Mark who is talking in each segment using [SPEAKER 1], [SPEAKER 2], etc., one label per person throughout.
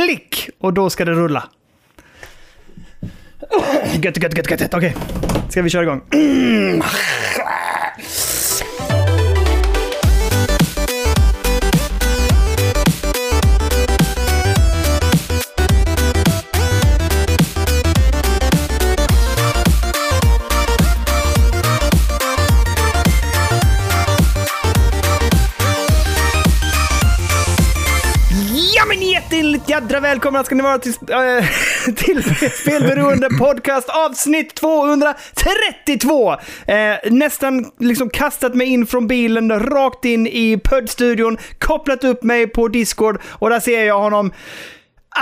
[SPEAKER 1] Klick! Och då ska det rulla. Gött, gött, gött, gött. Okej, ska vi köra igång? välkomna ska ni vara till, äh, till Spelberoende Podcast avsnitt 232! Eh, nästan liksom kastat mig in från bilen, rakt in i poddstudion, kopplat upp mig på Discord och där ser jag honom.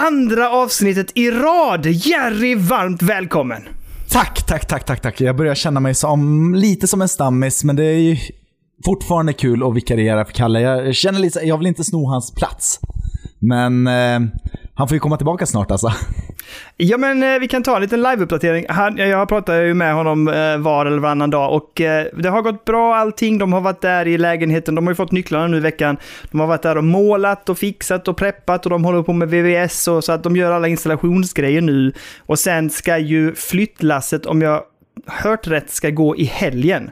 [SPEAKER 1] Andra avsnittet i rad! Jerry, varmt välkommen!
[SPEAKER 2] Tack, tack, tack, tack, tack. Jag börjar känna mig som, lite som en stammis, men det är ju fortfarande kul att vikariera för Kalle. Jag känner lite, jag vill inte sno hans plats. Men eh, han får ju komma tillbaka snart alltså.
[SPEAKER 1] Ja, men eh, vi kan ta en liten liveuppdatering. Jag pratar ju med honom eh, var eller varannan dag och eh, det har gått bra allting. De har varit där i lägenheten. De har ju fått nycklarna nu i veckan. De har varit där och målat och fixat och preppat och de håller på med VVS och så att de gör alla installationsgrejer nu. Och sen ska ju flyttlasset, om jag hört rätt, ska gå i helgen.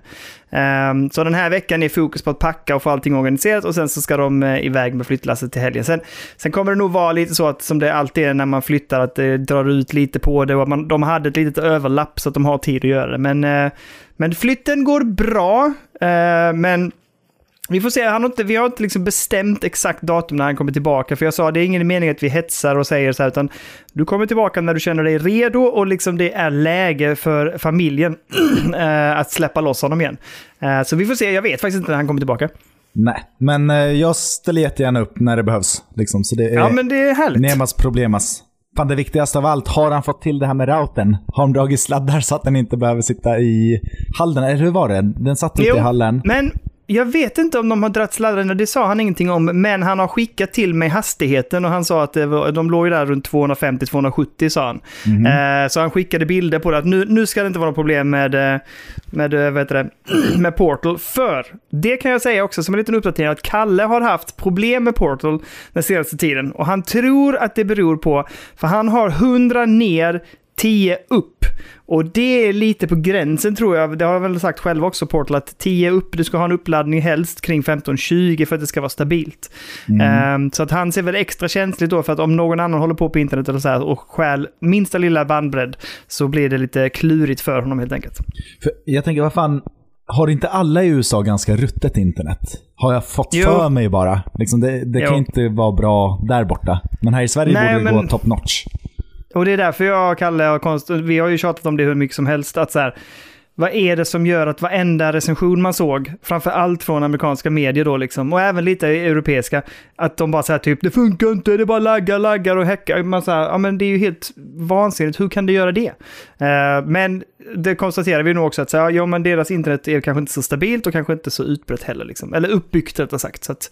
[SPEAKER 1] Um, så den här veckan är fokus på att packa och få allting organiserat och sen så ska de uh, iväg med flyttlasset till helgen. Sen, sen kommer det nog vara lite så att som det alltid är när man flyttar, att det drar ut lite på det och att man, de hade ett litet överlapp så att de har tid att göra det. Men, uh, men flytten går bra, uh, men vi får se, han har inte, vi har inte liksom bestämt exakt datum när han kommer tillbaka. För jag sa, det är ingen mening att vi hetsar och säger så här, utan du kommer tillbaka när du känner dig redo och liksom det är läge för familjen att släppa loss honom igen. Så vi får se, jag vet faktiskt inte när han kommer tillbaka.
[SPEAKER 2] Nej, men eh, jag ställer jättegärna upp när det behövs. Liksom, så det är
[SPEAKER 1] Ja, men det är härligt.
[SPEAKER 2] Nemas problemas. Fan, det viktigaste av allt, har han fått till det här med routern? Har de dragit sladdar så att den inte behöver sitta i hallen? Eller hur var det? Den satt inte
[SPEAKER 1] Jo,
[SPEAKER 2] i hallen.
[SPEAKER 1] Men jag vet inte om de har dragit sladdarna, det sa han ingenting om, men han har skickat till mig hastigheten och han sa att det var, de låg där runt 250-270 sa han.
[SPEAKER 2] Mhm.
[SPEAKER 1] Eh, så han skickade bilder på det, att nu, nu ska det inte vara något problem med, eh, med, eh, heter det, med Portal. För, det kan jag säga också som en liten uppdatering, att Kalle har haft problem med Portal den senaste tiden. Och han tror att det beror på, för han har 100 ner, 10 upp. Och det är lite på gränsen tror jag. Det har jag väl sagt själv också, Portal, att 10 upp, du ska ha en uppladdning helst kring 15-20 för att det ska vara stabilt. Ehm, så att han ser väl extra känsligt då för att om någon annan håller på på internet eller så här och stjäl minsta lilla bandbredd så blir det lite klurigt för honom helt enkelt.
[SPEAKER 2] För jag tänker, vad fan, har inte alla i USA ganska ruttet internet? Har jag fått
[SPEAKER 1] Jo.
[SPEAKER 2] för mig bara? Liksom det det kan inte vara bra där borta. Men här i Sverige
[SPEAKER 1] Nej,
[SPEAKER 2] borde det
[SPEAKER 1] men-
[SPEAKER 2] gå top notch.
[SPEAKER 1] Och det är därför jag och Kalle har konst... Vi har ju tjatat om det hur mycket som helst. Att så här, vad är det som gör att varenda recension man såg, framför allt från amerikanska medier då liksom, och även lite europeiska, att de bara säger typ det funkar inte, det bara laggar, laggar och häckar. Man säger, ja men det är ju helt vansinnigt, hur kan det göra det? Eh, men det konstaterar vi nog också att så här, ja men deras internet är kanske inte så stabilt och kanske inte så utbrett heller liksom. Eller uppbyggt rättare sagt. Så att.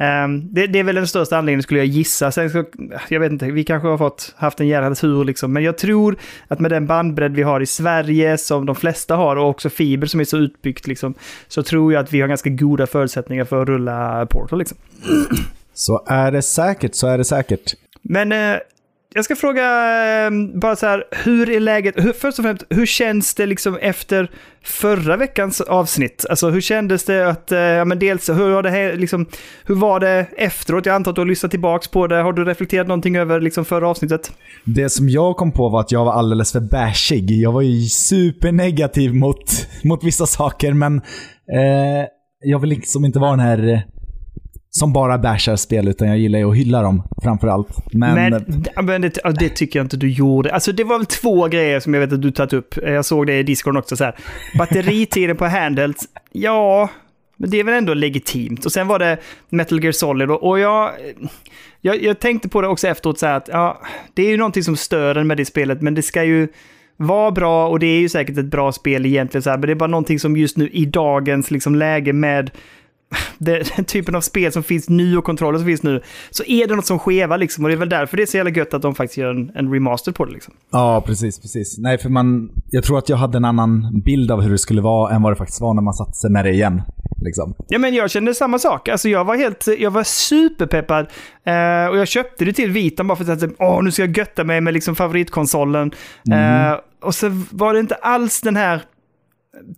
[SPEAKER 1] Ehm, det, det är väl den största anledningen skulle jag gissa. Sen ska, jag vet inte, vi kanske har fått, haft en jävla tur liksom. Men jag tror att med den bandbredd vi har i Sverige, som de flesta har, och också fiber som är så utbyggt liksom, så tror jag att vi har ganska goda förutsättningar för att rulla Portal liksom.
[SPEAKER 2] Så är det säkert, så är det säkert.
[SPEAKER 1] Men eh, jag ska fråga ehm, bara så här, hur är läget? Hur, först och främst, hur känns det liksom efter förra veckans avsnitt? Alltså hur kändes det att, eh, ja men dels hur var det liksom, hur var det efteråt? Jag antar att du har lyssnat tillbaks på det. Har du reflekterat någonting över liksom förra avsnittet?
[SPEAKER 2] Det som jag kom på var att jag var alldeles för bashig. Jag var ju supernegativ mot, mot vissa saker, men eh, jag vill liksom inte vara den här som bara bashar spel, utan jag gillar ju att hylla dem framför allt. Men,
[SPEAKER 1] Men, men det, det tycker jag inte du gjorde. Alltså det var väl två grejer som jag vet att du tagit upp. Jag såg det i Discord också så här. Batteritiden på handhelds, ja, men det är väl ändå legitimt. Och sen var det Metal Gear Solid och, och jag, jag, jag tänkte på det också efteråt så här att ja, det är ju någonting som stör en med det spelet, men det ska ju vara bra och det är ju säkert ett bra spel egentligen så här, men det är bara någonting som just nu i dagens liksom läge med det, den typen av spel som finns nu och kontroller som finns nu, så är det något som skevar liksom. Och det är väl därför det är så jävla gött att de faktiskt gör en, en remaster på det liksom.
[SPEAKER 2] Ja, precis, precis. Nej, för man, jag tror att jag hade en annan bild av hur det skulle vara än vad det faktiskt var när man satte sig med det igen. Liksom.
[SPEAKER 1] Ja, men jag kände samma sak. Alltså, jag var helt, jag var superpeppad. Eh, och jag köpte det till Vitan bara för att åh, nu ska jag götta mig med liksom favoritkonsolen. Eh, och så var det inte alls den här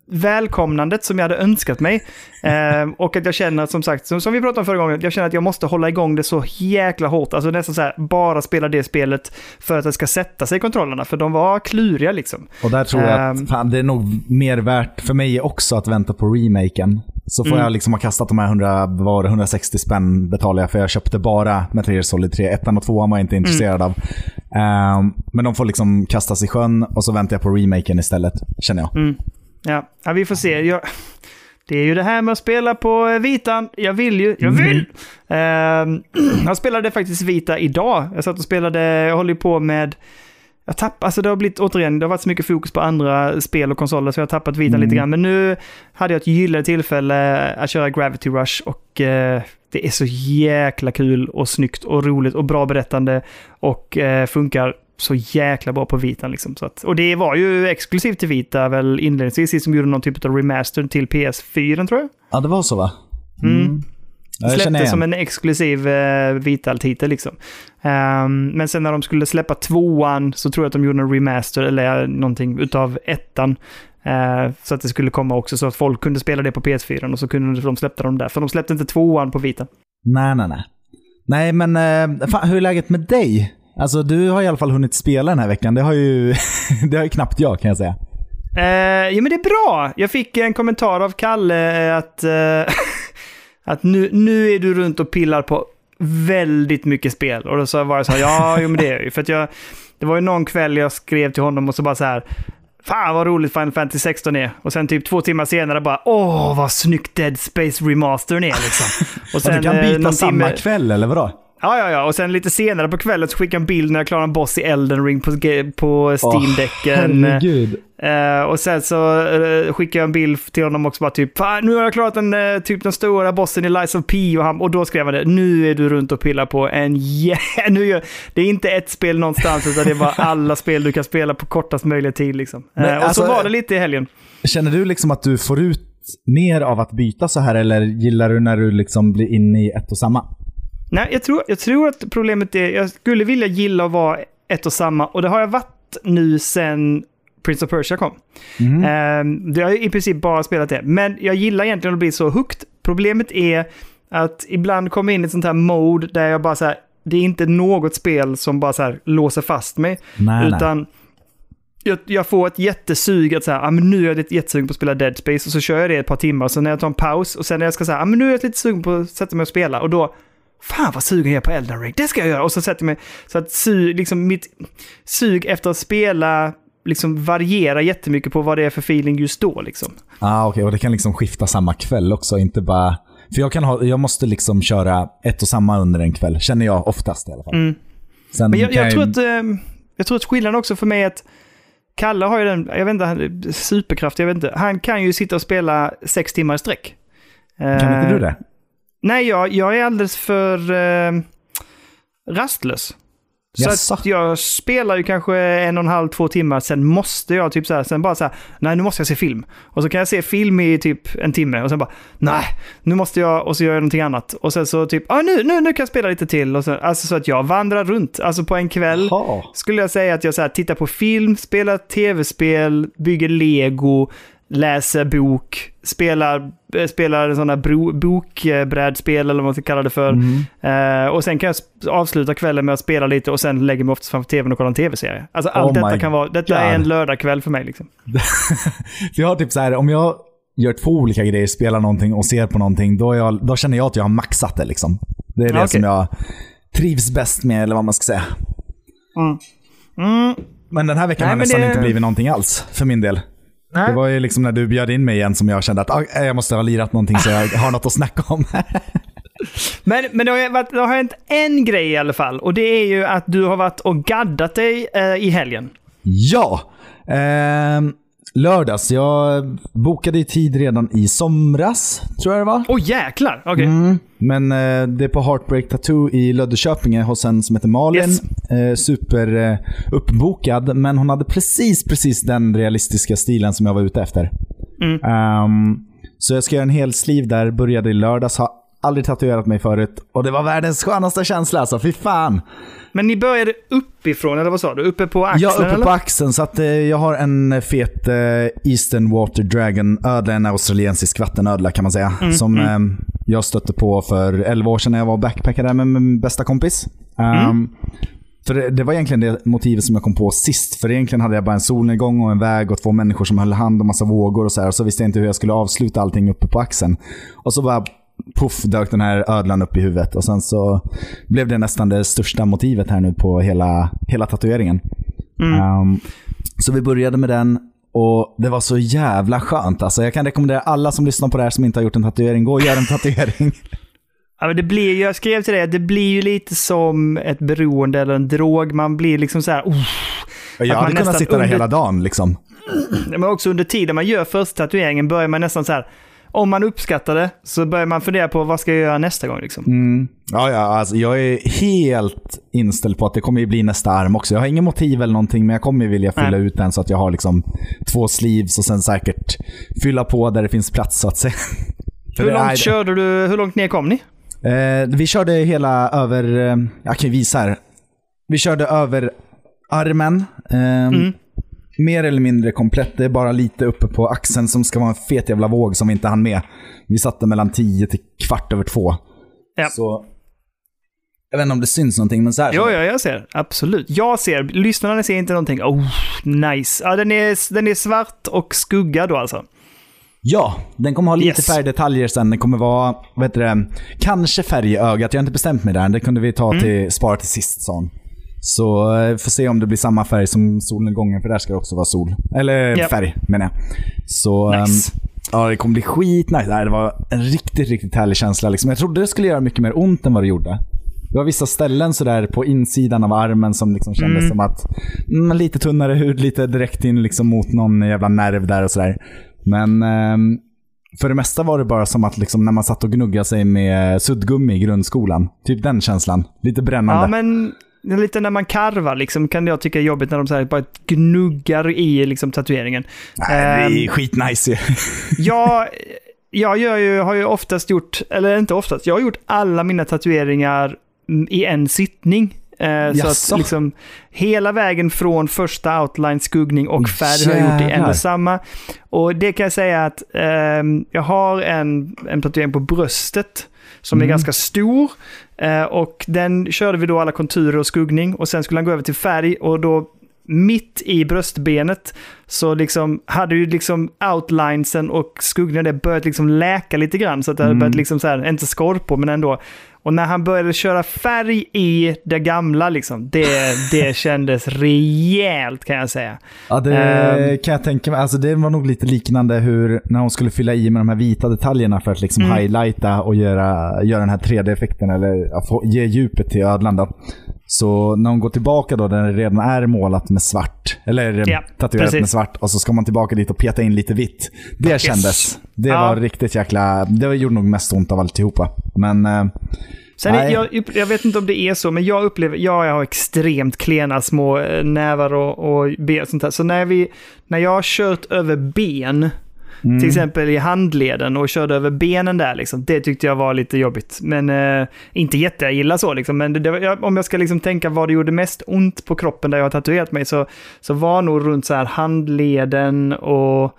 [SPEAKER 1] välkomnandet som jag hade önskat mig. Eh, och att jag känner, som sagt, som, som vi pratade om förra gången, jag känner att jag måste hålla igång det så jäkla hårt. Alltså nästan så här, bara spela det spelet för att det ska sätta sig i kontrollerna. För de var kluriga liksom.
[SPEAKER 2] Och där tror jag
[SPEAKER 1] Ehm.
[SPEAKER 2] att fan, det är nog mer värt för mig också att vänta på remaken. Så får
[SPEAKER 1] Mm.
[SPEAKER 2] jag liksom ha kastat de här 100, vad var det, 160 spänn betalar jag för jag köpte bara Metal Gear Solid 3. Ettan och tvåan var jag inte intresserad av. Ehm, men de får liksom kastas i sjön och så väntar jag på remaken istället, känner jag.
[SPEAKER 1] Mm. Ja. ja, vi får se. Jag, det är ju det här med att spela på eh, vitan. Jag vill ju, jag vill! Ehm, jag spelade faktiskt vita idag. Jag satt och spelade, jag håller ju på med jag tapp, alltså det har blivit, återigen, det har varit så mycket fokus på andra spel och konsoler så jag har tappat vitan lite grann. Men nu hade jag ett gyllene tillfälle att köra Gravity Rush och eh, det är så jäkla kul och snyggt och roligt och bra berättande och eh, funkar så jäkla bra på vitan liksom. Så att, och det var ju exklusivt till vita väl inledningsvis, som gjorde någon typ av remaster till PS4 tror jag.
[SPEAKER 2] Ja, det var så va?
[SPEAKER 1] Mm.
[SPEAKER 2] Ja, jag känner
[SPEAKER 1] Släppte
[SPEAKER 2] igen.
[SPEAKER 1] som en exklusiv eh, Vital-titel liksom. Ehm, men sen när de skulle släppa tvåan så tror jag att de gjorde en remaster eller någonting utav ettan. Eh, så att det skulle komma också så att folk kunde spela det på PS4 och så kunde de släppa dem där. För de släppte inte tvåan på Vita.
[SPEAKER 2] Nej, nej, nej. Nej, men eh, fan, hur är läget med dig? Alltså, du har i alla fall hunnit spela den här veckan. Det har ju, det har ju knappt jag, kan jag säga.
[SPEAKER 1] Eh, ja men det är bra. Jag fick en kommentar av Kalle eh, att, eh, att nu, nu är du runt och pillar på väldigt mycket spel. Och då så var jag så här, ja, jo men det är ju. För att jag, det var ju någon kväll jag skrev till honom och så bara så här, fan vad roligt Final Fantasy 16 är. Och sen typ två timmar senare bara, åh vad snyggt Dead Space Remastern är liksom. Och
[SPEAKER 2] Och du kan
[SPEAKER 1] eh,
[SPEAKER 2] byta samma
[SPEAKER 1] timme-
[SPEAKER 2] kväll, eller vadå?
[SPEAKER 1] Ja, ja, ja. Och sen lite senare på kvällen så skickade en bild när jag klarade en boss i Elden Ring på, på Steam-däcken.
[SPEAKER 2] herregud.
[SPEAKER 1] Eh, och sen så uh, skickade jag en bild till honom också bara typ Fan, nu har jag klarat den, eh, typ den stora bossen i Lies of P och, han, och då skrev han det Nu är du runt och pillar på en jä... nu gör, Det är inte ett spel någonstans utan det är bara alla spel du kan spela på kortast möjliga tid liksom. Eh,
[SPEAKER 2] Men
[SPEAKER 1] och
[SPEAKER 2] alltså-
[SPEAKER 1] så var det lite i helgen.
[SPEAKER 2] Känner du liksom att du får ut mer av att byta så här, eller gillar du när du liksom blir inne i ett och samma?
[SPEAKER 1] Nej, jag tror, jag tror att problemet är, jag skulle vilja gilla att vara ett och samma och det har jag varit nu sen Prince of Persia kom.
[SPEAKER 2] Mhm.
[SPEAKER 1] Ehm, det har jag i princip bara spelat det. Men jag gillar egentligen att bli så hooked. Problemet är att ibland kommer jag in i ett sånt här mode där jag bara så här, det är inte något spel som bara så här låser fast mig.
[SPEAKER 2] Nej, nej.
[SPEAKER 1] utan jag, jag får ett jättesug att säga, ah, men nu är jag jättesugen på att spela Dead Space och så kör jag det ett par timmar. Så när jag tar en paus och sen när jag ska säga, ah, men nu är jag lite sugen på att sätta mig och spela och då, fan vad sugen jag är på Elden Ring, det ska jag göra. Och så sätter jag mig, så att sug, liksom mitt sug efter att spela liksom varierar jättemycket på vad det är för feeling just då liksom.
[SPEAKER 2] Ah, Okej, och det kan liksom skifta samma kväll också, inte bara... För jag, kan ha, jag måste liksom köra ett och samma under en kväll, känner jag oftast i alla fall.
[SPEAKER 1] Mm. Men jag,
[SPEAKER 2] kan
[SPEAKER 1] jag, tror att, eh, jag tror att skillnaden också för mig är att Kalle har ju den, jag vet inte, han- superkraft, jag vet inte. Han kan ju sitta och spela sex timmar i sträck.
[SPEAKER 2] Kan inte du
[SPEAKER 1] Eh,
[SPEAKER 2] det?
[SPEAKER 1] Nej, jag, jag är alldeles för eh, rastlös. Så
[SPEAKER 2] Jaså?
[SPEAKER 1] att jag spelar ju kanske en och en halv, två timmar, sen måste jag typ så här, sen bara så här, nej nu måste jag se film. Och så kan jag se film i typ en timme och sen bara, nej, nu måste jag, och så gör jag någonting annat. Och sen så typ, ah, nu, nu, nu kan jag spela lite till. Och så, alltså så att jag vandrar runt, alltså på en kväll
[SPEAKER 2] Jaha.
[SPEAKER 1] skulle jag säga att jag så här, tittar på film, spelar tv-spel, bygger lego, läser bok, spelar, eh, spelar sådana bro, bokbrädspel eller vad man ska kalla det för.
[SPEAKER 2] Mm.
[SPEAKER 1] Eh, och sen kan jag avsluta kvällen med att spela lite och sen lägger mig oftast framför tvn och kollar en tv-serie. Alltså allt
[SPEAKER 2] Oh
[SPEAKER 1] detta kan vara, detta är
[SPEAKER 2] God.
[SPEAKER 1] en lördagkväll för mig liksom.
[SPEAKER 2] För jag har typ så här, om jag gör två olika grejer, spelar någonting och ser på någonting, då, är jag, då känner jag att jag har maxat det liksom. Det är det
[SPEAKER 1] okej.
[SPEAKER 2] som jag trivs bäst med, eller vad man ska säga.
[SPEAKER 1] Mm.
[SPEAKER 2] Men den här veckan
[SPEAKER 1] Nej,
[SPEAKER 2] har nästan
[SPEAKER 1] det-
[SPEAKER 2] inte blivit någonting alls, för min del. Det var ju liksom när du bjöd in mig igen som jag kände att ah, jag måste ha lirat någonting så jag har något att snacka om.
[SPEAKER 1] Men, men det, har, varit, det har hänt en grej i alla fall och det är ju att du har varit och gaddat dig eh, i helgen.
[SPEAKER 2] ja! Ehm, lördags. Jag bokade i tid redan i somras, tror jag det var.
[SPEAKER 1] Åh oh, jäklar! Okej.
[SPEAKER 2] Mm. Men eh, det är på Heartbreak Tattoo i Löddeköpinge hos en som heter Malin.
[SPEAKER 1] Yes.
[SPEAKER 2] Eh, super eh, uppbokad, men hon hade precis, precis den realistiska stilen som jag var ute efter.
[SPEAKER 1] Mm.
[SPEAKER 2] Ehm, så jag ska göra en hel sleeve där, började i lördags. Har aldrig tatuerat mig förut. Och det var världens skönaste känsla alltså, fy fan.
[SPEAKER 1] Men ni började uppifrån, eller vad sa du? Uppe på axeln?
[SPEAKER 2] Ja, uppe
[SPEAKER 1] eller?
[SPEAKER 2] på axeln. Så att, eh, jag har en fet eh, Eastern Water Dragon ödla, en australiensisk vattenödla kan man säga.
[SPEAKER 1] Mm,
[SPEAKER 2] som eh, jag stötte på för 11 år sedan när jag var och backpackade med min bästa kompis.
[SPEAKER 1] Mm.
[SPEAKER 2] Um, för det, det var egentligen det motivet som jag kom på sist. För egentligen hade jag bara en solnedgång och en väg och två människor som höll hand och massa vågor och så här. Och så visste jag inte hur jag skulle avsluta allting uppe på axeln. Och så bara puff dök den här ödlan upp i huvudet. Och sen så blev det nästan det största motivet här nu på hela, hela tatueringen. Um, så vi började med den och det var så jävla skönt. Alltså jag kan rekommendera alla som lyssnar på det här som inte har gjort en tatuering, gå och gör en tatuering.
[SPEAKER 1] Ja, men det blir, jag skrev till dig att det blir ju lite som ett beroende eller en drog. Man blir liksom så här... Oh,
[SPEAKER 2] jag hade kunnat sitta där
[SPEAKER 1] under-
[SPEAKER 2] hela dagen liksom.
[SPEAKER 1] men också under tiden man gör första tatueringen börjar man nästan så här... Om man uppskattar det så börjar man fundera på vad ska jag göra nästa gång liksom.
[SPEAKER 2] Mm. Ja, ja, alltså jag är helt inställd på att det kommer ju bli nästa arm också. Jag har ingen motiv eller någonting, men jag kommer ju vilja fylla
[SPEAKER 1] Nej.
[SPEAKER 2] ut den så att jag har liksom två sleeves och sen säkert fylla på där det finns plats så att säga.
[SPEAKER 1] Hur långt körde du? Hur långt ner kom ni?
[SPEAKER 2] Eh, vi körde hela över, eh, jag kan ju visa här. Vi körde över armen. Eh,
[SPEAKER 1] Mm.
[SPEAKER 2] Mer eller mindre komplett. Det är bara lite uppe på axeln som ska vara en fet jävla våg som vi inte hann med. Vi satte mellan 10 till kvart över två.
[SPEAKER 1] Ja.
[SPEAKER 2] Så, jag vet inte om det syns någonting, men så här.
[SPEAKER 1] Jo, ja, jag ser. Absolut. Jag ser. Lyssnarna ser inte någonting. Oh, nice. Ja, den är, den är svart och skugga då alltså.
[SPEAKER 2] Ja, den kommer ha lite
[SPEAKER 1] Yes.
[SPEAKER 2] färgdetaljer sen. Den kommer vara, vad heter det, kanske färg i ögat. Jag har inte bestämt mig där. Det kunde vi ta
[SPEAKER 1] Mm.
[SPEAKER 2] till, spara till sist, sa hon. Så eh, får se om det blir samma färg som solnedgången, för där ska det också vara sol. Eller
[SPEAKER 1] Japp.
[SPEAKER 2] färg, menar jag. Så,
[SPEAKER 1] Nice.
[SPEAKER 2] ehm, ja, det kommer bli skitnice. Nej, Det var en riktigt, riktigt härlig känsla. Liksom. Jag trodde det skulle göra mycket mer ont än vad det gjorde. Det var vissa ställen sådär på insidan av armen som liksom kändes
[SPEAKER 1] Mm.
[SPEAKER 2] som att mm, lite tunnare hud, lite direkt in liksom mot någon jävla nerv där och sådär. Men ehm, för det mesta var det bara som att liksom när man satt och gnuggade sig med suddgummi i grundskolan. Typ den känslan. Lite brännande.
[SPEAKER 1] Ja, men lite när man karvar liksom, kan jag tycka är jobbigt när de så här, bara gnuggar i liksom, tatueringen.
[SPEAKER 2] Nej, det är
[SPEAKER 1] Ehm,
[SPEAKER 2] skitnice ju.
[SPEAKER 1] jag, gör ju, har ju oftast gjort, eller inte oftast, jag har gjort alla mina tatueringar i en sittning. Eh, så att liksom hela vägen från första outline, skuggning och färg har jag gjort i en och samma. Och det kan jag säga att ehm, jag har en, en tatuering på bröstet som är
[SPEAKER 2] Mm.
[SPEAKER 1] ganska stor. Eh, och den körde vi då alla konturer och skuggning och sen skulle han gå över till färg och då mitt i bröstbenet så liksom hade ju liksom outlinesen och skuggningen börjat liksom läka lite grann så att det hade
[SPEAKER 2] Mm.
[SPEAKER 1] börjat liksom så här, inte skorpor men ändå. Och när han började köra färg i det gamla liksom, det, det kändes rejält kan jag säga.
[SPEAKER 2] Ja, det
[SPEAKER 1] Ehm.
[SPEAKER 2] kan jag tänka mig. Alltså, det var nog lite liknande hur när hon skulle fylla i med de här vita detaljerna för att liksom
[SPEAKER 1] Mm.
[SPEAKER 2] highlighta och göra, göra den här 3D-effekten eller få, ge djupet till ödlan. Då. Så när hon går tillbaka då, där det redan är målat med svart, eller
[SPEAKER 1] Ja,
[SPEAKER 2] tatuerat
[SPEAKER 1] precis.
[SPEAKER 2] med svart, och så ska man tillbaka dit och peta in lite vitt. Det kändes. Det
[SPEAKER 1] Ja.
[SPEAKER 2] var riktigt jäkla... Det gjorde nog mest ont av alltihopa. Men... eh,
[SPEAKER 1] Sen är, jag, jag vet inte om det är så, men jag upplever, ja, jag har extremt klena små eh, nävar och, och ben sånt där. Så när, vi, när jag har kört över ben,
[SPEAKER 2] Mm.
[SPEAKER 1] till exempel i handleden och körde över benen där, liksom, det tyckte jag var lite jobbigt. Men eh, inte jätteilla så, liksom, men det, det, om jag ska liksom tänka vad det gjorde mest ont på kroppen där jag har tatuerat mig, så, så var nog runt så här handleden och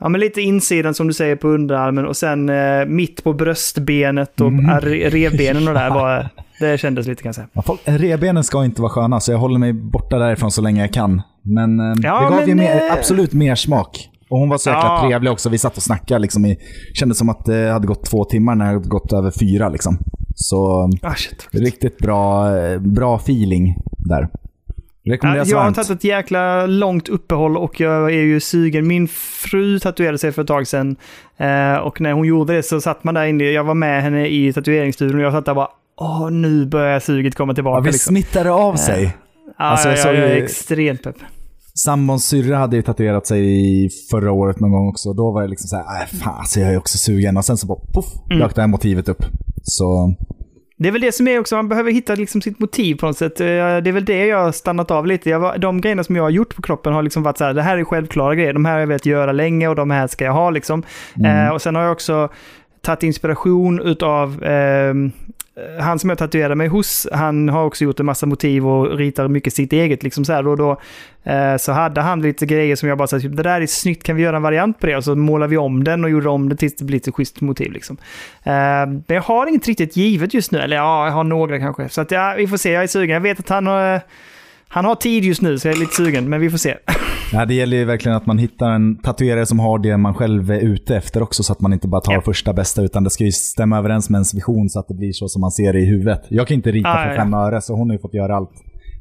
[SPEAKER 1] Ja, men lite insidan som du säger på underarmen och sen eh, mitt på bröstbenet och
[SPEAKER 2] Mm.
[SPEAKER 1] revbenen och där var, det kändes lite kan jag säga.
[SPEAKER 2] Ja, folk, revbenen ska inte vara sköna, så jag håller mig borta därifrån så länge jag kan. Men eh,
[SPEAKER 1] Ja,
[SPEAKER 2] det gav
[SPEAKER 1] men,
[SPEAKER 2] ju mer,
[SPEAKER 1] eh,
[SPEAKER 2] absolut mer smak. Och hon var så jäkla
[SPEAKER 1] Ja.
[SPEAKER 2] trevlig också. Vi satt och snackade. Liksom, i, kändes som att det hade gått två timmar när det hade gått över fyra. Liksom. Så
[SPEAKER 1] Ah, shit.
[SPEAKER 2] riktigt bra, eh, bra feeling där.
[SPEAKER 1] Ja,
[SPEAKER 2] Rekommenderas
[SPEAKER 1] jag har tagit ett jäkla långt uppehåll och jag är ju sugen. Min fru tatuerade sig för ett tag sedan eh, och när hon gjorde det så satt man där inne. Jag var med henne i tatueringsstudion och jag satt där och bara Åh, nu börjar suget komma
[SPEAKER 2] Ja,
[SPEAKER 1] tillbaka.
[SPEAKER 2] vi
[SPEAKER 1] liksom.
[SPEAKER 2] smittar av sig.
[SPEAKER 1] Ja,
[SPEAKER 2] Alltså,
[SPEAKER 1] ja,
[SPEAKER 2] jag
[SPEAKER 1] ja, jag är extremt pepp.
[SPEAKER 2] Sambons syrra hade ju tatuerat sig förra året någon gång också. Då var jag liksom såhär, nej fan alltså jag är också sugen. Och sen så bara poff,
[SPEAKER 1] Mm.
[SPEAKER 2] dök det här motivet upp. Så
[SPEAKER 1] Det är väl det som är också, man behöver hitta liksom sitt motiv på något sätt. Eh, Det är väl det jag har stannat av lite. Jag de grejerna som jag har gjort på kroppen har liksom varit så här, det här är självklara grejer. De här har jag velat göra länge och de här ska jag ha liksom. Eh, och sen har jag också tagit inspiration utav eh, han som jag tatuerade mig hos, han har också gjort en massa motiv och ritar mycket sitt eget. Liksom så, här. Då, då, eh, så hade han lite grejer som jag bara sa, typ, det där är snyggt, kan vi göra en variant på det? Och så målade vi om den och gjorde om det tills det blir ett schysst motiv. Liksom. Eh, men jag har inget riktigt givet just nu, eller ja, jag har några kanske. Så att, ja, vi får se, jag är sugen. Jag vet att han har, eh, han har tid just nu, så jag är lite sugen, men vi får se.
[SPEAKER 2] ja, det gäller ju verkligen att man hittar en tatuerare som har det man själv är ute efter också. Så att man inte bara tar
[SPEAKER 1] Ja.
[SPEAKER 2] första bästa, utan det ska ju stämma överens med ens vision så att det blir så som man ser det i huvudet. Jag kan inte rita
[SPEAKER 1] Ah,
[SPEAKER 2] för
[SPEAKER 1] ja,
[SPEAKER 2] fem öre, så hon har ju fått göra allt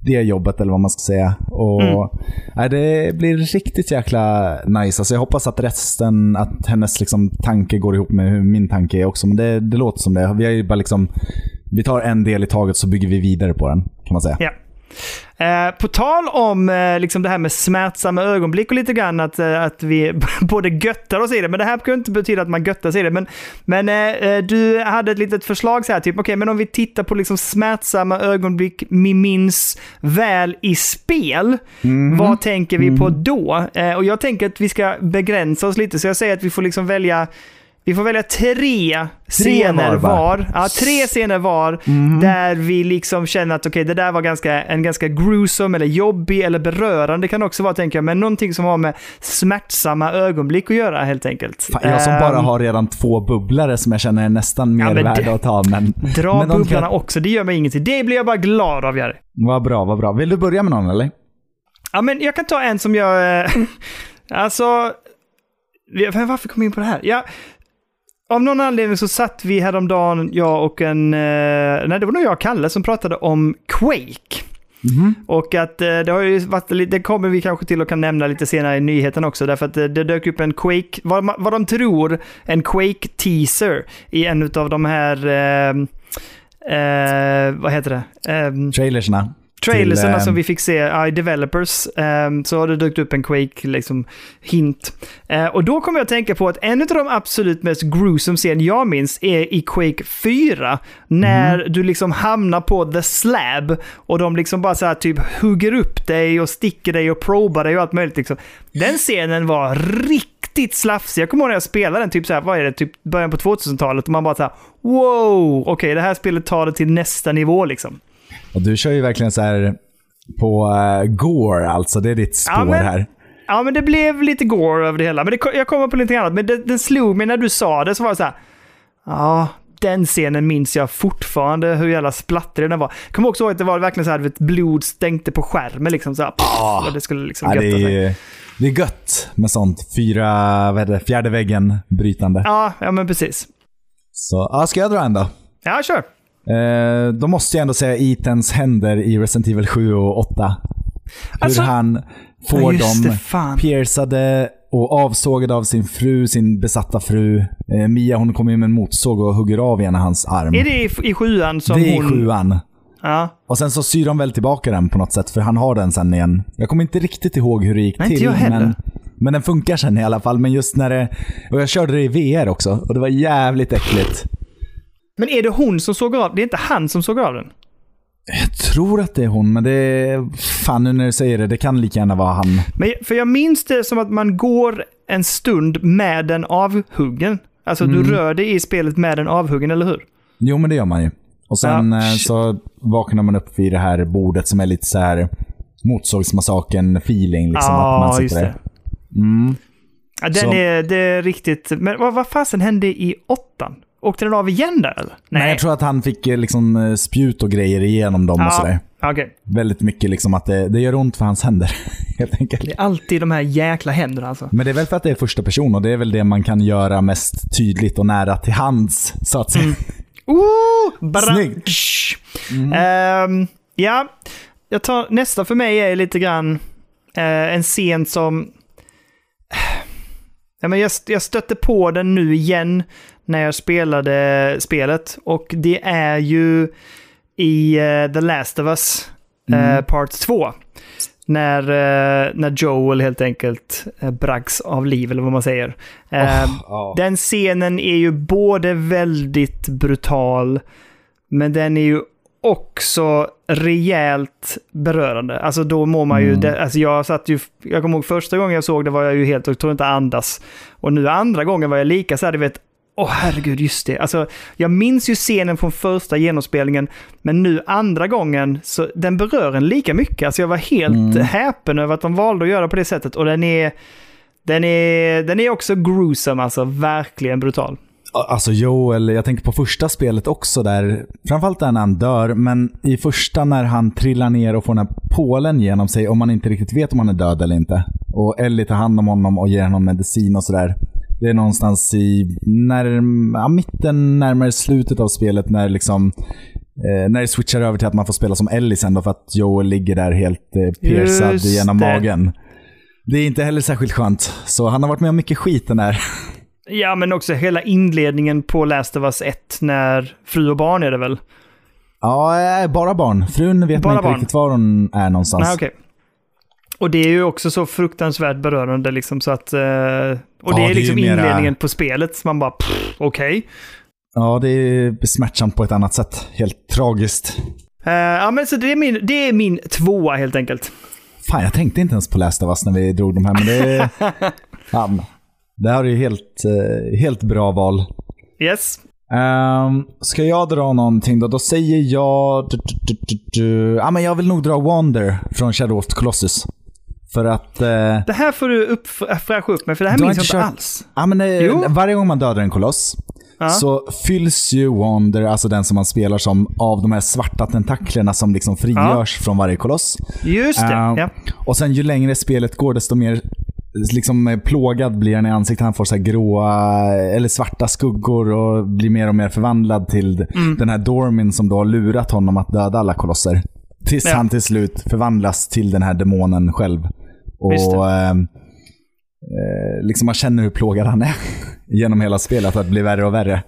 [SPEAKER 2] det jobbet, eller vad man ska säga. Och,
[SPEAKER 1] Mm.
[SPEAKER 2] nej, det blir riktigt jäkla nice. Alltså jag hoppas att resten, att hennes liksom, tanke går ihop med hur min tanke är också. Men det, det låter som det. Vi ju bara liksom, vi tar en del i taget så bygger vi vidare på den, kan man säga.
[SPEAKER 1] Ja. Eh, på tal om eh, liksom det här med smärtsamma ögonblick och lite grann att, eh, att vi både göttar oss i det, men det här kan inte betyda att man göttar sig i det. Men, men eh, eh, du hade ett litet förslag så här, typ, okej, men om vi tittar på liksom smärtsamma ögonblick vi minns väl i spel, vad tänker vi på då? Eh, och jag tänker att vi ska begränsa oss lite, så jag säger att vi får liksom välja vi får välja tre scener
[SPEAKER 2] var, va?
[SPEAKER 1] var. Ja, tre scener var där vi liksom känner att okej, det där var ganska, en ganska gruesome eller jobbig eller berörande kan det också vara tänker jag, men någonting som har med smärtsamma ögonblick att göra helt enkelt.
[SPEAKER 2] Fan, jag som
[SPEAKER 1] Ehm,
[SPEAKER 2] bara har redan två bubblare som jag känner är nästan mer
[SPEAKER 1] Ja,
[SPEAKER 2] värda att ta. Men,
[SPEAKER 1] Dra
[SPEAKER 2] men
[SPEAKER 1] bubblarna
[SPEAKER 2] kan-
[SPEAKER 1] också, det gör mig ingenting. Det blir jag bara glad av, Jerry.
[SPEAKER 2] Vad bra, vad bra. Vill du börja med någon eller?
[SPEAKER 1] Ja, men jag kan ta en som jag... eh, alltså... Varför kom jag in på det här? Ja, av någon anledning så satt vi häromdagen, jag och en... eh, Nej, det var nog jag och Kalle som pratade om Quake. Och att eh, det har ju varit det kommer vi kanske till och kan nämna lite senare i nyheten också, därför att det, det dök upp en Quake, vad, vad de tror, en Quake-teaser i en av de här, eh, eh, vad heter det? Eh,
[SPEAKER 2] Trailersna.
[SPEAKER 1] Trailerserna
[SPEAKER 2] Till,
[SPEAKER 1] som
[SPEAKER 2] ehm,
[SPEAKER 1] vi fick se ja, i Developers ehm, så har det dykt upp en Quake liksom, hint. Eh, och då kommer jag att tänka på att en av de absolut mest gruesome scen jag minns är i Quake 4. När
[SPEAKER 2] Mhm.
[SPEAKER 1] du liksom hamnar på the slab och de liksom bara så här typ hugger upp dig och sticker dig och probar dig och allt möjligt. Liksom. Den scenen var riktigt slafsig. Jag kommer ihåg när jag spelade den, typ så här, vad är det, typ början på 2000-talet och man bara så här, wow, okej det här spelet tar det till nästa nivå liksom.
[SPEAKER 2] Och du kör ju verkligen så här på uh, Gore alltså. Det är ditt spår
[SPEAKER 1] Ja, men-
[SPEAKER 2] här.
[SPEAKER 1] Ja, men det blev lite gore över det hela. Men det, jag kommer på lite annat. Men det, den slog mig när du sa det, så var det så här. Ja, den scenen minns jag fortfarande hur jävla splattrig den var. Jag kommer också ihåg att det var verkligen så här, vet, blod stänkte på skärmen liksom så här. och det skulle liksom
[SPEAKER 2] Ja, det, är, det är gött med sånt. Fyra, vad är det, fjärde väggen brytande.
[SPEAKER 1] Ja, ja, men precis.
[SPEAKER 2] Så, ja, ska jag dra en då?
[SPEAKER 1] Ja, kör.
[SPEAKER 2] Eh, då måste jag ändå säga Ethans händer i Resident Evil 7 och 8. Hur
[SPEAKER 1] Alltså-
[SPEAKER 2] han
[SPEAKER 1] Ja,
[SPEAKER 2] får
[SPEAKER 1] just
[SPEAKER 2] dem
[SPEAKER 1] det,
[SPEAKER 2] piercade och avsågade av sin fru, sin besatta fru. Eh, Mia hon kommer ju med en motorsåg och hugger av ena hans arm.
[SPEAKER 1] Är det i, i sjuan som
[SPEAKER 2] det är i
[SPEAKER 1] hon...
[SPEAKER 2] sjuan.
[SPEAKER 1] Ja.
[SPEAKER 2] Och sen så syr de väl tillbaka den på något sätt, för han har den sen igen. Jag kommer inte riktigt ihåg hur det gick
[SPEAKER 1] Nej, inte
[SPEAKER 2] till.
[SPEAKER 1] jag heller.
[SPEAKER 2] Men, men den funkar sen i alla fall. Men just när det... Och jag körde det i VR också, och det var jävligt äckligt.
[SPEAKER 1] Men är det hon som såg av Det är inte han som såg av den?
[SPEAKER 2] Jag tror att det är hon, men det är... Fan, nu när du säger det, det kan lika gärna vara han.
[SPEAKER 1] Men, för jag minns det som att man går en stund med den avhuggen. Alltså
[SPEAKER 2] Mm.
[SPEAKER 1] du rör dig i spelet med den avhuggen, eller hur?
[SPEAKER 2] Jo, men det gör man ju. Och sen
[SPEAKER 1] Ja,
[SPEAKER 2] eh, så vaknar man upp vid det här bordet som är lite så här motorsågsmassakern-feeling. Liksom, att man
[SPEAKER 1] Ja,
[SPEAKER 2] sitter
[SPEAKER 1] just det.
[SPEAKER 2] Mm.
[SPEAKER 1] Ja, den
[SPEAKER 2] Så-
[SPEAKER 1] är, det är riktigt... Men vad, vad fasen hände i åttan? Åkte den av igen där eller?
[SPEAKER 2] Nej. jag tror att han fick eh, liksom eh, spjut och grejer igenom dem och sådär.
[SPEAKER 1] Ja, okej.
[SPEAKER 2] Väldigt mycket liksom att det, det gör ont för hans händer. Helt enkelt.
[SPEAKER 1] Det är alltid de här jäkla händerna alltså.
[SPEAKER 2] Men det är väl för att det är första person och det är väl det man kan göra mest tydligt och nära till hands, så att säga.
[SPEAKER 1] Mm. Ooh, bara,
[SPEAKER 2] Snyggt.
[SPEAKER 1] Ehm, ja, jag tar, nästa för mig är lite grann eh, en scen som... Ja, men jag, jag stötte på den nu igen när jag spelade spelet. Och det är ju i eh, The Last of Us eh, Part 2. När, eh, när Joel helt enkelt eh, braggs av liv, eller vad man säger.
[SPEAKER 2] Oh, ja.
[SPEAKER 1] Den scenen är ju både väldigt brutal, men den är ju också rejält berörande. Alltså då mår man ju...
[SPEAKER 2] Mm.
[SPEAKER 1] Det, alltså jag satt ju... Jag kommer ihåg första gången jag såg det var jag ju helt... Jag tror inte andas. Och nu andra gången var jag lika så här, du vet... Åh herregud, just det. Alltså, jag minns ju scenen från första genomspelningen, men nu andra gången, så den berör en lika mycket. Alltså jag var helt
[SPEAKER 2] Mm.
[SPEAKER 1] häpen över att de valde att göra på det sättet. Och den är... Den är, den är också gruesome, alltså verkligen brutal.
[SPEAKER 2] Alltså Joel, jag tänker på första spelet också där, framförallt där när han dör, men i första när han trillar ner och får den här pålen genom sig och man inte riktigt vet om han är död eller inte. Och Ellie tar hand om honom och ger honom medicin och sådär. Det är någonstans i närm ja, mitten, närmare slutet av spelet när liksom eh, när det switchar över till att man får spela som Ellie sen då för att Joel ligger där helt eh, piercad
[SPEAKER 1] Just
[SPEAKER 2] genom
[SPEAKER 1] det.
[SPEAKER 2] magen. Det är inte heller särskilt skönt. Så han har varit med om mycket skit den här.
[SPEAKER 1] Ja, men också hela inledningen på Last of Us 1 när fru och barn är det väl?
[SPEAKER 2] Ja, eh, bara barn. Frun vet
[SPEAKER 1] Bara
[SPEAKER 2] man inte
[SPEAKER 1] barn.
[SPEAKER 2] riktigt var hon är någonstans.
[SPEAKER 1] Nej, okej. Och det är ju också så fruktansvärt berörande liksom så att... eh, och det
[SPEAKER 2] det är
[SPEAKER 1] är liksom
[SPEAKER 2] ju mera-
[SPEAKER 1] inledningen på spelet, så man bara okej.
[SPEAKER 2] Ja, det är smärtsamt på ett annat sätt. Helt tragiskt.
[SPEAKER 1] Eh, ja, men så det är, min, det är min tvåa helt enkelt.
[SPEAKER 2] Fan, jag tänkte inte ens på Last of Us när vi drog de här, men det... Fan. Det här är ju helt, eh, helt bra val.
[SPEAKER 1] Yes.
[SPEAKER 2] Um, ska jag dra någonting då? Då säger jag... Du, du, du. Ja, men jag vill nog dra Wander från Shadow of the Colossus. För att... eh,
[SPEAKER 1] Det här får du upp, fräscha upp med, för det här minns jag
[SPEAKER 2] inte kört-
[SPEAKER 1] alls.
[SPEAKER 2] Ja, men eh, varje gång man dödar en koloss
[SPEAKER 1] Ja.
[SPEAKER 2] så fylls ju Wander, alltså den som man spelar som, av de här svarta tentaklerna som liksom frigörs från varje koloss.
[SPEAKER 1] Just det,
[SPEAKER 2] Ja.
[SPEAKER 1] ja.
[SPEAKER 2] Och sen ju längre spelet går, desto mer liksom eh, plågad blir han i ansiktet. Han får så gråa eller svarta skuggor och blir mer och mer förvandlad till
[SPEAKER 1] Mm.
[SPEAKER 2] den här Dormin som då har lurat honom att döda alla kolosser. Tills
[SPEAKER 1] Ja.
[SPEAKER 2] han till slut förvandlas till den här demonen själv. Och ehm, eh, liksom man känner hur plågad han är genom hela spelet. Att det blir värre och värre.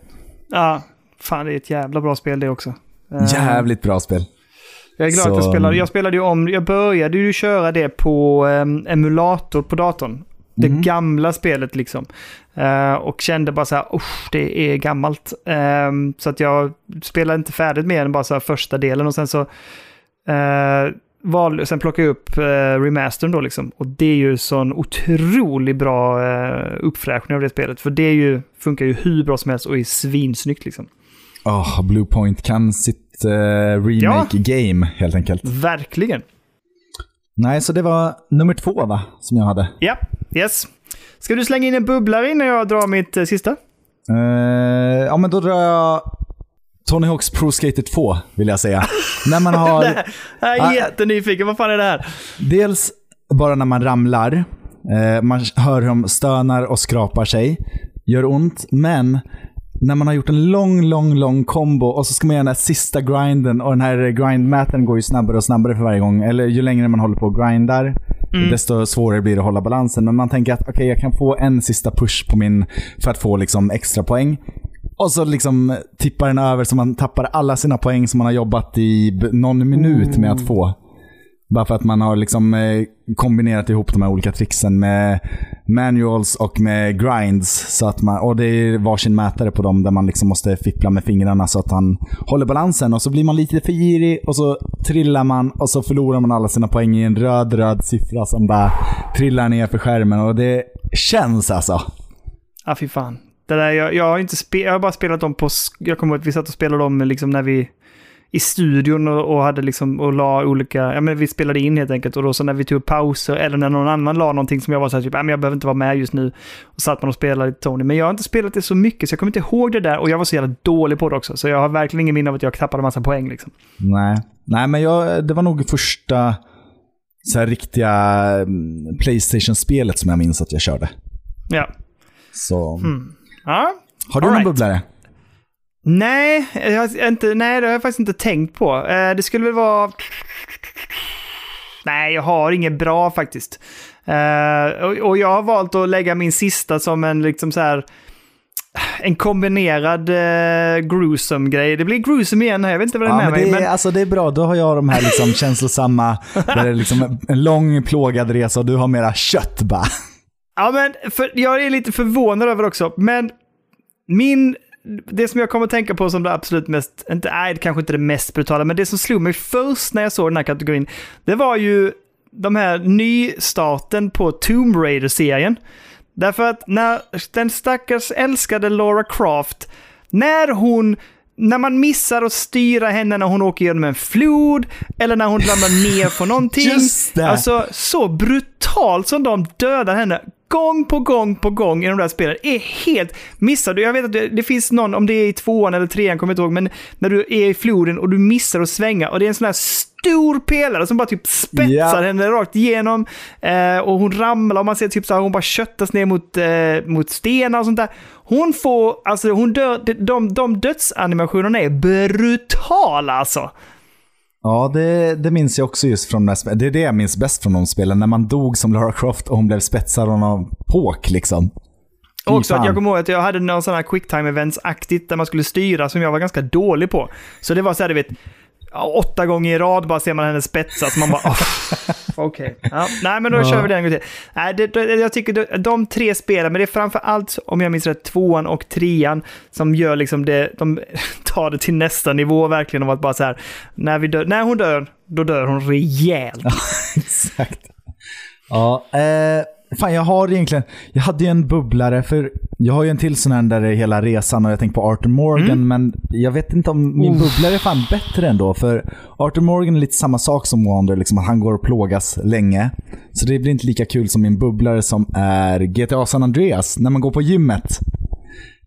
[SPEAKER 1] ja. Fan, det är ett jävla bra spel det också. Eh,
[SPEAKER 2] Jävligt bra spel.
[SPEAKER 1] Jag är glad att jag
[SPEAKER 2] Så-
[SPEAKER 1] spelade. Jag spelade ju om, jag började ju köra det på em, emulator på datorn. Det
[SPEAKER 2] Mhm.
[SPEAKER 1] gamla spelet liksom. Eh, och kände bara så här, usch, det är gammalt. Ehm, så att jag spelade inte färdigt mer än bara så här första delen och sen så uh, val, sen plockade jag upp uh, remastern då liksom. Och det är ju sån otroligt bra uh, uppfräschning av det spelet. För det ju, funkar ju hur bra som helst och är svinsnyggt liksom.
[SPEAKER 2] Oh, Blue Point kan sitt eh, remake-game helt enkelt.
[SPEAKER 1] Verkligen.
[SPEAKER 2] Nej, så det var nummer två va? Som jag hade.
[SPEAKER 1] Ja, yes. Ska du slänga in en bubblare innan jag drar mitt eh, sista?
[SPEAKER 2] Eh, ja, men då drar jag Tony Hawks Pro Skater 2, vill jag säga. när man har...
[SPEAKER 1] Jag är
[SPEAKER 2] Ah.
[SPEAKER 1] jättenyfiken, vad fan är det här?
[SPEAKER 2] Dels bara när man ramlar, eh, man hör hur de stönar och skrapar sig, gör ont, men när man har gjort en lång, lång, lång kombo och så ska man göra den här sista grinden och den här grindmätaren går ju snabbare och snabbare för varje gång. Eller ju längre man håller på och grindar, desto svårare blir det att hålla balansen. Men man tänker att okej, jag kan få en sista push på min för att få liksom extra poäng. Och så liksom tippar den över så man tappar alla sina poäng som man har jobbat i någon minut med att få. Bara för att man har liksom eh, kombinerat ihop de här olika tricksen med manuals och med grinds. Så att man, och det är varsin mätare på dem där man liksom måste fippla med fingrarna så att han håller balansen. Och så blir man lite för girig och så trillar man och så förlorar man alla sina poäng i en röd, röd siffra som bara trillar ner för skärmen. Och det känns alltså.
[SPEAKER 1] Ja, fy fan. Det där, jag, jag, har inte spe, jag har bara spelat dem på... Jag kommer ihåg att vi satt och spelade dem liksom när vi... I studion och, och hade liksom och la olika... Ja men vi spelade in helt enkelt och då så när vi tog pauser eller när någon annan la någonting som jag var så här typ, men jag behöver inte vara med just nu. Och satt man och spelade Tony. Men jag har inte spelat det så mycket så jag kommer inte ihåg det där och jag var så jävla dålig på det också. Så jag har verkligen ingen minne av att jag tappade massa poäng liksom.
[SPEAKER 2] Nej, Nej men jag, det var nog första så här, riktiga mm, Playstation-spelet som jag minns att jag körde.
[SPEAKER 1] Ja.
[SPEAKER 2] Så,
[SPEAKER 1] Ja,
[SPEAKER 2] Har du
[SPEAKER 1] All
[SPEAKER 2] någon
[SPEAKER 1] right.
[SPEAKER 2] bubblare?
[SPEAKER 1] Nej, jag inte, nej, det har jag faktiskt inte tänkt på. Eh, det skulle väl vara... Nej, jag har inget bra faktiskt. Eh, och, jag har valt att lägga min sista som en liksom så här... en kombinerad eh, gruesome grej. Det blir gruesome igen här, jag vet inte vad det är
[SPEAKER 2] Ja,
[SPEAKER 1] med
[SPEAKER 2] men
[SPEAKER 1] mig.
[SPEAKER 2] det, är,
[SPEAKER 1] Men,
[SPEAKER 2] alltså, det är bra, då har jag de här liksom känslosamma, där det är liksom en lång plågad resa och du har mera kött bara.
[SPEAKER 1] Ja, men för, jag är lite förvånad över också, men min... Det som jag kommer att tänka på som det absolut mest, inte, nej, kanske inte det mest brutala, men det som slog mig först när jag såg den här kategorin, det var ju de här nystarten på Tomb Raider-serien. Därför att när den stackars älskade Laura Croft, när hon när man missar att styra henne när hon åker genom en flod eller när hon ramlar ner på någonting.
[SPEAKER 2] Just det.
[SPEAKER 1] Alltså så brutalt som de dödar henne gång på gång på gång i de där spelen är helt missade. Jag vet att det, det finns någon, om det är i tvåan eller trean, kommer jag inte ihåg, men när du är i floden och du missar att svänga och det är en sån här stor pelare som bara typ spetsar
[SPEAKER 2] Ja.
[SPEAKER 1] henne rakt igenom eh, och hon ramlar och man ser typ så här, hon bara köttas ner mot, eh, mot stenar och sånt där. Hon får, alltså hon dör, de, de, de dödsanimationerna är brutala alltså.
[SPEAKER 2] Ja, det, det minns jag också just från de spelen. Det är det jag minns bäst från de spelen. När man dog som Lara Croft och hon blev spetsad av någon påk liksom.
[SPEAKER 1] Och också att jag kommer ihåg att jag hade någon sån här quicktime events-aktigt där man skulle styra som jag var ganska dålig på. Så det var så här, du vet, åtta gånger i rad bara ser man henne spetsa så man bara oh, okej. Ja, nej men då
[SPEAKER 2] Ja.
[SPEAKER 1] kör vi den en gång till. Nej, det, det, jag tycker de, de tre spelen, men det är framför allt, om jag minns rätt, tvåan och trean som gör liksom det, de tar det till nästa nivå verkligen av att bara så här, när, vi dör, när hon dör, då dör hon rejält.
[SPEAKER 2] Exakt. Ja, eh, fan jag har egentligen, jag hade ju en bubblare för jag har ju en till sån här där det är hela resan och jag tänker på Arthur Morgan men jag vet inte om min
[SPEAKER 1] Uff.
[SPEAKER 2] bubblare är fan bättre ändå för Arthur Morgan är lite samma sak som Wander, liksom att han går och plågas länge. Så det blir inte lika kul som min bubblare som är GTA San Andreas, när man går på gymmet.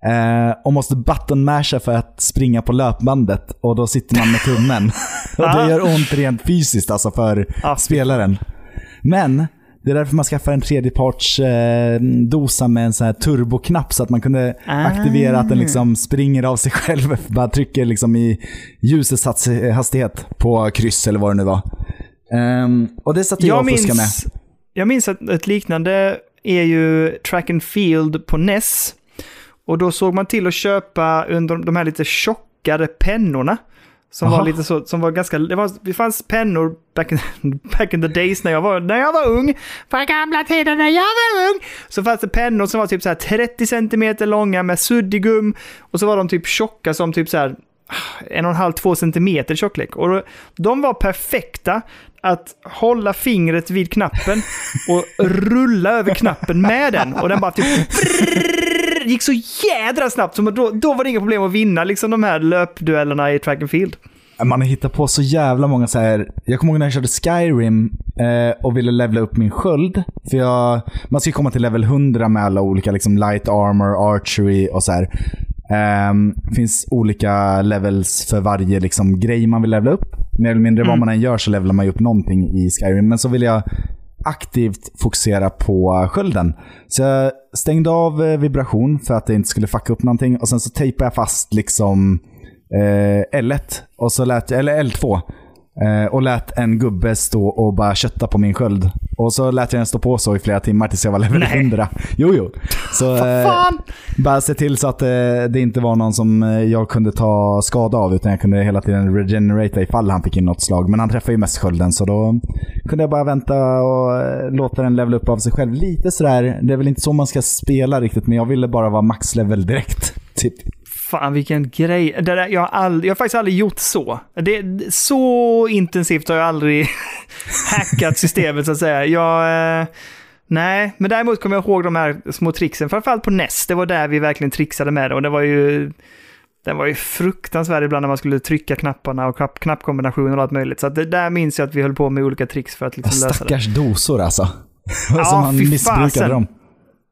[SPEAKER 2] Eh, och måste buttonmasha för att springa på löpbandet och då sitter man med tummen. och det
[SPEAKER 1] Ah.
[SPEAKER 2] gör ont rent fysiskt alltså för
[SPEAKER 1] Ah,
[SPEAKER 2] spelaren. Men det är därför man skaffar en tredjeparts eh, dosa med en sån här turboknapp så att man kunde
[SPEAKER 1] Ah.
[SPEAKER 2] aktivera att den liksom springer av sig själv. Bara trycker liksom i ljusets hastighet på kryss eller vad det nu var. Ehm, och det satt jag,
[SPEAKER 1] Jag
[SPEAKER 2] och fuskade med.
[SPEAKER 1] jag minns att ett liknande är ju Track and Field på NES. Och då såg man till att köpa under de här lite tjockare pennorna. Som
[SPEAKER 2] Aha.
[SPEAKER 1] var lite så, som var ganska, det, var, det fanns pennor back in, back in the days när jag var, när jag var ung. På gamla tider när jag var ung. Så fanns det pennor som var typ så här 30 centimeter långa med suddigum. Och så var de typ tjocka som typ så här en och en halv, två centimeter tjocklek. Och de var perfekta att hålla fingret vid knappen och rulla över knappen med den. Och den bara typ gick så jädra snabbt. Så då, då var det inga problem att vinna liksom de här löpduellerna i track and field.
[SPEAKER 2] Man har hittat på så jävla många så här. Jag kommer ihåg när jag körde Skyrim eh, och ville levela upp min sköld. För jag, man ska ju komma till level 100 med alla olika liksom light armor, archery och så här. Ehm, finns olika levels för varje liksom, grej man vill levela upp. Mer eller mindre vad man än gör så levelar man ju upp någonting i Skyrim. Men så vill jag aktivt fokusera på skölden. Så jag stängde av eh, vibration för att det inte skulle fucka upp någonting. Och sen så tejpade jag fast liksom eh, L1, och så lät, eller L2. Eh, och lät en gubbe stå och bara kötta på min sköld. Och så lät jag den stå på så i flera timmar tills jag var level
[SPEAKER 1] Nej.
[SPEAKER 2] 100. Jo, jo. Så eh,
[SPEAKER 1] Fan!
[SPEAKER 2] bara se till så att eh, det inte var någon som jag kunde ta skada av, utan jag kunde hela tiden regenerata ifall han fick in något slag. Men han träffade ju mest skölden, så då kunde jag bara vänta och låta den levela upp av sig själv. Lite sådär, det är väl inte så man ska spela riktigt, men jag ville bara vara maxlevel direkt. Typ.
[SPEAKER 1] Fan vilken grej. Det där, jag, har all, jag har faktiskt aldrig gjort så. Det, så intensivt har jag aldrig hackat systemet så att säga. Jag... Eh, nej, men däremot kommer jag ihåg de här små tricksen. Framförallt på NES. Det var där vi verkligen trixade med det. Och det var ju... Den var ju fruktansvärd ibland när man skulle trycka knapparna och knapp, knappkombinationer och allt möjligt. Så det där minns jag att vi höll på med olika tricks för att liksom lösa det.
[SPEAKER 2] Stackars dosor alltså.
[SPEAKER 1] Ja,
[SPEAKER 2] som han
[SPEAKER 1] fy
[SPEAKER 2] missbrukade
[SPEAKER 1] fasen.
[SPEAKER 2] dem.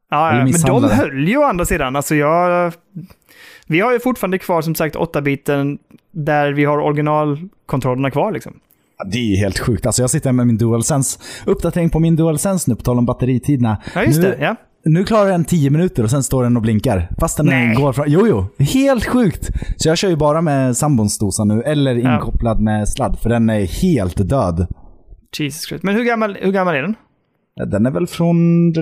[SPEAKER 1] Ja, ja, men de höll ju å andra sidan. Alltså jag... Vi har ju fortfarande kvar som sagt 8-biten där vi har originalkontrollerna kvar liksom.
[SPEAKER 2] Ja, Det är helt sjukt. Alltså jag sitter med min DualSense. Uppdatering på min DualSense nu, på tal om batteritiderna.
[SPEAKER 1] Ja, just
[SPEAKER 2] nu,
[SPEAKER 1] det. Ja.
[SPEAKER 2] Nu klarar den 10 minuter och sen står den och blinkar. Fast den
[SPEAKER 1] Nej.
[SPEAKER 2] går från... Jo, jo. Helt sjukt. Så jag kör ju bara med sambons dosa nu, eller
[SPEAKER 1] Ja.
[SPEAKER 2] inkopplad med sladd, för den är helt död.
[SPEAKER 1] Jesus Christ. Men hur gammal, hur gammal är den?
[SPEAKER 2] Den är väl från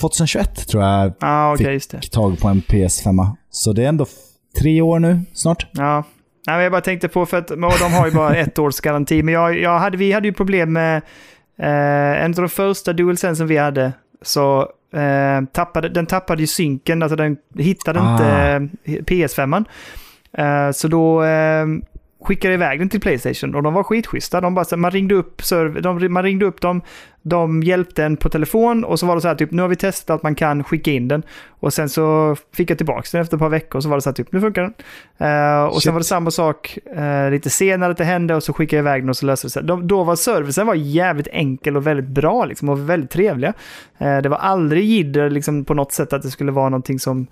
[SPEAKER 2] 2021 tror jag
[SPEAKER 1] Ja, ah, det.
[SPEAKER 2] fick tag på en PS5. Så det är ändå tre år nu snart.
[SPEAKER 1] Ja. Nej, men jag bara tänkte på, för att de har ju bara ett års garanti, men jag, jag hade, vi hade ju problem med eh, en av de första DualSense vi hade, så eh, tappade, den tappade ju synken, alltså den hittade
[SPEAKER 2] Ah.
[SPEAKER 1] inte eh, PS5. Eh, så då eh, skickade iväg den till Playstation och de var skitschyssta. De bara, så, man ringde upp, serv- de, man ringde upp dem, de hjälpte en på telefon och så var det så här typ, nu har vi testat att man kan skicka in den. Och sen så fick jag tillbaka den efter ett par veckor och så var det så här typ, nu funkar den. Eh, och
[SPEAKER 2] Shit.
[SPEAKER 1] sen var det samma sak eh, lite senare att det hände och så skickade jag iväg den och så löste det sig. De, då var servicen var jävligt enkel och väldigt bra liksom och väldigt trevliga. Eh, det var aldrig jidder liksom på något sätt att det skulle vara någonting som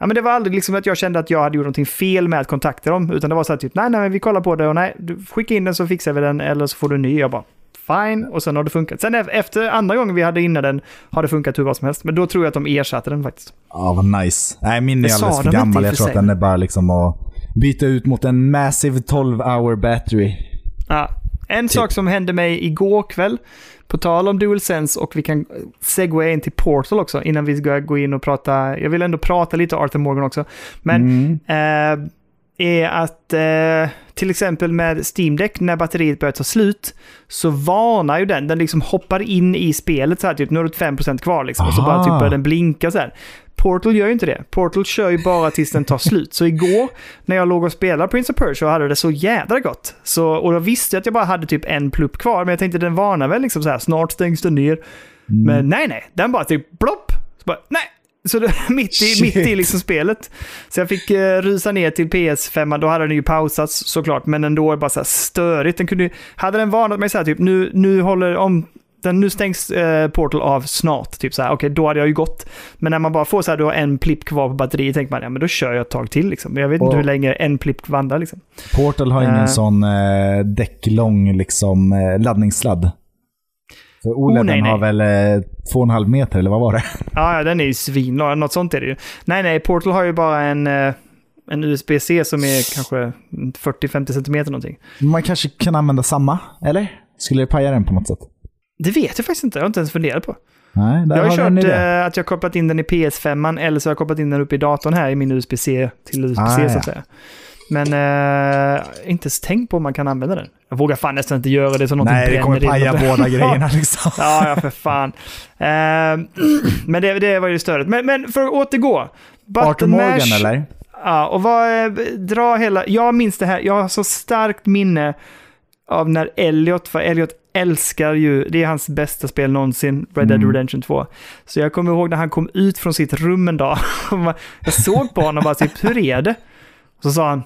[SPEAKER 1] Ja, men det var aldrig liksom att jag kände att jag hade gjort någonting fel med att kontakta dem, utan det var så här typ, nej, nej, men vi kollar på det och nej, du skicka in den så fixar vi den eller så får du en ny. Jag bara, fine, och sen har det funkat. Sen efter andra gången vi hade inne den har det funkat hur bra som helst, men då tror jag att de ersatte den faktiskt.
[SPEAKER 2] Ja, vad nice. Nej, min är
[SPEAKER 1] Det
[SPEAKER 2] alldeles för gammal. Jag tror att den är bara liksom att byta ut mot en massive 12 hour battery.
[SPEAKER 1] Ja. En
[SPEAKER 2] Typ.
[SPEAKER 1] sak som hände mig igår kväll, på tal om DualSense och vi kan segwaya in till Portal också innan vi ska gå in och prata. Jag vill ändå prata lite Arthur Morgan också. Men
[SPEAKER 2] Mm.
[SPEAKER 1] eh, är att eh, till exempel med Steam Deck när batteriet börjar ta slut så varnar ju den. Den liksom hoppar in i spelet så här typ nu har du 5% kvar liksom. Och så bara typ börjar den blinka så här. Portal gör ju inte det. Portal kör ju bara tills den tar slut. Så igår när jag låg och spelade Prince of Persia hade det så jädra gott. Så, och jag visste att jag bara hade typ en plupp kvar. Men jag tänkte den varnar väl liksom så här snart stängs den ner.
[SPEAKER 2] Mm.
[SPEAKER 1] Men nej, nej. Den bara typ plopp. Så bara, nej. Så det, mitt, i, mitt i liksom spelet. Så jag fick uh, rusa ner till PS5, då hade den ju pausats såklart, men ändå bara så här störigt. Den kunde, hade den varnat mig så här typ, nu, nu håller om den, nu stängs eh, Portal av snart. Typ så här, okej, då hade jag ju gått. Men när man bara får så här, du har en plipp kvar på batteriet, tänker man, ja men då kör jag ett tag till liksom. Jag vet inte hur länge en plipp vandrar liksom.
[SPEAKER 2] Portal har ingen
[SPEAKER 1] Eh.
[SPEAKER 2] sån eh, däcklång liksom, eh, laddningssladd. För OLEDen
[SPEAKER 1] Oh, nej, nej.
[SPEAKER 2] har väl eh, två och en halv meter, eller vad var det?
[SPEAKER 1] Ja, ja, den är ju svinlång, något sånt är det ju. Nej, nej, Portal har ju bara en, eh, en USB-C som är kanske 40-50 cm någonting.
[SPEAKER 2] Man kanske kan använda samma, eller? Skulle det paja den på något sätt?
[SPEAKER 1] Det vet jag faktiskt inte, jag har inte ens funderat på.
[SPEAKER 2] Nej,
[SPEAKER 1] Jag har
[SPEAKER 2] har
[SPEAKER 1] kört eh, att jag har kopplat in den i PS5 eller så har jag kopplat in den uppe i datorn här i min USB-C till USB-C
[SPEAKER 2] Ah,
[SPEAKER 1] så att säga. Men eh, inte ens tänkt på om man kan använda den. Jag vågar fan nästan inte göra det så någonting
[SPEAKER 2] Nej, det kommer paja båda grejerna liksom.
[SPEAKER 1] Ja, ja för fan. Eh, men det, det var ju störigt. Men, men för att återgå.
[SPEAKER 2] Arthur Morgan eller?
[SPEAKER 1] Ja, och vad, eh, dra hela, jag minns det här, jag har så starkt minne av när Elliot, för Elliot älskar ju, det är hans bästa spel någonsin, Red Dead
[SPEAKER 2] Mm.
[SPEAKER 1] Redemption 2. Så jag kommer ihåg när han kom ut från sitt rum en dag, jag såg på honom och bara typ, hur är det? Och så sa han,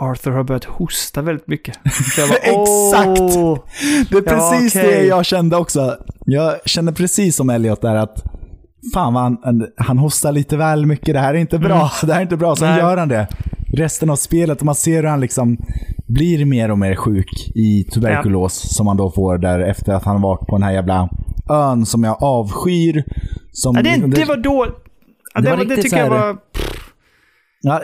[SPEAKER 1] Arthur har börjat hosta väldigt mycket. Så jag bara,
[SPEAKER 2] Exakt! Det är
[SPEAKER 1] Ja,
[SPEAKER 2] precis
[SPEAKER 1] okej.
[SPEAKER 2] det jag kände också. Jag kände precis som Elliot där att fan vad han, han hostar lite väl mycket. Det här är inte bra. Det här är inte bra.
[SPEAKER 1] Nej.
[SPEAKER 2] gör han det. Resten av spelet och man ser hur han liksom blir mer och mer sjuk i tuberkulos som han då får där efter att han varit på den här jävla ön som jag avskyr. Som,
[SPEAKER 1] Ja, det, det var då, ja,
[SPEAKER 2] Det
[SPEAKER 1] det,
[SPEAKER 2] var
[SPEAKER 1] det tycker jag
[SPEAKER 2] här-
[SPEAKER 1] var,
[SPEAKER 2] ja,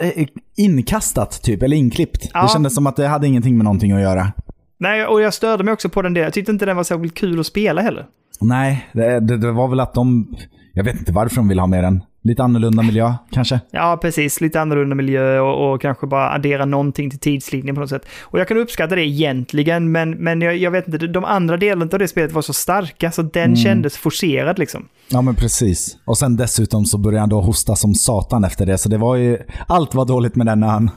[SPEAKER 2] inkastat typ, eller inklippt.
[SPEAKER 1] Ja.
[SPEAKER 2] Det kändes som att det hade ingenting med någonting att göra.
[SPEAKER 1] nej, och jag störde mig också på den där, jag tyckte inte den var särskilt kul att spela heller.
[SPEAKER 2] Nej, det, det, det var väl att de... Jag vet inte varför de vill ha med den. Lite annorlunda miljö, kanske.
[SPEAKER 1] Ja, precis. Lite annorlunda miljö och, och kanske bara addera någonting till tidslinjen på något sätt. Och jag kan uppskatta det egentligen, men, men jag, jag vet inte, de andra delarna av det spelet var så starka så den kändes forcerad liksom.
[SPEAKER 2] Ja, men precis. Och sen dessutom så började han då hosta som satan efter det. Så det var ju... Allt var dåligt med den ön.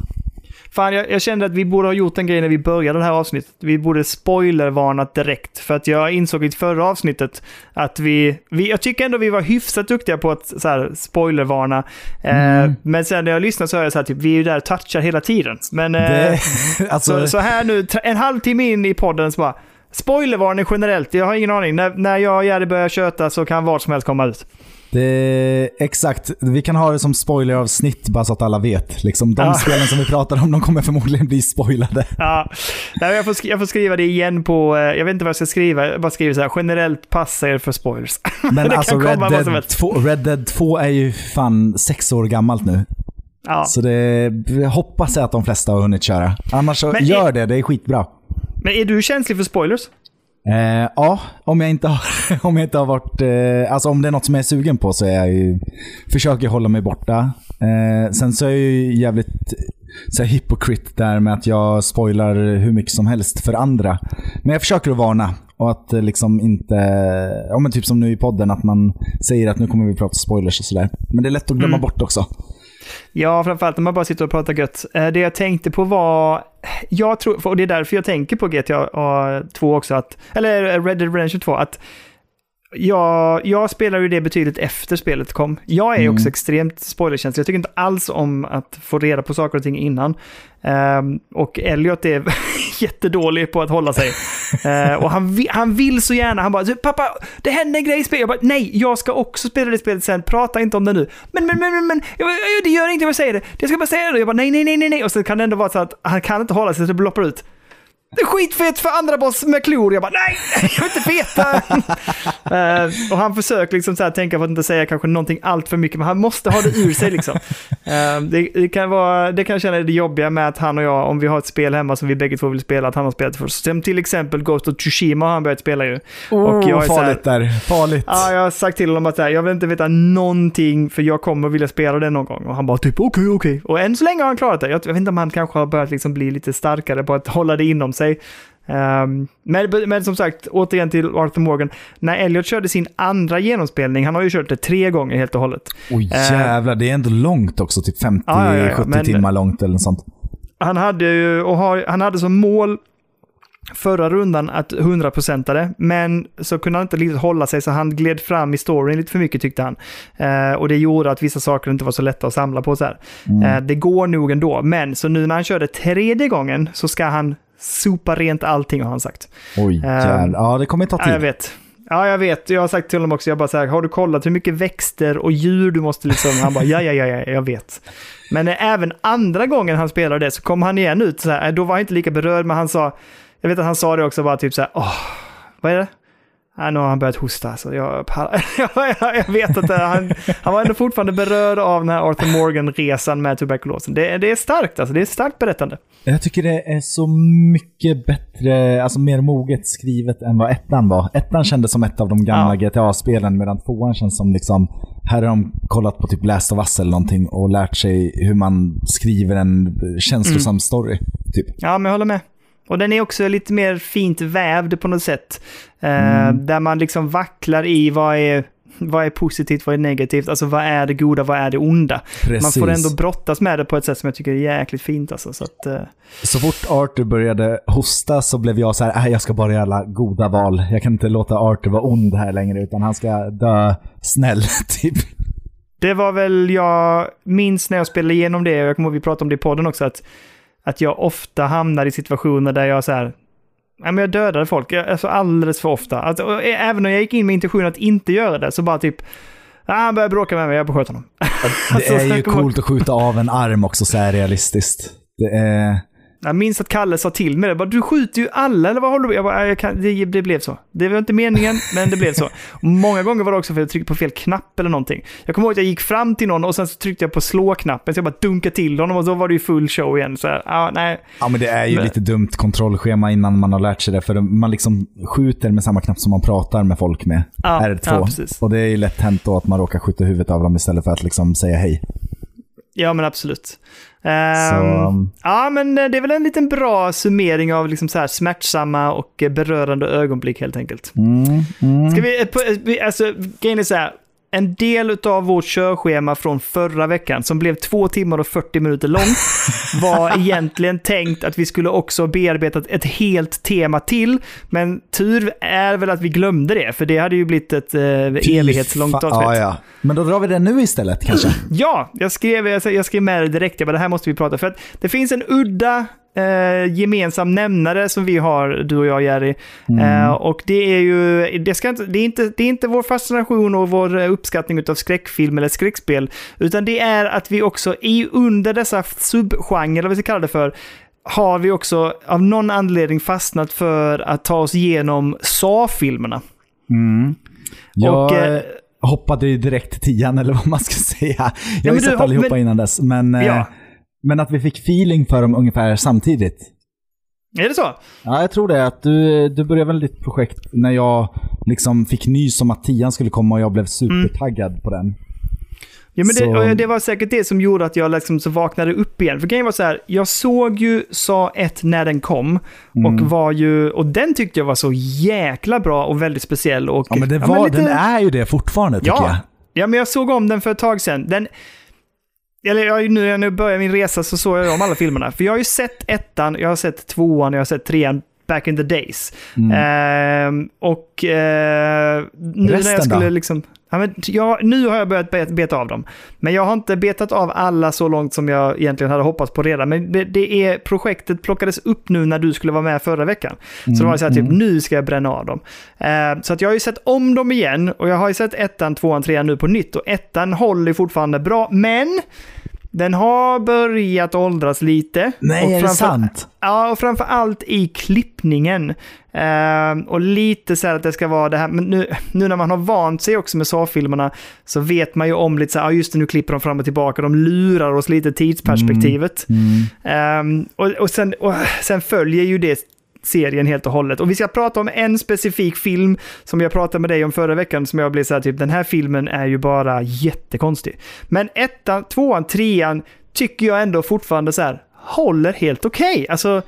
[SPEAKER 1] Fan, jag, jag kände att vi borde ha gjort en grej när vi började det här avsnittet. Vi borde spoilervarnat direkt. För att jag insåg i förra avsnittet att vi, vi... Jag tycker ändå vi var hyfsat duktiga på att så här, spoilervarna.
[SPEAKER 2] Mm.
[SPEAKER 1] Eh, men sen när jag lyssnar så är jag så här, typ, vi är ju där och touchar hela tiden. Men... Eh,
[SPEAKER 2] Det, alltså,
[SPEAKER 1] Så, så här nu, en halvtimme in i podden så bara, spoilervarning generellt, jag har ingen aning. När, när jag och Jerry börjar köta så kan vad som helst komma ut.
[SPEAKER 2] Det, exakt. Vi kan ha det som spoileravsnitt bara så att alla vet. Liksom, de
[SPEAKER 1] Ja.
[SPEAKER 2] spelen som vi pratar om, de kommer förmodligen bli spoilade.
[SPEAKER 1] Ja, nej, jag, får jag får skriva det igen på, eh, jag vet inte vad jag ska skriva, jag bara skriver så här, generellt passa er för spoilers.
[SPEAKER 2] Men
[SPEAKER 1] Det
[SPEAKER 2] alltså Red Dead,
[SPEAKER 1] helst.
[SPEAKER 2] 2, Red Dead 2 är ju fan sex år gammalt nu.
[SPEAKER 1] Ja.
[SPEAKER 2] Så det jag hoppas jag att de flesta har hunnit köra. Annars så
[SPEAKER 1] Men
[SPEAKER 2] gör
[SPEAKER 1] är-
[SPEAKER 2] det, det är skitbra.
[SPEAKER 1] Men är du känslig för spoilers?
[SPEAKER 2] Eh, ja, om jag inte har, om jag inte har varit... Eh, alltså om det är något som jag är sugen på så är jag ju, försöker jag hålla mig borta. Eh, sen så är jag ju jävligt så här, hypokrit där med att jag spoilar hur mycket som helst för andra. Men jag försöker att varna. Och att eh, liksom inte, ja men typ som nu i podden, att man säger att nu kommer vi prata spoilers och sådär. Men det är lätt att glömma
[SPEAKER 1] Mm.
[SPEAKER 2] bort också.
[SPEAKER 1] Ja, framförallt när man bara sitter och pratar gött. Eh, Det jag tänkte på var, jag tror, och det är därför jag tänker på GTA 2 också, att, eller Red Dead Redemption 2, att jag, jag spelar ju det betydligt efter spelet kom. Jag är
[SPEAKER 2] Mm.
[SPEAKER 1] också extremt spoilerkänslig. Jag tycker inte alls om att få reda på saker och ting innan. Ehm, och Elliot är jättedålig på att hålla sig. Eh, och han, vi- han vill så gärna, han bara "Du, “Pappa, det händer en grej i spelet”. Jag bara “Nej, jag ska också spela det spelet sen, prata inte om det nu”. “Men, men, men, men, men jag bara, det gör inget om jag säger det. Jag ska bara säga det”. Jag bara “Nej, nej, nej, nej, nej”. Och så kan det ändå vara så att han kan inte hålla sig så det bloppar ut. Det är skitfett för andra boss med klor. Jag bara nej, jag vill inte veta. Eh, och han försöker liksom så här tänka på att inte säga kanske någonting allt för mycket, men han måste ha det ur sig liksom. Eh, det, det, kan vara, det kan jag känna är det jobbiga med att han och jag, om vi har ett spel hemma som vi bägge två vill spela, att han har spelat först. Som till exempel Ghost of Tsushima har han börjat spela ju.
[SPEAKER 2] Oh,
[SPEAKER 1] jag är så här-
[SPEAKER 2] farligt där. Farligt.
[SPEAKER 1] Ja, jag har sagt till honom att här, jag vill inte veta någonting för jag kommer vilja spela det någon gång. Och han bara typ okej, okej. Och än så länge har han klarat det. Jag, jag vet inte om han kanske har börjat liksom bli lite starkare på att hålla det inom sig. Ehm, men, men som sagt, återigen till Arthur Morgan. När Elliot körde sin andra genomspelning, han har ju kört det tre gånger helt och hållet.
[SPEAKER 2] Oj
[SPEAKER 1] Eh,
[SPEAKER 2] jävlar, det är ändå långt också. Typ 50-70
[SPEAKER 1] Ja, ja, ja, men-
[SPEAKER 2] timmar långt eller något sånt.
[SPEAKER 1] Han hade ju, och har, han hade som mål förra rundan att 100% det, men så kunde han inte riktigt hålla sig så han gled fram i storyn lite för mycket tyckte han. Eh, och det gjorde att vissa saker inte var så lätta att samla på så här. Eh, det går nog ändå, men så nu när han körde tredje gången så ska han sopa rent allting har han sagt.
[SPEAKER 2] Oj jävlar. Ja, det kommer ta
[SPEAKER 1] Ja, jag
[SPEAKER 2] tid.
[SPEAKER 1] vet. Ja, jag vet. Jag har sagt till honom också, jag bara så här, har du kollat hur mycket växter och djur du måste liksom... Han bara, ja, ja, ja, ja, jag vet. Men eh, även andra gången han spelade det så kom han igen ut så här, eh, då var han inte lika berörd, men han sa, jag vet att han sa det också bara typ så här, åh, vad är det? Ja, nu har han börjat hosta, så jag, jag vet att han, han var ändå fortfarande berörd av den här Arthur Morgan-resan med tuberkulosen. Det, det är starkt alltså, det är starkt berättande.
[SPEAKER 2] Jag tycker det är så mycket bättre, alltså mer moget skrivet än vad ettan var. Ettan kändes som ett av de gamla GTA-spelen medan tvåan känns som liksom, här har de kollat på typ Last of Us eller någonting och lärt sig hur man skriver en känslosam
[SPEAKER 1] Mm.
[SPEAKER 2] story. Typ.
[SPEAKER 1] Ja, men jag håller med. Och den är också lite mer fint vävd på något sätt. Eh, Där man liksom vacklar i vad är, vad är positivt, vad är negativt, alltså vad är det goda, vad är det onda.
[SPEAKER 2] Precis.
[SPEAKER 1] Man får ändå brottas med det på ett sätt som jag tycker är jäkligt fint alltså. Så att, eh,
[SPEAKER 2] Så fort Arthur började hosta så blev jag så här, "Äh, jag ska bara göra goda val. Jag kan inte låta Arthur vara ond här längre, utan han ska dö snäll, typ.
[SPEAKER 1] det var väl, jag minns när jag spelade igenom det, och jag kommer ihåg vi pratade om det i podden också, att, att jag ofta hamnar i situationer där jag så här, Nej, men jag dödade folk, alltså alldeles för ofta. Alltså, och även när jag gick in med intentionen att inte göra det, så bara typ, ah, han började bråka med mig, jag beskjöt honom.
[SPEAKER 2] Det
[SPEAKER 1] Alltså,
[SPEAKER 2] är ju coolt att skjuta av en arm också så här realistiskt. Det är...
[SPEAKER 1] Jag minns att Kalle sa till mig det. Bara, du skjuter ju alla, eller vad håller du på Jag bara, "Nej, jag kan, det, det blev så. Det var inte meningen, men det blev så. Och många gånger var det också för att jag tryckte på fel knapp eller någonting. Jag kommer ihåg att jag gick fram till någon och sen så tryckte jag på slå-knappen, så jag bara dunkade till honom och så var det ju full show igen. Så här, ja, nej.
[SPEAKER 2] Ja, men det är ju
[SPEAKER 1] Men-
[SPEAKER 2] lite dumt kontrollschema innan man har lärt sig det. För man liksom skjuter med samma knapp som man pratar med folk med.
[SPEAKER 1] Ja,
[SPEAKER 2] R2.
[SPEAKER 1] ja,
[SPEAKER 2] och det är ju lätt hänt då att man råkar skjuta huvudet av dem istället för att liksom säga hej.
[SPEAKER 1] Ja, men absolut. Ehm,
[SPEAKER 2] Så,
[SPEAKER 1] Ja, men eh, det är väl en liten bra summering av liksom så här smärtsamma och eh, berörande ögonblick helt enkelt.
[SPEAKER 2] mm, mm.
[SPEAKER 1] Ska vi, eh, vi- alltså, grejen är så här. En del av vårt körschema från förra veckan, som blev två timmar och 40 minuter långt, var egentligen tänkt att vi skulle också bearbeta ett helt tema till. Men tur är väl att vi glömde det, för det hade ju blivit ett eh, evighetslångt avsnitt.
[SPEAKER 2] Ja, ja. Men då drar vi det nu istället kanske.
[SPEAKER 1] Ja, jag skrev, jag skrev med det direkt. Jag bara, det här måste vi prata för att det finns en udda eh, gemensam nämnare som vi har, du och jag Jerry. Eh, och det är ju, det, ska inte, det, är inte, det är inte vår fascination och vår uppskattning av skräckfilm eller skräckspel, utan det är att vi också i, under dessa subgenrer, eller vad vi ska kalla det för, har vi också av någon anledning fastnat för att ta oss igenom Saw-filmerna.
[SPEAKER 2] Jag
[SPEAKER 1] Och, eh,
[SPEAKER 2] hoppade ju direkt till tian, eller vad man ska säga. Jag har ju sett allihopa
[SPEAKER 1] men-
[SPEAKER 2] innan dess, men, eh,
[SPEAKER 1] Ja.
[SPEAKER 2] Men att vi fick feeling för dem ungefär samtidigt.
[SPEAKER 1] Är det så?
[SPEAKER 2] Ja, jag tror det. Att du, du började väl ditt projekt när jag liksom fick nys om att tian skulle komma och jag blev supertaggad på den.
[SPEAKER 1] Ja, men
[SPEAKER 2] Så-
[SPEAKER 1] det, det var säkert det som gjorde att jag liksom så vaknade upp igen. För grejen var så här, jag såg ju Sa 1 när den kom.
[SPEAKER 2] Mm.
[SPEAKER 1] Och var ju, och den tyckte jag var så jäkla bra och väldigt speciell. Och,
[SPEAKER 2] Ja, men, det var,
[SPEAKER 1] lite-
[SPEAKER 2] den är ju det fortfarande tycker jag.
[SPEAKER 1] Ja, ja, men jag såg om den för ett tag sedan. Den, eller jag, nu när jag nu börjar min resa så såg jag om alla filmerna. För jag har ju sett ettan, jag har sett tvåan, jag har sett trean back in the days.
[SPEAKER 2] Mm.
[SPEAKER 1] Ehm, och eh, nu när
[SPEAKER 2] Resten
[SPEAKER 1] jag skulle
[SPEAKER 2] då?
[SPEAKER 1] liksom... Ja, men jag, nu har jag börjat bet, beta av dem. Men jag har inte betat av alla så långt som jag egentligen hade hoppats på redan. Men det, det är, projektet plockades upp nu när du skulle vara med förra veckan. Så det var så här, typ, nu ska jag bränna av dem. Eh, så att jag har ju sett om dem igen och jag har ju sett ettan, tvåan, trean nu på nytt. Och ettan håller fortfarande bra, men den har börjat åldras lite.
[SPEAKER 2] Nej,
[SPEAKER 1] och
[SPEAKER 2] är det sant?
[SPEAKER 1] Ja, och framför allt i klippningen. Ehm, och lite så här att det ska vara det här, men nu, nu när man har vant sig också med Saw-filmerna så vet man ju om lite så här, ja just det, nu klipper de fram och tillbaka, de lurar oss lite tidsperspektivet.
[SPEAKER 2] Mm.
[SPEAKER 1] Ehm, och, och, sen, och sen följer ju det serien helt och hållet. Och vi ska prata om en specifik film som jag pratade med dig om förra veckan som jag blev så här typ, den här filmen är ju bara jättekonstig. Men ettan, tvåan, trean tycker jag ändå fortfarande så här håller helt okej. Alltså,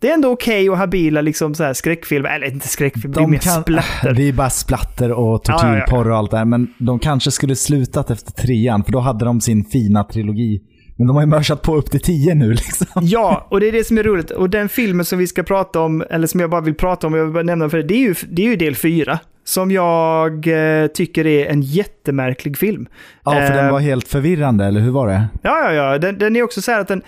[SPEAKER 1] det är ändå okej och habila liksom så här skräckfilmer, eller inte skräckfilmer, det är
[SPEAKER 2] De
[SPEAKER 1] mer
[SPEAKER 2] kan,
[SPEAKER 1] splatter.
[SPEAKER 2] det är bara splatter och
[SPEAKER 1] Ja, ja, ja.
[SPEAKER 2] tortyrporr och allt det här. Men de kanske skulle slutat efter trean, för då hade de sin fina trilogi. Men de har ju mörsat på upp till tio nu liksom.
[SPEAKER 1] Ja, och det är det som är roligt. Och den filmen som vi ska prata om, eller som jag bara vill prata om, jag vill bara nämna för det, det är ju, det är ju del fyra. Som jag eh, tycker är en jättemärklig film.
[SPEAKER 2] Ja, för
[SPEAKER 1] Eh,
[SPEAKER 2] den var helt förvirrande, eller hur var det?
[SPEAKER 1] Ja, ja, ja. Den, den är också så här att den...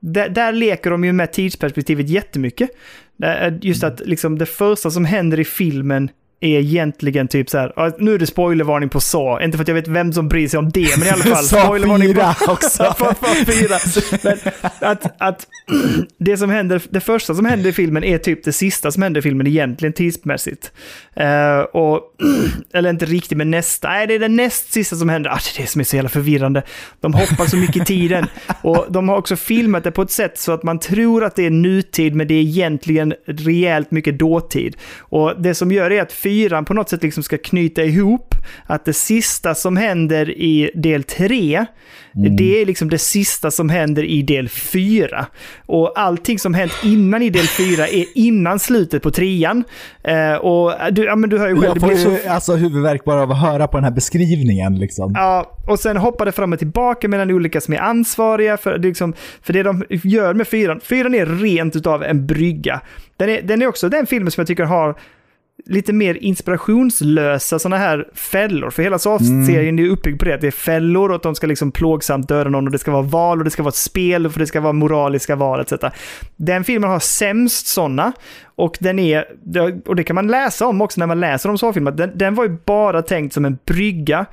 [SPEAKER 1] Där, där leker de ju med tidsperspektivet jättemycket. Där- Just att liksom det första som händer i filmen är egentligen typ så här, nu är det spoilervarning på så, inte för att jag vet vem som bryr sig om det, men i alla fall. Spoilervarning på-
[SPEAKER 2] också.
[SPEAKER 1] För, för fyra. Men att, att det som händer, det första som händer i filmen är typ det sista som händer i filmen egentligen tidsmässigt. Eh, och, eller inte riktigt, men nästa. Nej, det är det näst sista som händer. Ah, det är det som är så jävla förvirrande. De hoppar så mycket i tiden. Och de har också filmat det på ett sätt så att man tror att det är nutid, men det är egentligen rejält mycket dåtid. Och det som gör är att fyran på något sätt liksom ska knyta ihop att det sista som händer i del tre, det är liksom det sista som händer i del fyra. Och allting som hänt innan i del fyra är innan slutet på trean. Eh, och du, ja, men du hör ju själv,
[SPEAKER 2] Jag
[SPEAKER 1] det
[SPEAKER 2] får
[SPEAKER 1] blir så
[SPEAKER 2] alltså huvudvärk bara av att höra på den här beskrivningen liksom.
[SPEAKER 1] Ja, och sen hoppar det fram och tillbaka mellan olika som är ansvariga för, det liksom, för det de gör med fyran. Fyran är rent utav en brygga. Den är, den är också den filmen som jag tycker har lite mer inspirationslösa sådana här fällor. För hela Saw-serien är uppbyggd på det, att det är fällor och att de ska liksom plågsamt döda någon och det ska vara val och det ska vara ett spel och det ska vara moraliska val etc. Den filmen har sämst sådana och den är, och det kan man läsa om också när man läser om Saw-filmer, den, den var ju bara tänkt som en brygga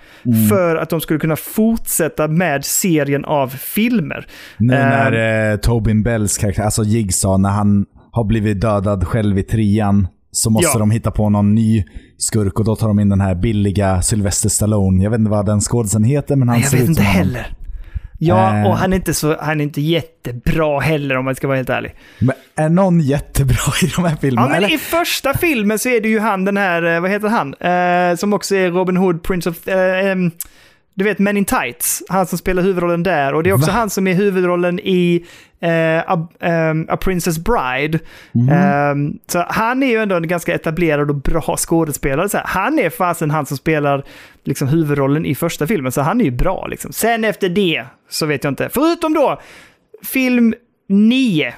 [SPEAKER 1] för att de skulle kunna fortsätta med serien av filmer.
[SPEAKER 2] Nu när eh, Tobin Bells karaktär, alltså Jigsaw, när han har blivit dödad själv i trean, så måste
[SPEAKER 1] Ja.
[SPEAKER 2] de hitta på någon ny skurk och då tar de in den här billiga Sylvester Stallone. Jag vet inte vad den skådisen heter, men han
[SPEAKER 1] Jag
[SPEAKER 2] ser
[SPEAKER 1] vet
[SPEAKER 2] ut
[SPEAKER 1] inte
[SPEAKER 2] som honom.
[SPEAKER 1] heller. Ja,
[SPEAKER 2] Eh.
[SPEAKER 1] och han är, inte så, han är inte jättebra heller om man ska vara helt ärlig.
[SPEAKER 2] Men är någon jättebra i de här
[SPEAKER 1] Ja,
[SPEAKER 2] filmerna?
[SPEAKER 1] men
[SPEAKER 2] eller?
[SPEAKER 1] i första filmen så är det ju han den här, eh, vad heter han? Eh, som också är Robin Hood, Prince of... Eh, du vet Men in Tights, han som spelar huvudrollen där. Och det är också
[SPEAKER 2] Va?
[SPEAKER 1] han som är huvudrollen i eh, A, em, A Princess Bride.
[SPEAKER 2] Mhm.
[SPEAKER 1] Em, så han är ju ändå en ganska etablerad och bra skådespelare. Så här, han är fasen han som spelar liksom, huvudrollen i första filmen, så han är ju bra. Liksom. Sen efter det så vet jag inte. Förutom då film 9,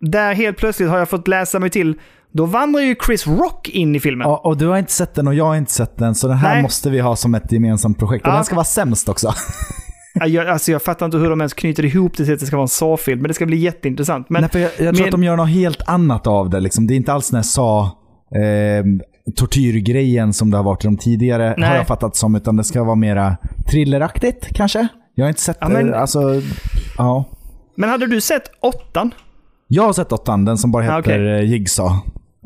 [SPEAKER 1] där helt plötsligt har jag fått läsa mig till då vandrar ju Chris Rock in i filmen.
[SPEAKER 2] Ja, och du har inte sett den och jag har inte sett den, så den här
[SPEAKER 1] Nej.
[SPEAKER 2] måste vi ha som ett gemensamt projekt. Och
[SPEAKER 1] Ja.
[SPEAKER 2] den ska vara sämst också.
[SPEAKER 1] Ja, Jag, alltså jag fattar inte hur de ens knyter ihop det till att det ska vara en Saw-film, men det ska bli jätteintressant. Men
[SPEAKER 2] Nej, för jag, jag tror
[SPEAKER 1] men-
[SPEAKER 2] att de gör något helt annat av det. Liksom. Det är inte alls den här sa eh, tortyrgrejen som det har varit i de tidigare,
[SPEAKER 1] Nej.
[SPEAKER 2] har jag fattat som, utan det ska vara mera thrilleraktigt kanske. Jag har inte sett
[SPEAKER 1] Ja, men-
[SPEAKER 2] det. Alltså, ja.
[SPEAKER 1] Men hade du sett åttan?
[SPEAKER 2] Jag har sett åttan, den som bara heter
[SPEAKER 1] okej.
[SPEAKER 2] okay. Jigsaw.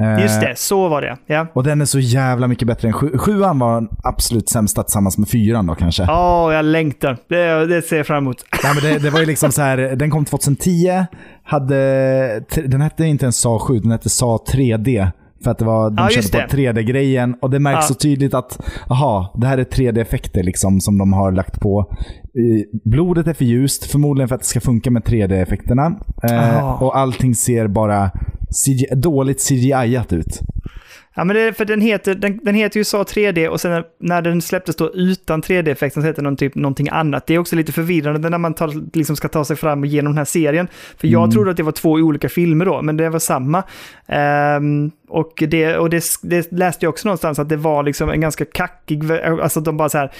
[SPEAKER 2] Eh,
[SPEAKER 1] Just det, så var det. Ja.
[SPEAKER 2] Och den är så jävla mycket bättre än sju. Sjuan var den absolut sämsta tillsammans med fyran då kanske.
[SPEAKER 1] Åh, jag längtar. Det, det ser jag fram emot.
[SPEAKER 2] Nej, men det, det var ju liksom så här, den kom 2010, hade, den hette inte ens SA 7, den hette SA 3D. För att det var, de
[SPEAKER 1] Ja,
[SPEAKER 2] körde på
[SPEAKER 1] det.
[SPEAKER 2] 3D-grejen och det märks
[SPEAKER 1] Ja.
[SPEAKER 2] så tydligt att, aha, det här är 3D-effekter liksom som de har lagt på. Blodet är för ljust, förmodligen för att det ska funka med 3D-effekterna. Eh, och allting ser bara CGI, dåligt CGI-at ut.
[SPEAKER 1] Ja, men det är för den heter, den, den heter ju SA 3D och sen när, den släpptes då utan 3D-effekten så heter den typ någonting annat. Det är också lite förvirrande när man tar, liksom ska ta sig fram genom den här serien. För jag trodde att det var två olika filmer då, men det var samma. Ehm, och det, och det, det läste jag också någonstans att det var liksom en ganska kackig, alltså de bara så här,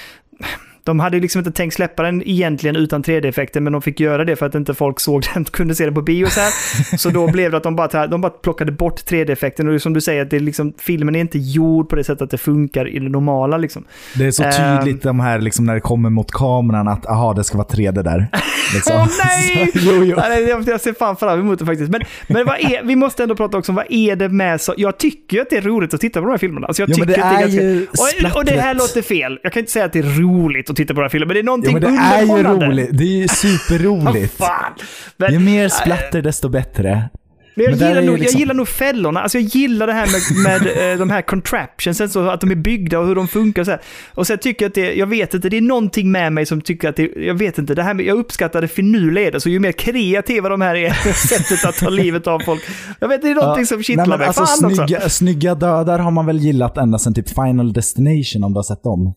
[SPEAKER 1] de hade liksom inte tänkt släppa den egentligen utan 3D-effekter, men de fick göra det för att inte folk såg den, kunde se den på bio så här. Så då blev det att de bara, de bara plockade bort 3D-effekten och som du säger, att det är liksom, filmen är inte gjord på det sättet att det funkar i det normala. Liksom.
[SPEAKER 2] Det är så
[SPEAKER 1] Ehm.
[SPEAKER 2] tydligt de här liksom, när det kommer mot kameran att aha, det ska vara 3D där. Liksom.
[SPEAKER 1] Åh nej!
[SPEAKER 2] Så, jo, jo.
[SPEAKER 1] Nej, Jag, ser fan fram emot det faktiskt. Men, men vad är, vi måste ändå prata också om vad är det med så... Jag tycker ju att det är roligt att titta på de här filmerna. Alltså jag
[SPEAKER 2] Jo,
[SPEAKER 1] tycker
[SPEAKER 2] det
[SPEAKER 1] att
[SPEAKER 2] är
[SPEAKER 1] ganska, och, och det här låter fel. Jag kan inte säga att det är roligt att titta på de här filmerna, men det är någonting
[SPEAKER 2] men det är ju roligt. Det är ju superroligt.
[SPEAKER 1] Fan! Men,
[SPEAKER 2] Ju mer splatter desto bättre.
[SPEAKER 1] Men jag,
[SPEAKER 2] Men
[SPEAKER 1] gillar nog,
[SPEAKER 2] liksom-
[SPEAKER 1] jag gillar nog fällorna. Alltså jag gillar det här med, med eh, de här contraptionsen, så att de är byggda och hur de funkar och så här. Och sen tycker jag att det, jag vet inte, det är någonting med mig som tycker att det, jag vet inte, det här med, jag uppskattar det finurliga så ju mer kreativa de här är, sättet att ta livet av folk. Jag vet, det är någonting som
[SPEAKER 2] Nej,
[SPEAKER 1] kittlar
[SPEAKER 2] men
[SPEAKER 1] mig.
[SPEAKER 2] alltså,
[SPEAKER 1] Fan
[SPEAKER 2] snygga, snygga dödar har man väl gillat ända sedan typ Final Destination om du har sett dem.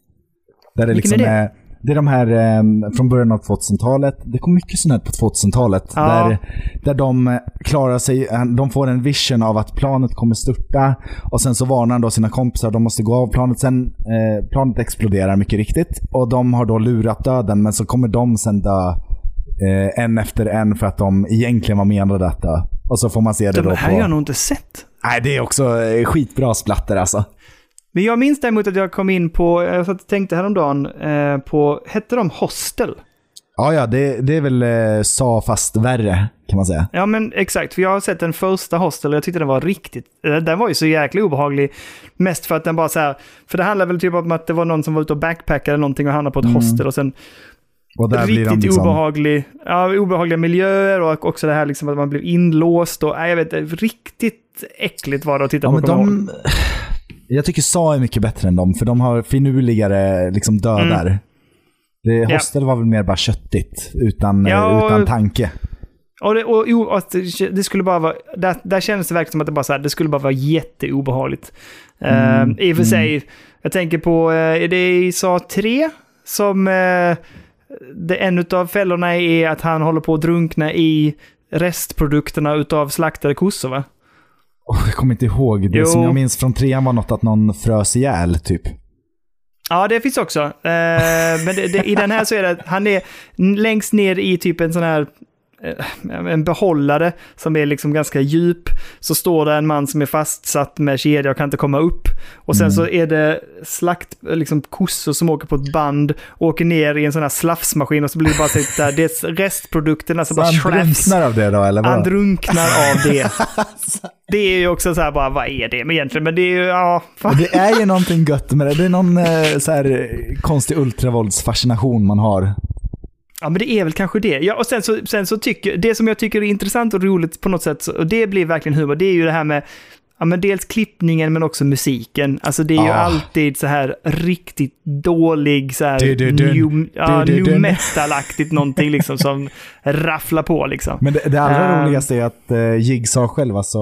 [SPEAKER 2] Där det
[SPEAKER 1] Vilken
[SPEAKER 2] liksom
[SPEAKER 1] är det?
[SPEAKER 2] är det är de här ehm, från början av 2000-talet. Det kom mycket sånt här på 2000-talet.
[SPEAKER 1] Ja.
[SPEAKER 2] Där, där de eh, klarar sig, eh, de får en vision av att planet kommer störta. Och sen så varnar han då sina kompisar, de måste gå av planet. Sen, eh, planet exploderar mycket riktigt. Och de har då lurat döden, men så kommer de sen dö eh, en efter en för att de egentligen var menade att dö. Och så får man se det då
[SPEAKER 1] De här
[SPEAKER 2] på...
[SPEAKER 1] har jag nog inte sett.
[SPEAKER 2] Nej, det är också eh, skitbra splatter alltså.
[SPEAKER 1] Men jag minns däremot att jag kom in på, jag satt och tänkte häromdagen, eh, på, hette de Hostel?
[SPEAKER 2] Ja, ja, det, det är väl eh, SA fast värre kan man säga.
[SPEAKER 1] Ja men exakt, för jag har sett den första Hostel och jag tyckte den var riktigt, eh, den var ju så jäkla obehaglig. Mest för att den bara så här, för det handlar väl typ om att det var någon som var ute och backpackade någonting och hamnade på ett hostel och sen
[SPEAKER 2] Och där blir
[SPEAKER 1] riktigt
[SPEAKER 2] de liksom,
[SPEAKER 1] obehaglig, ja, obehagliga miljöer och också det här liksom att man blev inlåst och, nej, jag vet riktigt äckligt var det att titta
[SPEAKER 2] Ja,
[SPEAKER 1] på.
[SPEAKER 2] men de, jag tycker SA är mycket bättre än dem, för de har finurligare liksom, dödar. Det,
[SPEAKER 1] Mm. Ja.
[SPEAKER 2] Hostel var väl mer bara köttigt, utan, eh,
[SPEAKER 1] Ja, och-
[SPEAKER 2] utan tanke.
[SPEAKER 1] Och det, och, att det- det skulle bara vara, där, där kändes det verkligen som att det bara så här, det skulle bara vara jätteobehagligt.
[SPEAKER 2] Mm,
[SPEAKER 1] Eh, I och för sig, jag tänker på, eh, är det i SA 3 som eh, det, en av fällorna är att han håller på att drunkna i restprodukterna utav slaktade kossor va?
[SPEAKER 2] Oh, jag kommer inte ihåg. Det
[SPEAKER 1] Jo.
[SPEAKER 2] som jag minns från trean var något att någon frös ihjäl, typ.
[SPEAKER 1] Ja, det finns också. Eh, men det, det, i den här så är det att han är längst ner i typ en sån här en behållare som är liksom ganska djup. Så står det en man som är fastsatt med kedja och kan inte komma upp. Och sen så är det slakt, liksom kossor som åker på ett band, åker ner i en sån här slafsmaskin och så blir det bara typ där, det är restprodukterna som
[SPEAKER 2] Så
[SPEAKER 1] bara
[SPEAKER 2] han drunknar av det då, eller
[SPEAKER 1] Han
[SPEAKER 2] vadå?
[SPEAKER 1] drunknar av det. Det är ju också så här bara, vad är det egentligen? Men det är ju, ja, fan.
[SPEAKER 2] Det är ju någonting gött med det. Det är någon eh, så här, eh, konstig ultravåldsfascination man har.
[SPEAKER 1] Ja, men det är väl kanske det. Ja, och sen så, sen så tycker, det som jag tycker är intressant och roligt på något sätt, och det blir verkligen humor, det är ju det här med Ja, men dels klippningen men också musiken. Alltså det är ju
[SPEAKER 2] Ah.
[SPEAKER 1] alltid så här riktigt dålig så här
[SPEAKER 2] Du-du-dun.
[SPEAKER 1] new, ja, new metal-aktigt någonting liksom som rafflar på liksom.
[SPEAKER 2] Men det, det allra
[SPEAKER 1] Ehm.
[SPEAKER 2] roligaste är att uh, Jigsaw själv, alltså,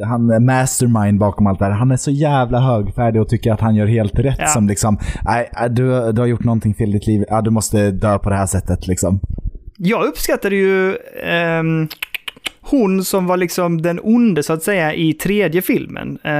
[SPEAKER 2] eh, han är mastermind bakom allt det här. Han är så jävla högfärdig och tycker att han gör helt rätt
[SPEAKER 1] Ja.
[SPEAKER 2] som liksom, nej, äh, du, du har gjort någonting fel i ditt liv, ja, du måste dö på det här sättet liksom.
[SPEAKER 1] Jag uppskattade ju ehm, hon som var liksom den onde så att säga i tredje filmen. Eh,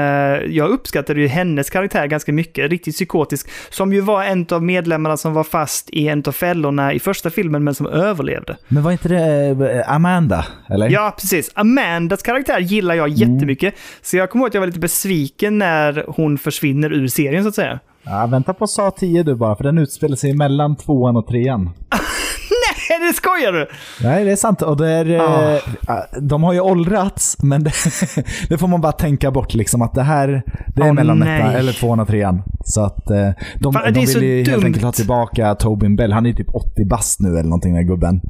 [SPEAKER 1] jag uppskattade ju hennes karaktär ganska mycket, riktigt psykotisk, som ju var en av medlemmarna som var fast i en av fällorna i första filmen men som överlevde.
[SPEAKER 2] Men var inte det eh, Amanda? Eller?
[SPEAKER 1] Ja, precis. Amandas karaktär gillar jag jättemycket, så jag kommer ihåg att jag var lite besviken när hon försvinner ur serien så att säga.
[SPEAKER 2] Ja, vänta på SA 10 du bara, för den utspelar sig mellan tvåan och trean.
[SPEAKER 1] det skojar du?
[SPEAKER 2] Nej, det är sant. Och det är,
[SPEAKER 1] Ah.
[SPEAKER 2] eh, de har ju åldrats, men det, det får man bara tänka bort. Liksom, att det här det är
[SPEAKER 1] Åh,
[SPEAKER 2] mellan ettan eller 203 Så att eh, de,
[SPEAKER 1] Fan,
[SPEAKER 2] de
[SPEAKER 1] är
[SPEAKER 2] vill ju helt enkelt ha tillbaka Tobin Bell. Han är ju typ 80 bast nu eller någonting, den gubben.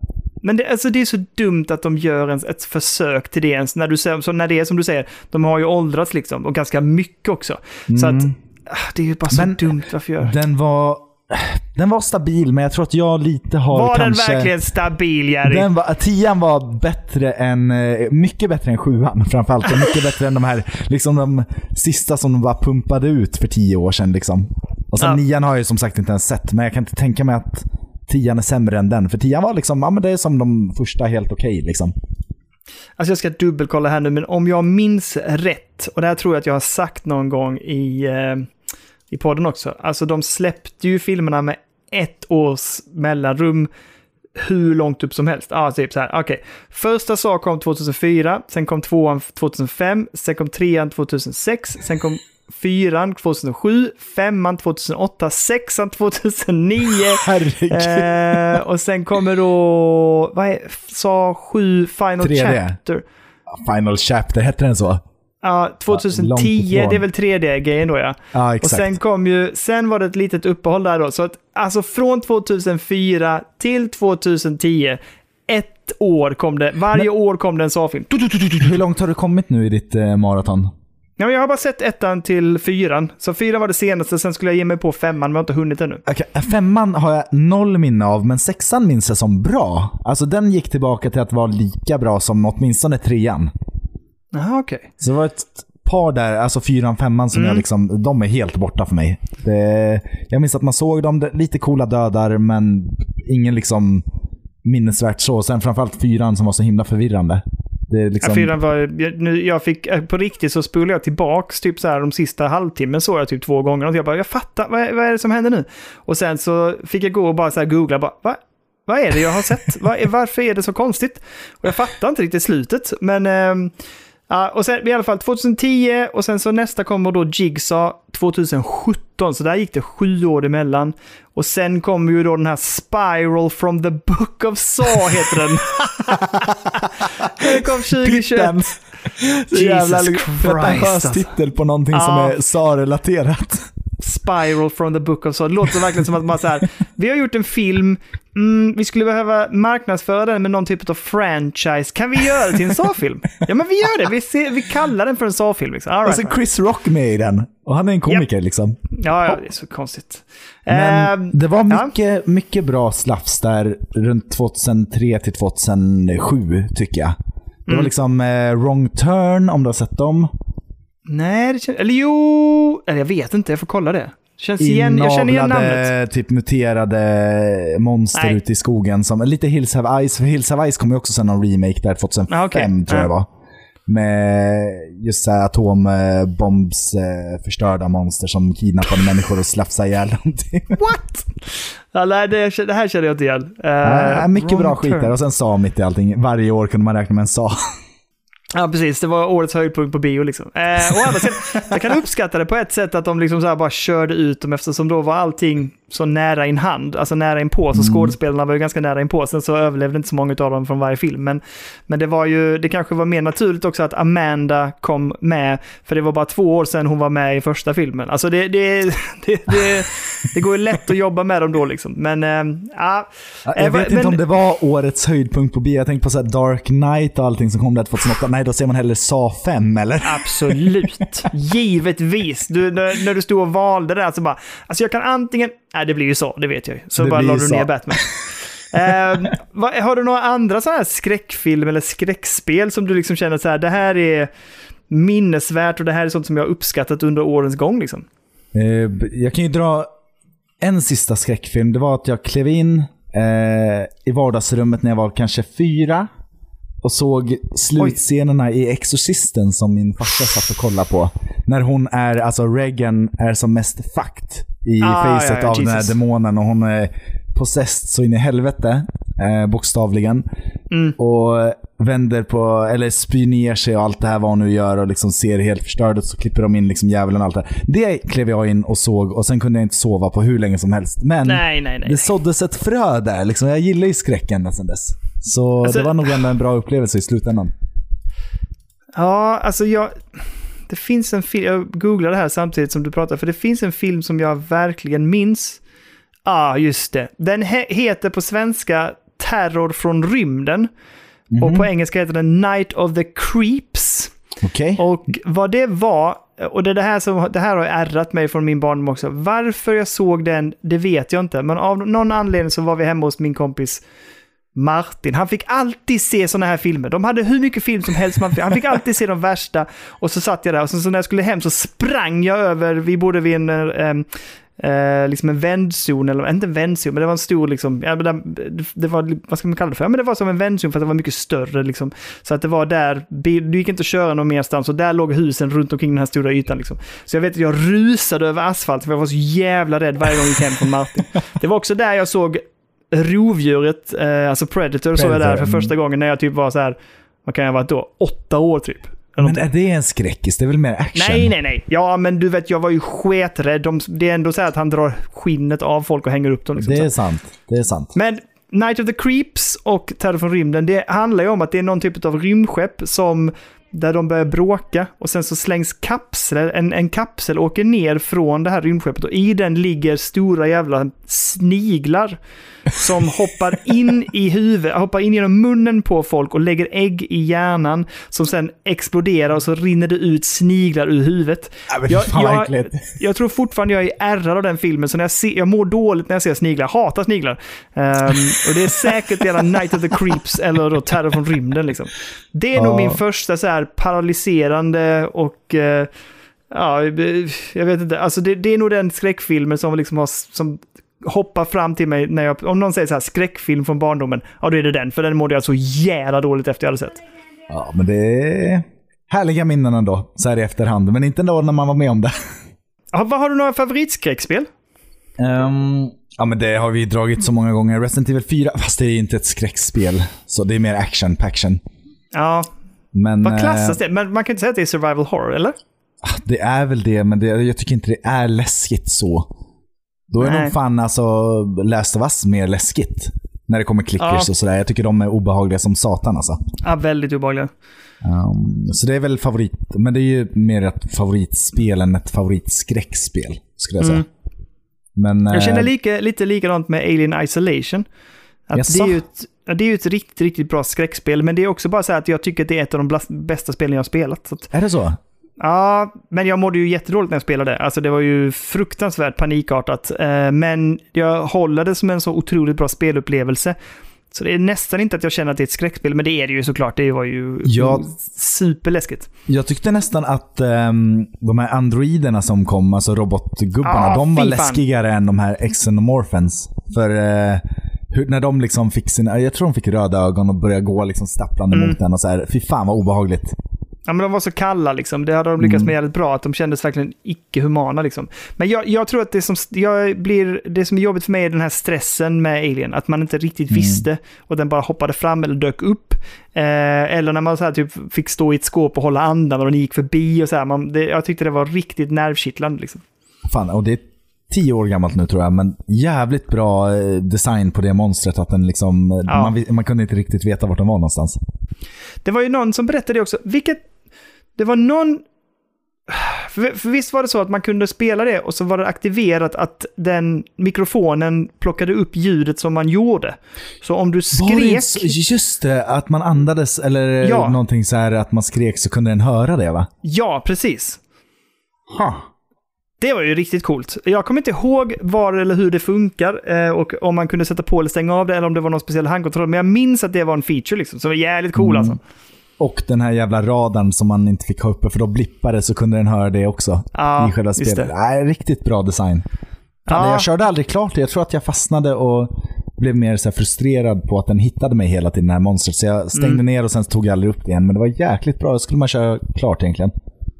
[SPEAKER 1] Men det, alltså, det är så dumt att de gör ens ett försök till det ens. När, du, så när det är som du säger, de har ju åldrats liksom, och ganska mycket också. Så att, ah, det är ju bara så
[SPEAKER 2] Men-
[SPEAKER 1] dumt, varför gör
[SPEAKER 2] Den var, den var stabil, men jag tror att jag lite har
[SPEAKER 1] Var
[SPEAKER 2] kanske...
[SPEAKER 1] den verkligen stabil, Jerry?
[SPEAKER 2] Den var, tian var bättre än, eh, mycket bättre än sjuan framförallt. Och mycket bättre än de här, liksom de sista som de bara pumpade ut för tio år sedan. Liksom. Och sen
[SPEAKER 1] Ja.
[SPEAKER 2] nian har jag ju som sagt inte ens sett, men jag kan inte tänka mig att tian är sämre än den. För tian var liksom, ja men det är som de första, helt okej liksom.
[SPEAKER 1] Alltså jag ska dubbelkolla här nu, men om jag minns rätt, och det här tror jag att jag har sagt någon gång i, eh, i podden också. Alltså de släppte ju filmerna med ett års mellanrum hur långt upp som helst. Ja, typ så här. Okej. Första Saw kom 2004, sen kom tvåan 2005, sen kom trean 2006, sen kom fyran 2007, femman 2008, sexan 2009.
[SPEAKER 2] Herregud.
[SPEAKER 1] Eh, och sen kommer då, vad är, sa 7 Final
[SPEAKER 2] 3D.
[SPEAKER 1] Chapter.
[SPEAKER 2] Final Chapter, hette den så?
[SPEAKER 1] Ja,
[SPEAKER 2] långt
[SPEAKER 1] 2010,
[SPEAKER 2] ifrån.
[SPEAKER 1] det är väl 3D-grejen då ja.
[SPEAKER 2] Ja,
[SPEAKER 1] Och
[SPEAKER 2] exakt.
[SPEAKER 1] sen kom ju, sen var det ett litet uppehåll där då. Så att, alltså från 2004 till 2010, ett år kom det, varje år kom det en Saw-film.
[SPEAKER 2] Hur långt har du kommit nu i ditt eh, maraton?
[SPEAKER 1] Ja, men jag har bara sett ettan till fyran. Så fyran var det senaste, sen skulle jag ge mig på femman, men jag har inte hunnit ännu.
[SPEAKER 2] Okej, femman har jag noll minne av, men sexan minns jag som bra. Alltså den gick tillbaka till att vara lika bra som åtminstone trean.
[SPEAKER 1] Jaha, okej.
[SPEAKER 2] Så det var ett par där, alltså fyran, femman, som
[SPEAKER 1] Mm.
[SPEAKER 2] jag liksom, de är helt borta för mig. Det, jag minns att man såg dem, lite coola dödar, men ingen liksom minnesvärt så. Sen framförallt fyran som var så himla förvirrande. Det liksom,
[SPEAKER 1] Ja, fyran var, jag, nu, jag fick, eh, på riktigt så spolade jag tillbaks typ så här de sista halvtimmen såg jag typ två gånger och jag bara, jag fattar, vad, är- vad är det som händer nu? Och sen så fick jag gå och bara så här googla, bara, va? Vad är det jag har sett? Vad är, varför är det så konstigt? Och jag fattar inte riktigt slutet, men... ehm, Ja, och sen i alla fall 2010 och sen så nästa kommer då Jigsaw 2017, så där gick det sju år emellan. Och sen kommer ju då den här Spiral from the Book of Saw heter den. den kom 2021.
[SPEAKER 2] Titeln. Så jävla
[SPEAKER 1] Jesus
[SPEAKER 2] pretentiös
[SPEAKER 1] Christ, alltså.
[SPEAKER 2] titel på någonting som
[SPEAKER 1] Ja.
[SPEAKER 2] är SA-relaterat.
[SPEAKER 1] Spiral from the Book of. Det låter verkligen som att man så här, vi har gjort en film, mm, vi skulle behöva marknadsföra den med någon typ av franchise. Kan vi göra det till en Saw-film? Ja, men vi gör det. Vi, ser, vi kallar den för en Saw-film. Liksom. All
[SPEAKER 2] Och
[SPEAKER 1] right.
[SPEAKER 2] så Chris Rock med i den. Och han är en komiker liksom.
[SPEAKER 1] Ja, ja, det är så konstigt.
[SPEAKER 2] Men
[SPEAKER 1] Ehm,
[SPEAKER 2] det var
[SPEAKER 1] ja.
[SPEAKER 2] mycket, mycket bra slafs där runt 2003 till 2007 tycker jag. Det
[SPEAKER 1] Mm.
[SPEAKER 2] var liksom eh, Wrong Turn, om du har sett dem.
[SPEAKER 1] Nej, det känns, eller jo, eller jag vet inte, jag får kolla det. Känns igen, jag känner igen namnet.
[SPEAKER 2] Typ muterade monster
[SPEAKER 1] Nej.
[SPEAKER 2] ute i skogen. Som, lite Hills Have Ice, för Hills Have Ice kom ju också sen någon remake där 2005
[SPEAKER 1] Ah, okej.
[SPEAKER 2] tror jag
[SPEAKER 1] Ja.
[SPEAKER 2] det var. Med just så här atombombs eh, förstörda monster som kidnappade människor och slafsade ihjäl någonting.
[SPEAKER 1] What? Ja, det, det här känner jag inte igen. Eh,
[SPEAKER 2] Nej, mycket bra skit där. Och sen sa mitt i allting. Varje år kunde man räkna med en sa.
[SPEAKER 1] Ja, precis. Det var årets höjdpunkt på bio liksom. Eh, å andra sidan, jag kan uppskatta det på ett sätt att de liksom så här bara körde ut dem eftersom då var allting så nära in hand, alltså nära in på. Så skådespelarna var ju ganska nära in på. Sen så överlevde inte så många av dem från varje film. Men, men det var ju, det kanske var mer naturligt också att Amanda kom med, för det var bara två år sedan hon var med i första filmen. Alltså det, det, det, det, det går ju lätt att jobba med dem då liksom. Men, eh, ja.
[SPEAKER 2] Jag
[SPEAKER 1] Eh,
[SPEAKER 2] vet
[SPEAKER 1] men-
[SPEAKER 2] inte om det var årets höjdpunkt på bio. Jag tänkte på så här Dark Knight och allting som kom där 2008. Nej, då ser man hellre Sa 5 eller?
[SPEAKER 1] Absolut. Givetvis. Du, när, när du stod och valde det, så bara, alltså jag kan antingen, nej det blir ju så, det vet jag ju. Så
[SPEAKER 2] Det
[SPEAKER 1] bara la du ner Batman. Eh, vad, har du några andra sådana här skräckfilm eller skräckspel som du liksom känner så här, det här är minnesvärt och det här är sånt som jag har uppskattat under årens gång liksom?
[SPEAKER 2] Eh, jag kan ju dra en sista skräckfilm. Det var att jag klev in eh, i vardagsrummet när jag var kanske fyra och såg slutscenerna i Exorcisten som min farsa satt och kollade på. När hon är, alltså Regan är som mest fucked i
[SPEAKER 1] Ah,
[SPEAKER 2] facet
[SPEAKER 1] ja, ja,
[SPEAKER 2] av den här
[SPEAKER 1] Jesus.
[SPEAKER 2] demonen och hon är possessed så in i helvete, eh, bokstavligen.
[SPEAKER 1] Mm.
[SPEAKER 2] Och vänder på, eller spyr ner sig och allt det här vad hon nu gör och liksom ser helt förstörd ut. Så klipper de in liksom djävulen och allt det här. Det klev jag in och såg och sen kunde jag inte sova på hur länge som helst. Men
[SPEAKER 1] Nej, nej, nej.
[SPEAKER 2] det såddes ett frö där. Liksom. Jag gillar ju skräcken sen dess. Så
[SPEAKER 1] Alltså-
[SPEAKER 2] det var nog ändå en bra upplevelse i slutändan.
[SPEAKER 1] Ja, alltså jag... Det finns en film, jag googlade det här samtidigt som du pratar, för det finns en film som jag verkligen minns. Ja, ah, just det. Den he heter på svenska Terror från rymden. Och på engelska heter den Night of the Creeps.
[SPEAKER 2] Okej?
[SPEAKER 1] Och vad det var, och det, är det, här som, det här har ärrat mig från min barndom också. Varför jag såg den, det vet jag inte. Men av någon anledning så var vi hemma hos min kompis Martin. Han fick alltid se sådana här filmer. De hade hur mycket film som helst. Man fick, han fick alltid se de värsta. Och så satt jag där och så, så när jag skulle hem så sprang jag över, vi bodde vid en, eh, eh, liksom en vändzon, eller inte en vändzon, men det var en stor, liksom, ja, men det var, vad ska man kalla det för? Ja, men det var som en vändzon för att det var mycket större. Liksom. Så att det var där, bil- du gick inte att köra någon merstans och där låg husen runt omkring den här stora ytan. Liksom. Så jag vet att jag rusade över asfalt för jag var så jävla rädd varje gång jag gick hem från Martin. Det var också där jag såg rovdjuret, eh, alltså Predator, såg jag där
[SPEAKER 2] Predator,
[SPEAKER 1] för
[SPEAKER 2] mm.
[SPEAKER 1] första gången när jag typ var så här, vad kan jag vara då? Åtta år typ.
[SPEAKER 2] Men är det en skräckis? Det är väl mer action?
[SPEAKER 1] Nej, nej, nej. Ja, men du vet, jag var ju sketrädd. De, det är ändå så här att han drar skinnet av folk och hänger upp dem. Liksom,
[SPEAKER 2] Det är sant. Det är sant.
[SPEAKER 1] Men Night of the Creeps och Terror från rymden, det handlar ju om att det är någon typ av rymdskepp som där de börjar bråka och sen så slängs kapslar, en, en kapsel åker ner från det här rymdskeppet och i den ligger stora jävla sniglar som hoppar in i huvudet, hoppar in genom munnen på folk och lägger ägg i hjärnan som sen exploderar och så rinner det ut sniglar ur huvudet.
[SPEAKER 2] Ja,
[SPEAKER 1] Jag, jag, jag tror fortfarande jag är ärrad av den filmen, så när jag, ser, jag mår dåligt när jag ser sniglar. Jag hatar sniglar. Ehm, och det är säkert hela Night of the Creeps eller då Terror från rymden. Liksom. Det är
[SPEAKER 2] Ja.
[SPEAKER 1] nog min första så här paralyserande och... eh, ja, jag vet inte. Alltså det, det är nog den skräckfilmen som liksom har... Som, hoppar fram till mig när jag, om någon säger så här skräckfilm från barndomen, ja då är det den, för den mådde jag så jävla dåligt efter jag hade sett.
[SPEAKER 2] Ja, men det är härliga minnen ändå, så här i efterhand. Men inte ändå när man var med om det.
[SPEAKER 1] Ja, vad har du några favoritskräckspel?
[SPEAKER 2] Ehm, ja, men det har vi dragit så många gånger. Resident Evil 4, fast det är inte ett skräckspel. Så det är mer action, paction.
[SPEAKER 1] Ja,
[SPEAKER 2] Men
[SPEAKER 1] vad
[SPEAKER 2] eh,
[SPEAKER 1] klassas det? Men man kan inte säga att det är survival horror, eller?
[SPEAKER 2] det är väl det, men det, jag tycker inte det är läskigt så. Då är
[SPEAKER 1] Nej.
[SPEAKER 2] nog fan alltså Last of Us mer läskigt. När det kommer clickers
[SPEAKER 1] Ja.
[SPEAKER 2] och sådär. Jag tycker de är obehagliga som satan alltså.
[SPEAKER 1] Ja, väldigt obehagliga.
[SPEAKER 2] Ehm, så det är väl favorit, men det är ju mer ett favoritspel än ett favoritskräckspel, skulle jag säga.
[SPEAKER 1] Mm.
[SPEAKER 2] Men,
[SPEAKER 1] Jag känner
[SPEAKER 2] eh,
[SPEAKER 1] lite, lite likadant med Alien Isolation. Att det, är ju ett, det är ett riktigt, riktigt bra skräckspel, men det är också bara så här att jag tycker att det är ett av de bästa spelen jag har spelat. Att,
[SPEAKER 2] Är det så?
[SPEAKER 1] ja, men jag mådde ju jättedåligt när jag spelade. Alltså det var ju fruktansvärt panikartat. Eh, men jag håller det som en så otroligt bra spelupplevelse. Så det är nästan inte att jag känner att det är ett skräckspel, men det är det ju såklart. Det var ju
[SPEAKER 2] Ja.
[SPEAKER 1] superläskigt.
[SPEAKER 2] Jag tyckte nästan att ehm, de här androiderna som kom, alltså robotgubbarna,
[SPEAKER 1] Ah,
[SPEAKER 2] de var
[SPEAKER 1] fan.
[SPEAKER 2] läskigare än de här xenomorphens. För eh, hur, när de liksom fick sina, jag tror de fick röda ögon och började gå liksom stapplande
[SPEAKER 1] Mm.
[SPEAKER 2] mot den och så här. Fy fan vad obehagligt.
[SPEAKER 1] Ja, men de var så kalla liksom. Det hade de lyckats
[SPEAKER 2] Mm.
[SPEAKER 1] med jävligt bra. Att de kändes verkligen icke-humana liksom. Men jag, jag tror att det som, jag blir, det som är jobbigt för mig är den här stressen med Alien. Att man inte riktigt
[SPEAKER 2] Mm.
[SPEAKER 1] visste och den bara hoppade fram eller dök upp. Eh, eller när man så här typ fick stå i ett skåp och hålla andan och den gick förbi och så här. Man, det, jag tyckte det var riktigt nervkittlande liksom.
[SPEAKER 2] Fan, och det tio år gammalt nu tror jag, men jävligt bra eh, design på det monstret. Att den liksom, eh,
[SPEAKER 1] Ja.
[SPEAKER 2] man, man kunde inte riktigt veta vart den var någonstans.
[SPEAKER 1] Det var ju någon som berättade också. Vilket... Det var någon... För, för visst var det så att man kunde spela det och så var det aktiverat att den mikrofonen plockade upp ljudet som man gjorde. Så om du skrek...
[SPEAKER 2] Just det, att man andades eller
[SPEAKER 1] Ja.
[SPEAKER 2] någonting så här att man skrek så kunde den höra det va?
[SPEAKER 1] Ja, precis.
[SPEAKER 2] Ha.
[SPEAKER 1] Det var ju riktigt coolt. Jag kommer inte ihåg var eller hur det funkar eh, och om man kunde sätta på eller stänga av det eller om det var någon speciell handkontroll. Men jag minns att det var en feature liksom, som var jävligt cool
[SPEAKER 2] Mm.
[SPEAKER 1] alltså.
[SPEAKER 2] Och den här jävla radarn som man inte fick ha uppe för då blippade så kunde den höra det också.
[SPEAKER 1] Ja,
[SPEAKER 2] I själva spelet. Nej, riktigt bra design. Fan,
[SPEAKER 1] Ja.
[SPEAKER 2] Jag körde aldrig klart det. Jag tror att jag fastnade och blev mer så frustrerad på att den hittade mig hela tiden, det här monstret. Så jag stängde
[SPEAKER 1] Mm.
[SPEAKER 2] ner och sen tog jag aldrig upp det igen. Men det var jäkligt bra. Det skulle man köra klart egentligen.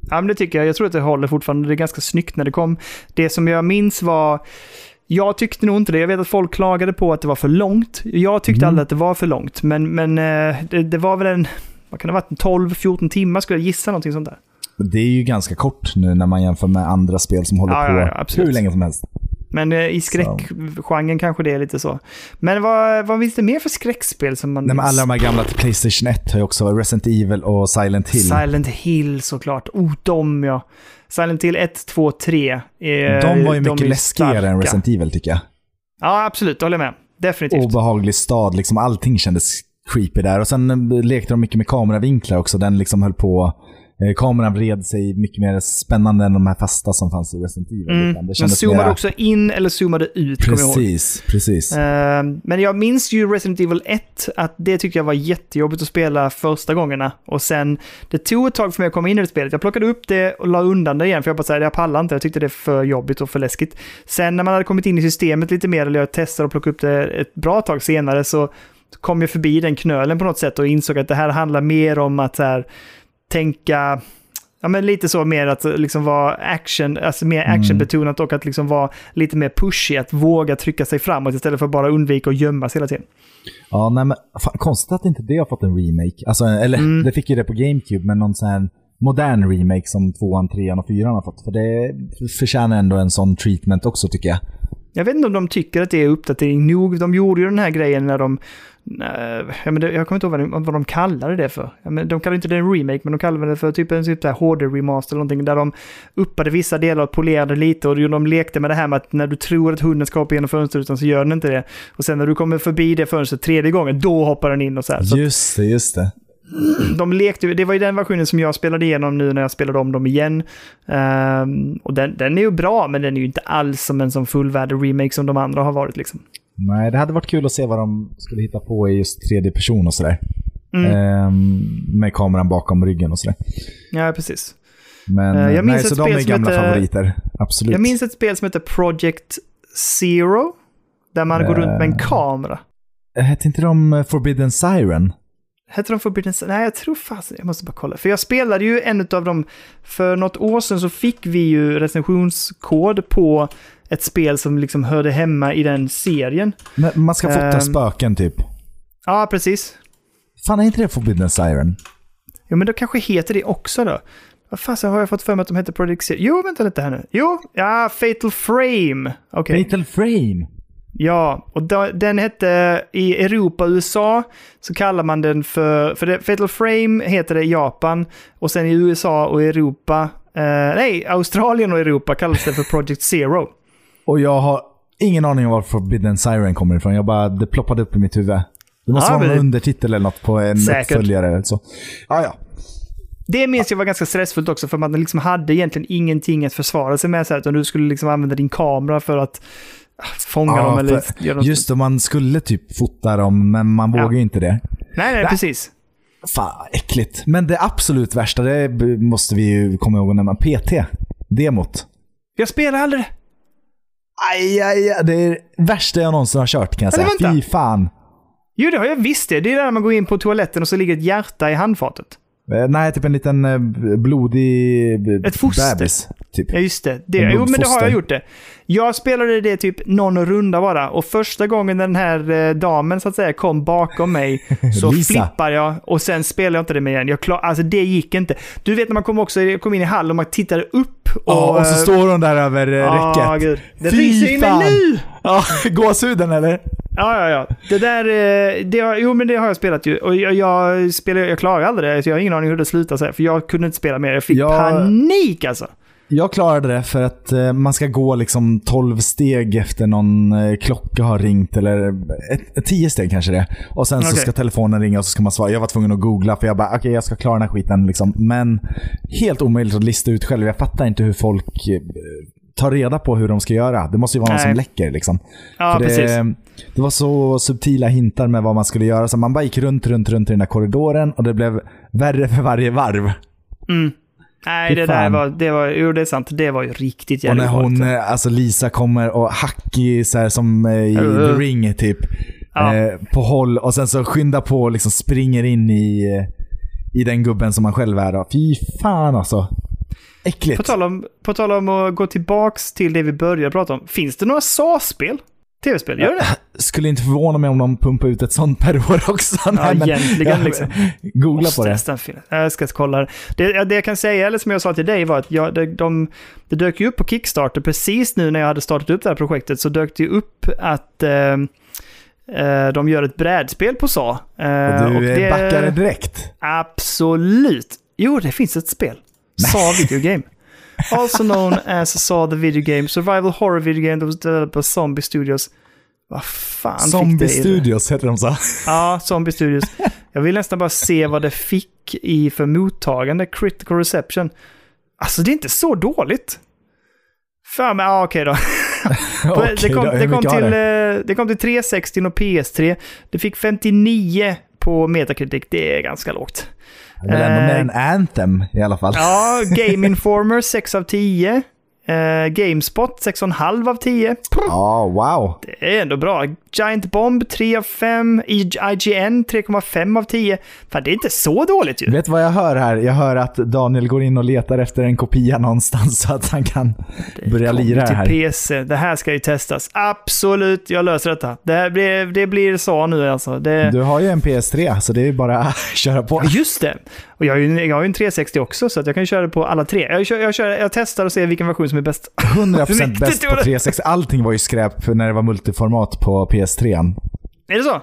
[SPEAKER 1] Ja, men det tycker jag. Jag tror att det håller fortfarande. Det är ganska snyggt när det kom. Det som jag minns var... Jag tyckte nog inte det. Jag vet att folk klagade på att det var för långt. Jag tyckte
[SPEAKER 2] Mm.
[SPEAKER 1] aldrig att det var för långt, men, men eh, det, det var väl en, vad kan det ha varit, 12-14 timmar skulle jag gissa, någonting sånt där.
[SPEAKER 2] Det är ju ganska kort nu när man jämför med andra spel som håller
[SPEAKER 1] Ja,
[SPEAKER 2] på
[SPEAKER 1] ja, ja,
[SPEAKER 2] hur länge som helst.
[SPEAKER 1] Men eh, i skräckgenren kanske det är lite så. Men vad, vad finns det mer för skräckspel som man
[SPEAKER 2] Nej, men alla de här gamla till Playstation 1 har ju också Resident Evil och Silent Hill.
[SPEAKER 1] Silent Hill såklart. Oh, de ja. Silent Hill 1, 2, 3. Eh,
[SPEAKER 2] de var ju
[SPEAKER 1] de
[SPEAKER 2] mycket
[SPEAKER 1] är
[SPEAKER 2] läskigare än. Resident Evil tycker jag.
[SPEAKER 1] Ja, absolut. Det håller jag med. Definitivt.
[SPEAKER 2] Obehaglig stad, liksom allting kändes creepy där. Och sen eh, lekte de mycket med kameravinklar också. Den liksom höll på... Eh, kameran vred sig mycket mer spännande än de här fasta som fanns i Resident Evil.
[SPEAKER 1] Mm.
[SPEAKER 2] Det
[SPEAKER 1] Den zoomade
[SPEAKER 2] mera-
[SPEAKER 1] också in eller zoomade ut, kommer jag.
[SPEAKER 2] Precis, precis.
[SPEAKER 1] Eh, Men jag minns ju Resident Evil 1, att det tyckte jag var jättejobbigt att spela första gångerna. Och sen, det tog ett tag för mig att komma in i det spelet. Jag plockade upp det och la undan det igen, för jag bara säger jag pallar inte. Jag tyckte det är för jobbigt och för läskigt. Sen när man hade kommit in i systemet lite mer, eller jag testade och plockade upp det ett bra tag senare, så kom jag förbi den knölen på något sätt och insåg att det här handlar mer om att så här, tänka Ja, men lite så mer att liksom vara action, alltså mer
[SPEAKER 2] Mm.
[SPEAKER 1] actionbetonat och att liksom vara lite mer pushy, att våga trycka sig framåt istället för att bara undvika att gömmas hela tiden.
[SPEAKER 2] Ja, nej men fan, konstigt att inte det har fått en remake. Alltså, eller
[SPEAKER 1] Mm.
[SPEAKER 2] det fick ju det på GameCube, men någon sån här modern remake som tvåan, trean och fyran har fått. För det förtjänar ändå en sån treatment också tycker jag.
[SPEAKER 1] Jag vet inte om de tycker att det är uppdatering nog. De gjorde ju den här grejen när de... Eh, ja, men det, jag kommer inte ihåg vad de, vad de kallade det för. Ja, men de kallade inte det en remake, men de kallade det för typ en typ där HD-remaster eller någonting. Där de uppade vissa delar och polerade lite och de lekte med det här med att när du tror att hunden ska hoppa genom fönsterrutan så gör den inte det. Och sen när du kommer förbi det fönstret tredje gången, då hoppar den in och så här. Så
[SPEAKER 2] Just det, just det.
[SPEAKER 1] de lekte, det var ju den versionen som jag spelade igenom nu när jag spelade om dem igen. Ehm, och den, den är ju bra, men den är ju inte alls som en sån fullvärdig remake som de andra har varit liksom.
[SPEAKER 2] Nej, det hade varit kul att se vad de skulle hitta på i just tredje person och sådär.
[SPEAKER 1] Mm.
[SPEAKER 2] Ehm, med kameran bakom ryggen och sådär.
[SPEAKER 1] Ja, precis.
[SPEAKER 2] Men
[SPEAKER 1] Eh, jag minns
[SPEAKER 2] nej,
[SPEAKER 1] ett
[SPEAKER 2] så de
[SPEAKER 1] spel
[SPEAKER 2] är
[SPEAKER 1] som
[SPEAKER 2] gamla
[SPEAKER 1] heter-
[SPEAKER 2] favoriter. Absolut.
[SPEAKER 1] Jag minns ett spel som heter Project Zero. Där man går runt med en kamera.
[SPEAKER 2] Hette inte de eh, Forbidden Siren?
[SPEAKER 1] Hette de Forbidden Siren? Nej, jag tror fasen, jag måste bara kolla. För jag spelade ju en av dem, för något år sedan så fick vi ju recensionskod på ett spel som liksom hörde hemma i den serien.
[SPEAKER 2] Men man ska fota
[SPEAKER 1] Ehm.
[SPEAKER 2] spöken typ.
[SPEAKER 1] Ja, precis.
[SPEAKER 2] Fan, är inte det Forbidden Siren?
[SPEAKER 1] Jo, men då kanske heter det också då. Vad fasen har jag fått för mig att de heter Project Zero? Jo, vänta lite här nu. Jo, ja, Fatal Frame. Okej.
[SPEAKER 2] Fatal Frame?
[SPEAKER 1] Ja, och då, den hette i Europa och USA så kallar man den för, för det, Fatal Frame heter det i Japan och sen i USA och Europa, eh, nej, Australien och Europa kallas det för Project Zero.
[SPEAKER 2] Och jag har ingen aning om var Forbidden Siren kommer ifrån. Jag bara, det ploppade upp i mitt huvud. Det måste
[SPEAKER 1] Ja,
[SPEAKER 2] vara någon
[SPEAKER 1] det-
[SPEAKER 2] undertitel eller något på en
[SPEAKER 1] Säkert.
[SPEAKER 2] uppföljare. eller Så. Ah, ja.
[SPEAKER 1] Det minns jag var ganska stressfullt också för man liksom hade egentligen ingenting att försvara sig med så här, utan du skulle liksom använda din kamera för att fånga
[SPEAKER 2] Ja,
[SPEAKER 1] dem eller göra något.
[SPEAKER 2] Just det, man skulle typ fota dem, men man
[SPEAKER 1] Ja.
[SPEAKER 2] vågar ju inte det.
[SPEAKER 1] Nej, nej, precis.
[SPEAKER 2] Fan, äckligt. Men det absolut värsta, det måste vi ju komma ihåg att nämna. PT. Demot.
[SPEAKER 1] Jag spelar aldrig.
[SPEAKER 2] Aj, aj, aj. Det är det värsta jag någonsin har kört kan jag säga.
[SPEAKER 1] vänta.
[SPEAKER 2] Fy fan.
[SPEAKER 1] Jo, det har jag visst det. Det är där man går in på toaletten och så ligger ett hjärta i handfatet.
[SPEAKER 2] Eh, Nej, typ en liten eh, blodig
[SPEAKER 1] Ett foster.
[SPEAKER 2] bebis. Typ.
[SPEAKER 1] Ja, just det. det jo, men det har jag gjort det. Jag spelade det typ någon runda bara och första gången den här eh, damen så att säga kom bakom mig så flippar jag och sen spelar jag inte det med igen. Jag klar, alltså det gick inte. Du vet när man kom också kom in i hallen och man tittade upp och...
[SPEAKER 2] Ja, och så
[SPEAKER 1] eh,
[SPEAKER 2] står hon där över eh,
[SPEAKER 1] ja,
[SPEAKER 2] räcket.
[SPEAKER 1] gud. Det ryser i mig nu!
[SPEAKER 2] Ja, gåshuden eller?
[SPEAKER 1] Ja, ja, ja. Det där, eh, det har, jo men det har jag spelat ju. Och jag, jag, spelar, jag klarar aldrig det, så jag har ingen aning hur det slutar sig. För jag kunde inte spela mer. Jag fick
[SPEAKER 2] Jag-
[SPEAKER 1] panik alltså.
[SPEAKER 2] Jag klarade det för att eh, man ska gå liksom 12 steg efter någon eh, klocka har ringt, eller ett, ett, 10 steg kanske det Och sen så
[SPEAKER 1] Okej.
[SPEAKER 2] ska telefonen ringa och så ska man svara. Jag var tvungen att googla för jag bara, okej jag ska klara den här skiten liksom. Men helt omöjligt att lista ut själv. Jag fattar inte hur folk eh, tar reda på hur de ska göra. Det måste ju vara någon
[SPEAKER 1] Nej.
[SPEAKER 2] som läcker liksom.
[SPEAKER 1] Ja,
[SPEAKER 2] För det, det var så subtila hintar med vad man skulle göra. Så man bara gick runt, runt, runt i den här korridoren och det blev värre för varje varv.
[SPEAKER 1] Mm. Nej,
[SPEAKER 2] Fy
[SPEAKER 1] det där var, det var, jo det är sant, det var ju riktigt
[SPEAKER 2] Och
[SPEAKER 1] jävligt
[SPEAKER 2] när hon,
[SPEAKER 1] obehagligt.
[SPEAKER 2] eh, alltså Lisa kommer och hackig så här, som eh, i
[SPEAKER 1] Uh.
[SPEAKER 2] The Ring typ.
[SPEAKER 1] Ja.
[SPEAKER 2] Eh, på håll och sen så skyndar på och liksom springer in i, eh, i den gubben som man själv är. Då. Fy fan alltså. Äckligt.
[SPEAKER 1] På tal, om, på tal om att gå tillbaks till det vi började prata om. Finns det några SAS-spel? Tv-spel, gör det
[SPEAKER 2] Skulle inte förvåna mig om de pumpar ut ett sånt per år också.
[SPEAKER 1] Ja,
[SPEAKER 2] Nej, men-
[SPEAKER 1] egentligen liksom.
[SPEAKER 2] Googla
[SPEAKER 1] Måste
[SPEAKER 2] på det.
[SPEAKER 1] Jag ska kolla det. det. Jag kan säga, eller som jag sa till dig, var att jag, det, de, det dök ju upp på Kickstarter precis nu när jag hade startat upp det här projektet, så dök det ju upp att eh, eh, de gör ett brädspel på SA. Eh,
[SPEAKER 2] Och du
[SPEAKER 1] det-
[SPEAKER 2] det... backade direkt.
[SPEAKER 1] Absolut. Jo, det finns ett spel. SA Video Game. Also known as SA the Video Game, survival horror video game that was developed by Zombie Studios. Vad fan fick
[SPEAKER 2] Zombie
[SPEAKER 1] det i det?
[SPEAKER 2] Studios heter de så.
[SPEAKER 1] Ja, Zombie Studios. Jag vill nästan bara se vad det fick i för mottagande, critical reception. Alltså det är inte så dåligt. För mig, ja okej då.
[SPEAKER 2] Okej
[SPEAKER 1] det, kom,
[SPEAKER 2] då, hur
[SPEAKER 1] det, kom till,
[SPEAKER 2] det?
[SPEAKER 1] eh, det kom till 360 och PS3. Det fick 59 på Metacritic, det är ganska lågt.
[SPEAKER 2] Väl ändå
[SPEAKER 1] eh,
[SPEAKER 2] mer än Anthem i alla fall.
[SPEAKER 1] Ja, Game Informer 6 av 10. Eh, Gamespot 6,5 av 10.
[SPEAKER 2] Ja, wow.
[SPEAKER 1] Det är ändå bra. Giant Bomb 3 av 5. IGN 3,5 av 10. Fan, det är inte så dåligt ju.
[SPEAKER 2] Vet vad jag hör här? Jag hör att Daniel går in och letar efter en kopia någonstans så att han kan börja
[SPEAKER 1] Kommer
[SPEAKER 2] lira det
[SPEAKER 1] till
[SPEAKER 2] här.
[SPEAKER 1] PC. Det här ska ju testas. Absolut, jag löser detta. Det, här blir, det blir så nu alltså. Det...
[SPEAKER 2] Du har ju en PS3 så det är bara att köra på.
[SPEAKER 1] Just det. Och jag har, ju, jag har ju en 360 också, så att jag kan köra det på alla tre. Jag, kör, jag, kör, jag testar och ser vilken version som är bäst.
[SPEAKER 2] 100%
[SPEAKER 1] Riktigt
[SPEAKER 2] bäst på
[SPEAKER 1] dåligt.
[SPEAKER 2] 360. Allting var ju skräp när det var multiformat på PS3.
[SPEAKER 1] Är det så?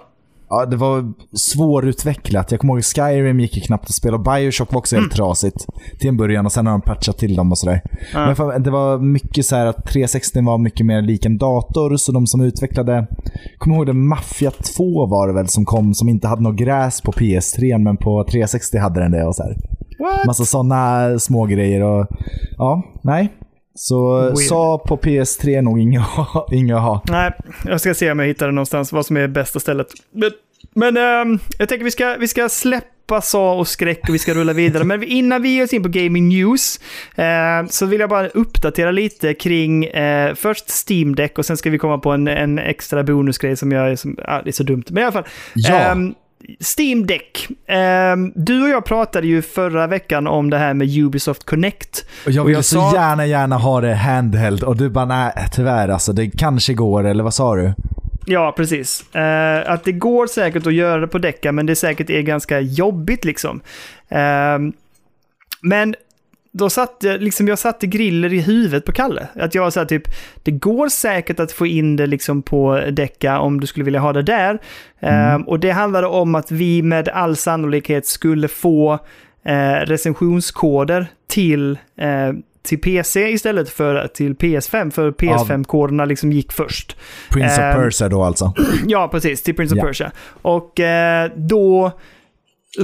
[SPEAKER 2] Ja, det var svårutvecklat. Jag kommer ihåg Skyrim gick ju knappt att spela Bioshock var också helt trasigt till en början och sen har de patchat till dem och sådär.
[SPEAKER 1] Ja.
[SPEAKER 2] Men det var mycket så här att 360 var mycket mer lik en dator så de som utvecklade, kommer ihåg det Mafia 2 var det väl som kom som inte hade något gräs på PS3 men på 360 hade den det och så här.
[SPEAKER 1] What?
[SPEAKER 2] Massa sådana små grejer och ja, nej. Så
[SPEAKER 1] Weird.
[SPEAKER 2] sa på PS3 är nog inget att ha-.
[SPEAKER 1] Nej, jag ska se om jag hittar det någonstans, vad som är bästa stället. Men, men ehm, jag tänker vi ska, vi ska släppa SA och skräck och vi ska rulla vidare. Men innan vi ger oss in på Gaming News eh, så vill jag bara uppdatera lite kring eh, först Steam Deck och sen ska vi komma på en, en extra bonusgrej som jag är, som, ah, det är så dumt. Men i alla fall.
[SPEAKER 2] Ja.
[SPEAKER 1] ehm, Steam Deck. Ehm, du och jag pratade ju förra veckan om det här med Ubisoft Connect.
[SPEAKER 2] Och jag
[SPEAKER 1] Och
[SPEAKER 2] vill
[SPEAKER 1] jag
[SPEAKER 2] så
[SPEAKER 1] sa-
[SPEAKER 2] gärna, gärna ha det handheld och du bara nej, tyvärr alltså. Det kanske går, eller vad sa du?
[SPEAKER 1] Ja, precis. Eh, att det går säkert att göra det på däcka, men det säkert är ganska jobbigt liksom. Ehm, men då satte liksom, jag satte griller i huvudet på Kalle. Att jag sa typ, det går säkert att få in det liksom på däcka om du skulle vilja ha det där. Ehm, och det handlade om att vi med all sannolikhet skulle få eh, recensionskoder till, eh, till PC istället för till PS5, för PS5-koderna liksom gick först.
[SPEAKER 2] Prince of
[SPEAKER 1] Ehm,
[SPEAKER 2] Persia då alltså.
[SPEAKER 1] Ja, precis. Till Prince of
[SPEAKER 2] Ja.
[SPEAKER 1] Persia. Och eh, då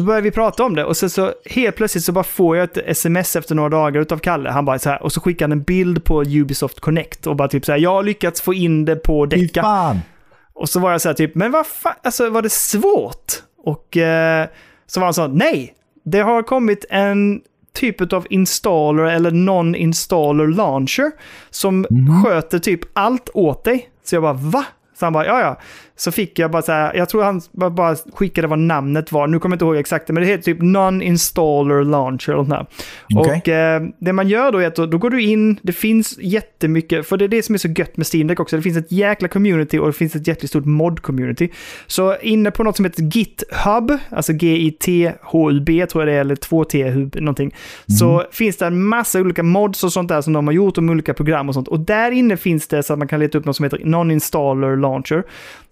[SPEAKER 1] började vi prata om det och sen så helt plötsligt så bara får jag ett sms efter några dagar utav Kalle. Han bara så här, och så skickar han en bild på Ubisoft Connect och bara typ så här, jag har lyckats få in det på däcka.
[SPEAKER 2] fan!
[SPEAKER 1] Och så var jag så här typ, men vad fan, alltså var det svårt? Och eh, så var han så, nej, det har kommit en typ av installer eller non-installer launcher som sköter typ allt åt dig. Så jag bara, va? Så han bara, ja ja. Så fick jag bara så här, jag tror han bara, skickade vad namnet var. Nu kommer jag inte ihåg exakt, men det heter typ non-installer launcher. Och, sånt.
[SPEAKER 2] Okej.
[SPEAKER 1] och eh, det man gör då är att då, då går du in, det finns jättemycket, för det är det som är så gött med Steam Deck också. Det finns ett jäkla community och det finns ett jättestort mod-community. Så inne på något som heter GitHub, alltså G-I-T-H-U-B tror jag det är, eller 2T-hub någonting, så finns det en massa olika mods och sånt där som de har gjort om olika program och sånt. Och där inne finns det så att man kan leta upp något som heter non-installer launcher.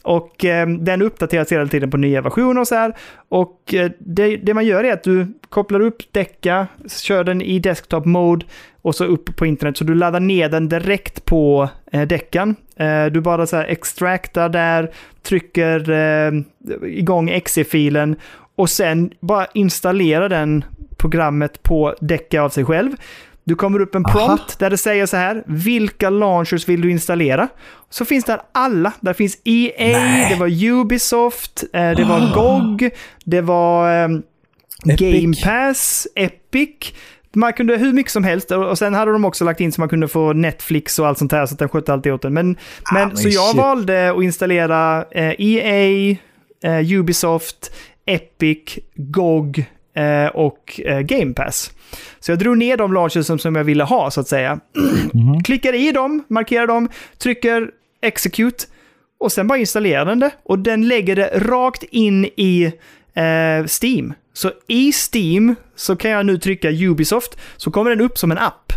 [SPEAKER 1] Och eh, den uppdateras hela tiden på nya versioner och så här. Och eh, det, det man gör är att du kopplar upp Deca, kör den i desktop mode och så upp på internet. Så du laddar ner den direkt på eh, Decan. Eh, du bara så här extractar där, trycker eh, igång exe-filen och sen bara installera den programmet på Deca av sig själv. Du kommer upp en
[SPEAKER 2] Aha.
[SPEAKER 1] prompt där det säger så här, vilka launchers vill du installera? Så finns där alla. Där finns EA,
[SPEAKER 2] Nej.
[SPEAKER 1] det var Ubisoft, eh, det var GOG, det var ehm. Game Pass, Epic. Man kunde hur mycket som helst och sen hade de också lagt in så man kunde få Netflix och allt sånt här så att den skötte allt åt den. Men, men,
[SPEAKER 2] Ah, men
[SPEAKER 1] så jag
[SPEAKER 2] shit.
[SPEAKER 1] valde att installera eh, EA, eh, Ubisoft, Epic, GOG, och eh, Game Pass. Så jag drog ner de launches som, jag ville ha, så att säga.
[SPEAKER 2] Mhm.
[SPEAKER 1] Klickar i dem, markerar dem, trycker execute och sen bara installerar den det. Och den lägger det rakt in i eh, Steam. Så i Steam så kan jag nu trycka Ubisoft, så kommer den upp som en app.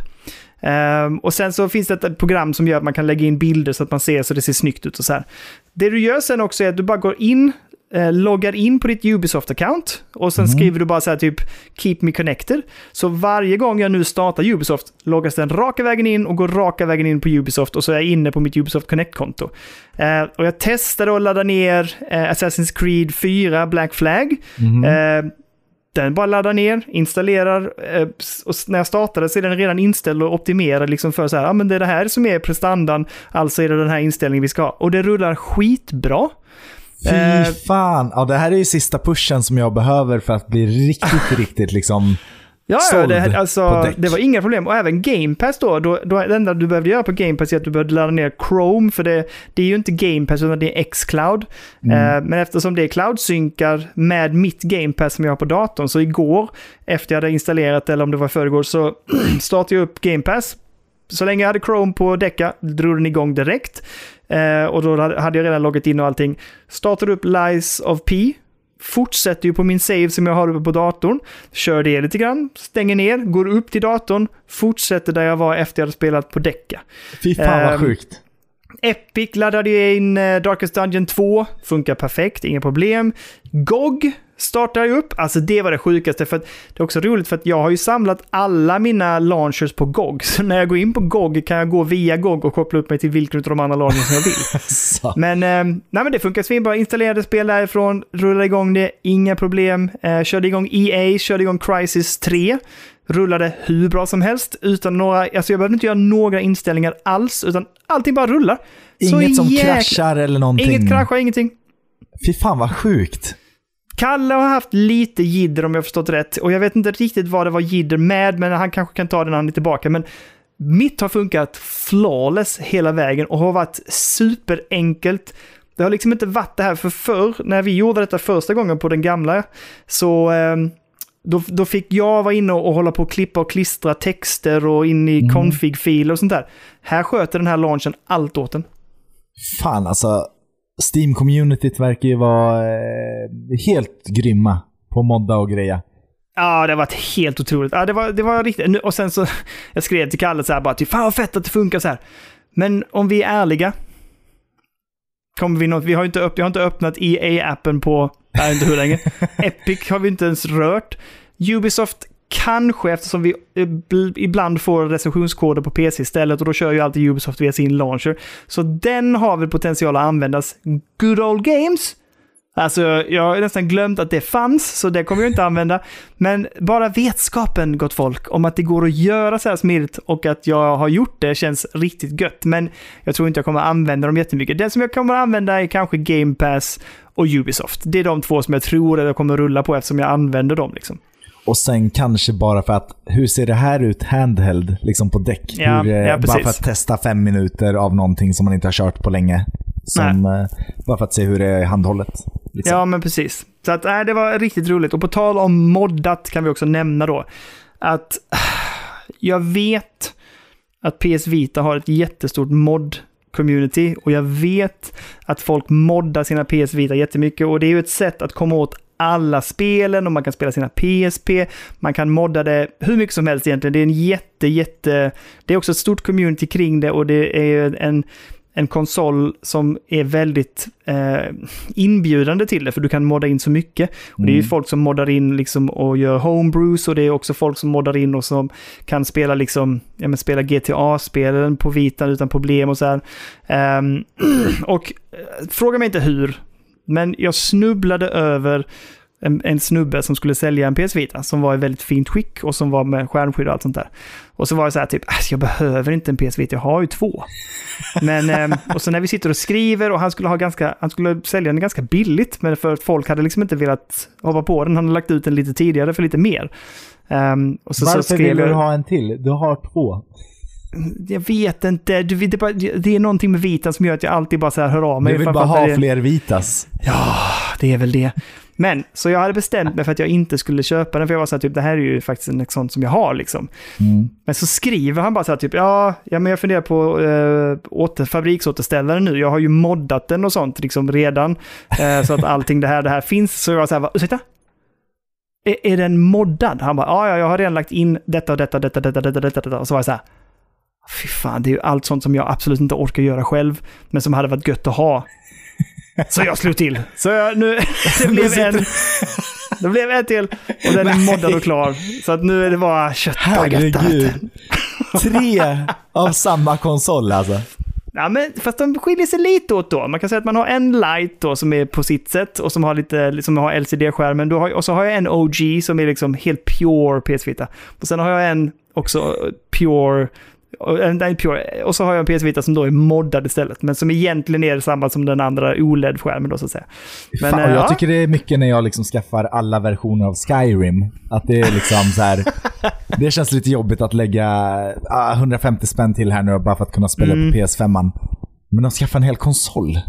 [SPEAKER 1] Ehm, och sen så finns det ett program som gör att man kan lägga in bilder så att man ser så det ser snyggt ut och så här. Det du gör sen också är att du bara går in, eh, loggar in på ditt Ubisoft-account och sen skriver du bara så här typ “Keep me connected”. Så varje gång jag nu startar Ubisoft loggas den raka vägen in och går raka vägen in på Ubisoft och så är jag inne på mitt Ubisoft Connect-konto. Eh, och jag testade att ladda ner eh, Assassin's Creed 4 Black Flag.
[SPEAKER 2] Mhm.
[SPEAKER 1] Eh, den bara laddar ner, installerar eh, och när jag startade så är den redan inställd och optimerad liksom för så här, ja men det är det här som är prestandan, alltså är det den här inställningen vi ska ha. Och det rullar skitbra.
[SPEAKER 2] Fy
[SPEAKER 1] Eh,
[SPEAKER 2] fan. Ja, det här är ju sista pushen som jag behöver för att bli riktigt, riktigt liksom...
[SPEAKER 1] Ja, ja det,
[SPEAKER 2] på
[SPEAKER 1] alltså, det var inga problem. Och även Game Pass då, då, då, det enda du behövde göra på Game Pass är att du behövde ladda ner Chrome, för det, det är ju inte Game Pass utan det är Xcloud.
[SPEAKER 2] Mm.
[SPEAKER 1] Eh, men eftersom det är cloud-synkar med mitt Game Pass som jag har på datorn, så igår, efter jag hade installerat, eller om det var förrgår, så startade jag upp Game Pass. Så länge jag hade Chrome på däcka drog den igång direkt. Eh, och då hade jag redan loggat in och allting. Startade upp Lies of P. Fortsätter ju på min save som jag har uppe på datorn. Kör det lite grann, stänger ner, går upp till datorn, fortsätter där jag var efter jag hade spelat på däcka.
[SPEAKER 2] Fy fan vad
[SPEAKER 1] Ehm,
[SPEAKER 2] sjukt.
[SPEAKER 1] Epic laddade in eh, Darkest Dungeon 2, funkar perfekt, inga problem. GOG startar jag upp, alltså det var det sjukaste för att det är också roligt för att jag har ju samlat alla mina launchers på GOG. Så när jag går in på GOG kan jag gå via GOG och koppla upp mig till vilken av de andra launchers jag vill. Men, eh, nej, men det funkar svinbra. Installerade spel därifrån, rullade igång det, inga problem. Eh, körde igång EA, körde igång Crisis 3. Rullade hur bra som helst utan några, alltså jag behövde inte göra några inställningar alls, utan allting bara rullar.
[SPEAKER 2] Inget som
[SPEAKER 1] jäkla-
[SPEAKER 2] kraschar eller någonting.
[SPEAKER 1] Inget kraschar, ingenting.
[SPEAKER 2] Fy fan vad sjukt.
[SPEAKER 1] Kalle har haft lite jidder om jag förstått rätt. Och jag vet inte riktigt vad det var jidder med, men han kanske kan ta det när han är tillbaka. Men mitt har funkat flawless hela vägen och har varit superenkelt. Det har liksom inte varit det här, för förr, när vi gjorde detta första gången på den gamla, så ehm, då, då fick jag vara inne och hålla på och klippa och klistra texter och in i
[SPEAKER 2] Mm.
[SPEAKER 1] config-filer och sånt där. Här sköter den här launchen allt åt en.
[SPEAKER 2] Fan alltså. Steam-communityt verkar ju vara eh, helt grymma på modda och greja.
[SPEAKER 1] Ja, det har varit helt otroligt. Ja, det var, det var riktigt. Och sen så, jag skrev till Kalle så här bara, fan vad fett att det funkar så här. Men om vi är ärliga, kommer vi något, vi har inte, upp, jag har inte öppnat EA-appen på, jag vet inte hur länge. Epic har vi inte ens rört. Ubisoft kanske, eftersom vi eh, ibland får recensionskoder på PC istället och då kör ju alltid Ubisoft via sin launcher. Så den har väl potential att användas. Good old games? Alltså, jag har nästan glömt att det fanns, så det kommer jag inte använda. Men bara vetskapen, gott folk, om att det går att göra så här smidigt och att jag har gjort det känns riktigt gött. Men jag tror inte jag kommer använda dem jättemycket. Det som jag kommer använda är kanske Game Pass och Ubisoft. Det är de två som jag tror att jag kommer rulla på eftersom jag använder dem. Liksom.
[SPEAKER 2] Och sen kanske bara för att, hur ser det här ut handheld, liksom på däck?
[SPEAKER 1] Ja,
[SPEAKER 2] hur, eh,
[SPEAKER 1] ja,
[SPEAKER 2] bara för att testa fem minuter av någonting som man inte har kört på länge. Som, eh, bara för att se hur det är handhållet. Liksom.
[SPEAKER 1] Ja, men precis. Så att, nej, det var riktigt roligt. Och på tal om moddat kan vi också nämna då att jag vet att PS Vita har ett jättestort mod-community och jag vet att folk moddar sina PS Vita jättemycket och det är ju ett sätt att komma åt alla spelen och man kan spela sina PSP, man kan modda det hur mycket som helst egentligen. Det är en jätte, jätte... Det är också ett stort community kring det och det är en, en konsol som är väldigt eh, inbjudande till det, för du kan modda in så mycket. Och det är ju
[SPEAKER 2] Mm.
[SPEAKER 1] folk som moddar in liksom och gör homebrews och det är också folk som moddar in och som kan spela liksom, ja men spela GTA-spelen på vitan utan problem och så här. Ehm, och eh, fråga mig inte hur, men jag snubblade över en, en snubbe som skulle sälja en PS Vita som var i väldigt fint skick och som var med skärmskydd och allt sånt där. Och så var det så här typ, alltså jag behöver inte en PS Vita, jag har ju två. Men, ehm, och så när vi sitter och skriver och han skulle, ha ganska, han skulle sälja den ganska billigt, men för att folk hade liksom inte velat hoppa på den. Han hade lagt ut den lite tidigare för lite mer. Ehm, och så,
[SPEAKER 2] Varför
[SPEAKER 1] så
[SPEAKER 2] vill
[SPEAKER 1] jag,
[SPEAKER 2] du ha en till? Du har två.
[SPEAKER 1] Jag vet inte, du, det, är det är någonting med vitan som gör att jag alltid bara så här hör av mig.
[SPEAKER 2] Du vill bara ha fler Vitas.
[SPEAKER 1] Ja, det är väl det. Men, så jag hade bestämt mig för att jag inte skulle köpa den, för jag var så här, typ, det här är ju faktiskt en sån som jag har liksom.
[SPEAKER 2] Mm.
[SPEAKER 1] Men så skriver han bara så här, typ, ja, ja men jag funderar på äh, åter, fabriksåterställaren nu, jag har ju moddat den och sånt liksom redan, eh, så att allting det här, det här finns. Så jag var så här, ursäkta? Är, är den moddad? Han bara, ja, ja, jag har redan lagt in detta och detta, detta, detta, detta, detta, detta. Och så var jag så här, fy fan, det är ju allt sånt som jag absolut inte orkar göra själv, men som hade varit gött att ha. Så jag slog till. Så jag, nu, det blev en, det blev en till och den är moddad och klar. Så att nu är det bara kött och gött.
[SPEAKER 2] Herregud. Tre av samma konsol alltså.
[SPEAKER 1] Ja, men fast de skiljer sig lite åt då. Man kan säga att man har en light då som är på sitt sätt och som har lite, som har LCD-skärmen. Och så har jag en OG som är liksom helt pure PS-Vita. Och sen har jag en också pure nej, pure. och så har jag en PS Vita som då är moddad istället, men som egentligen är samma som den andra OLED-skärmen då så att säga. Men,
[SPEAKER 2] Fan,
[SPEAKER 1] eh,
[SPEAKER 2] jag
[SPEAKER 1] ja.
[SPEAKER 2] tycker det är mycket när jag liksom skaffar alla versioner av Skyrim. Att det är liksom så här. Det känns lite jobbigt att lägga ah, 150 spänn till här nu bara för att kunna spela
[SPEAKER 1] Mm.
[SPEAKER 2] på PS5. Men att skaffa en hel konsol. Mm,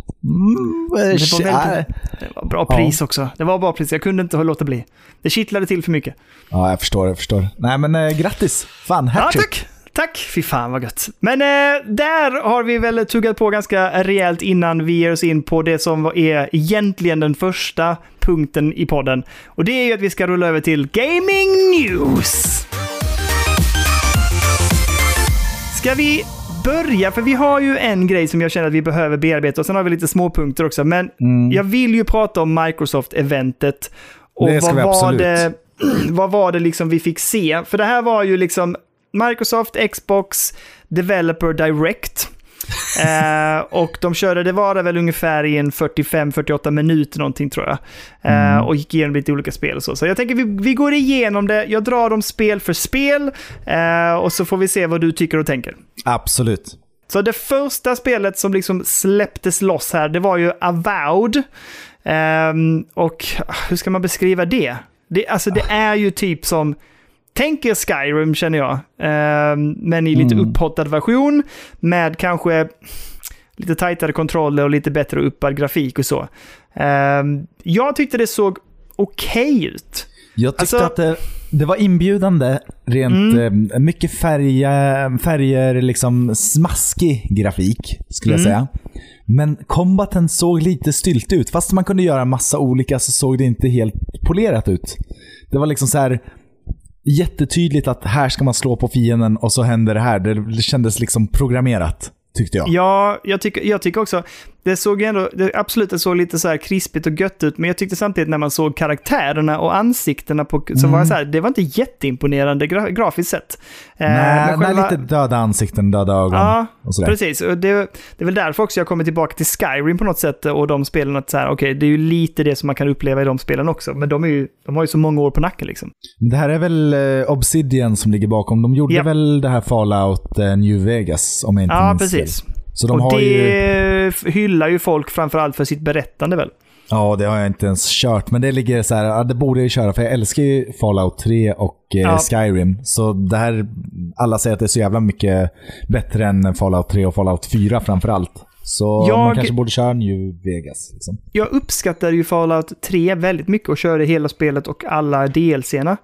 [SPEAKER 1] Det var,
[SPEAKER 2] äh,
[SPEAKER 1] väldigt, det var bra pris också. Det var bra pris, jag kunde inte låta bli. Det kittlade till för mycket.
[SPEAKER 2] Ja, jag förstår, jag förstår. Nej men eh, grattis. Fan,
[SPEAKER 1] Ja,
[SPEAKER 2] hattrick.
[SPEAKER 1] tack! Tack! Fy fan vad gött. Men eh, där har vi väl tuggat på ganska rejält innan vi ger oss in på det som är egentligen den första punkten i podden. Och det är ju att vi ska rulla över till Gaming News. Ska vi börja? För vi har ju en grej som jag känner att vi behöver bearbeta och sen har vi lite småpunkter också. Men jag vill ju prata om Microsoft-eventet. Och
[SPEAKER 2] Det ska
[SPEAKER 1] vad
[SPEAKER 2] vi
[SPEAKER 1] var
[SPEAKER 2] absolut.
[SPEAKER 1] det vad var det liksom vi fick se? För det här var ju liksom Microsoft, Xbox, Developer Direct. eh, och de körde, det var det väl ungefär i en 45-48 minuter någonting tror jag. Eh, och gick igenom lite olika spel och så. Så jag tänker vi, vi går igenom det, jag drar dem spel för spel eh, och så får vi se vad du tycker och tänker.
[SPEAKER 2] Absolut.
[SPEAKER 1] Så det första spelet som liksom släpptes loss här, det var ju Avowed. Ehm, och hur ska man beskriva det? det? Alltså det är ju typ som, tänk er Skyrim känner jag. Ehm, men i lite
[SPEAKER 2] Mm.
[SPEAKER 1] upphottad version med kanske lite tajtare kontroller och lite bättre uppad grafik och så. Ehm, jag tyckte det såg okej ut.
[SPEAKER 2] Jag tyckte
[SPEAKER 1] Alltså-
[SPEAKER 2] att det, det var inbjudande. Rent eh, mycket färger, färger, liksom smaskig grafik skulle jag
[SPEAKER 1] Mm.
[SPEAKER 2] säga. Men combaten såg lite stylt ut. Fast man kunde göra massa olika så såg det inte helt polerat ut. Det var liksom så här jättetydligt att här ska man slå på fienden och så händer det här. Det, kändes liksom programmerat, tyckte jag.
[SPEAKER 1] Ja, jag tycker, jag tycker också, det såg ändå, det, absolut det såg lite så här krispigt och gött ut, men jag tyckte samtidigt när man såg karaktärerna och ansiktena på, så var det så här, det var inte jätteimponerande gra, grafiskt sett. Eh,
[SPEAKER 2] nej,
[SPEAKER 1] själva-
[SPEAKER 2] lite döda ansikten, döda ögon
[SPEAKER 1] Ja,
[SPEAKER 2] och sådär.
[SPEAKER 1] precis. Och det, det är väl därför också jag kommer tillbaka till Skyrim på något sätt och de spelen. Att så här, okej, det är ju lite det som man kan uppleva i de spelen också, men de, är ju, de har ju så många år på nacken liksom.
[SPEAKER 2] Det här är väl eh, Obsidian som ligger bakom. De gjorde
[SPEAKER 1] Ja.
[SPEAKER 2] väl det här Fallout eh, New Vegas, om jag inte
[SPEAKER 1] Ja,
[SPEAKER 2] minns
[SPEAKER 1] precis.
[SPEAKER 2] fel. Så de
[SPEAKER 1] och
[SPEAKER 2] har
[SPEAKER 1] det
[SPEAKER 2] ju...
[SPEAKER 1] hyllar ju folk framförallt för sitt berättande väl?
[SPEAKER 2] Ja, det har jag inte ens kört. Men det ligger så här, det borde jag köra för jag älskar ju Fallout 3 och eh,
[SPEAKER 1] Ja.
[SPEAKER 2] Skyrim. Så det här, alla säger att det är så jävla mycket bättre än Fallout 3 och Fallout 4 framför allt. Så
[SPEAKER 1] Jag-
[SPEAKER 2] man kanske borde köra New Vegas. Liksom.
[SPEAKER 1] Jag uppskattade ju Fallout 3 väldigt mycket och körde hela spelet och alla DLCerna.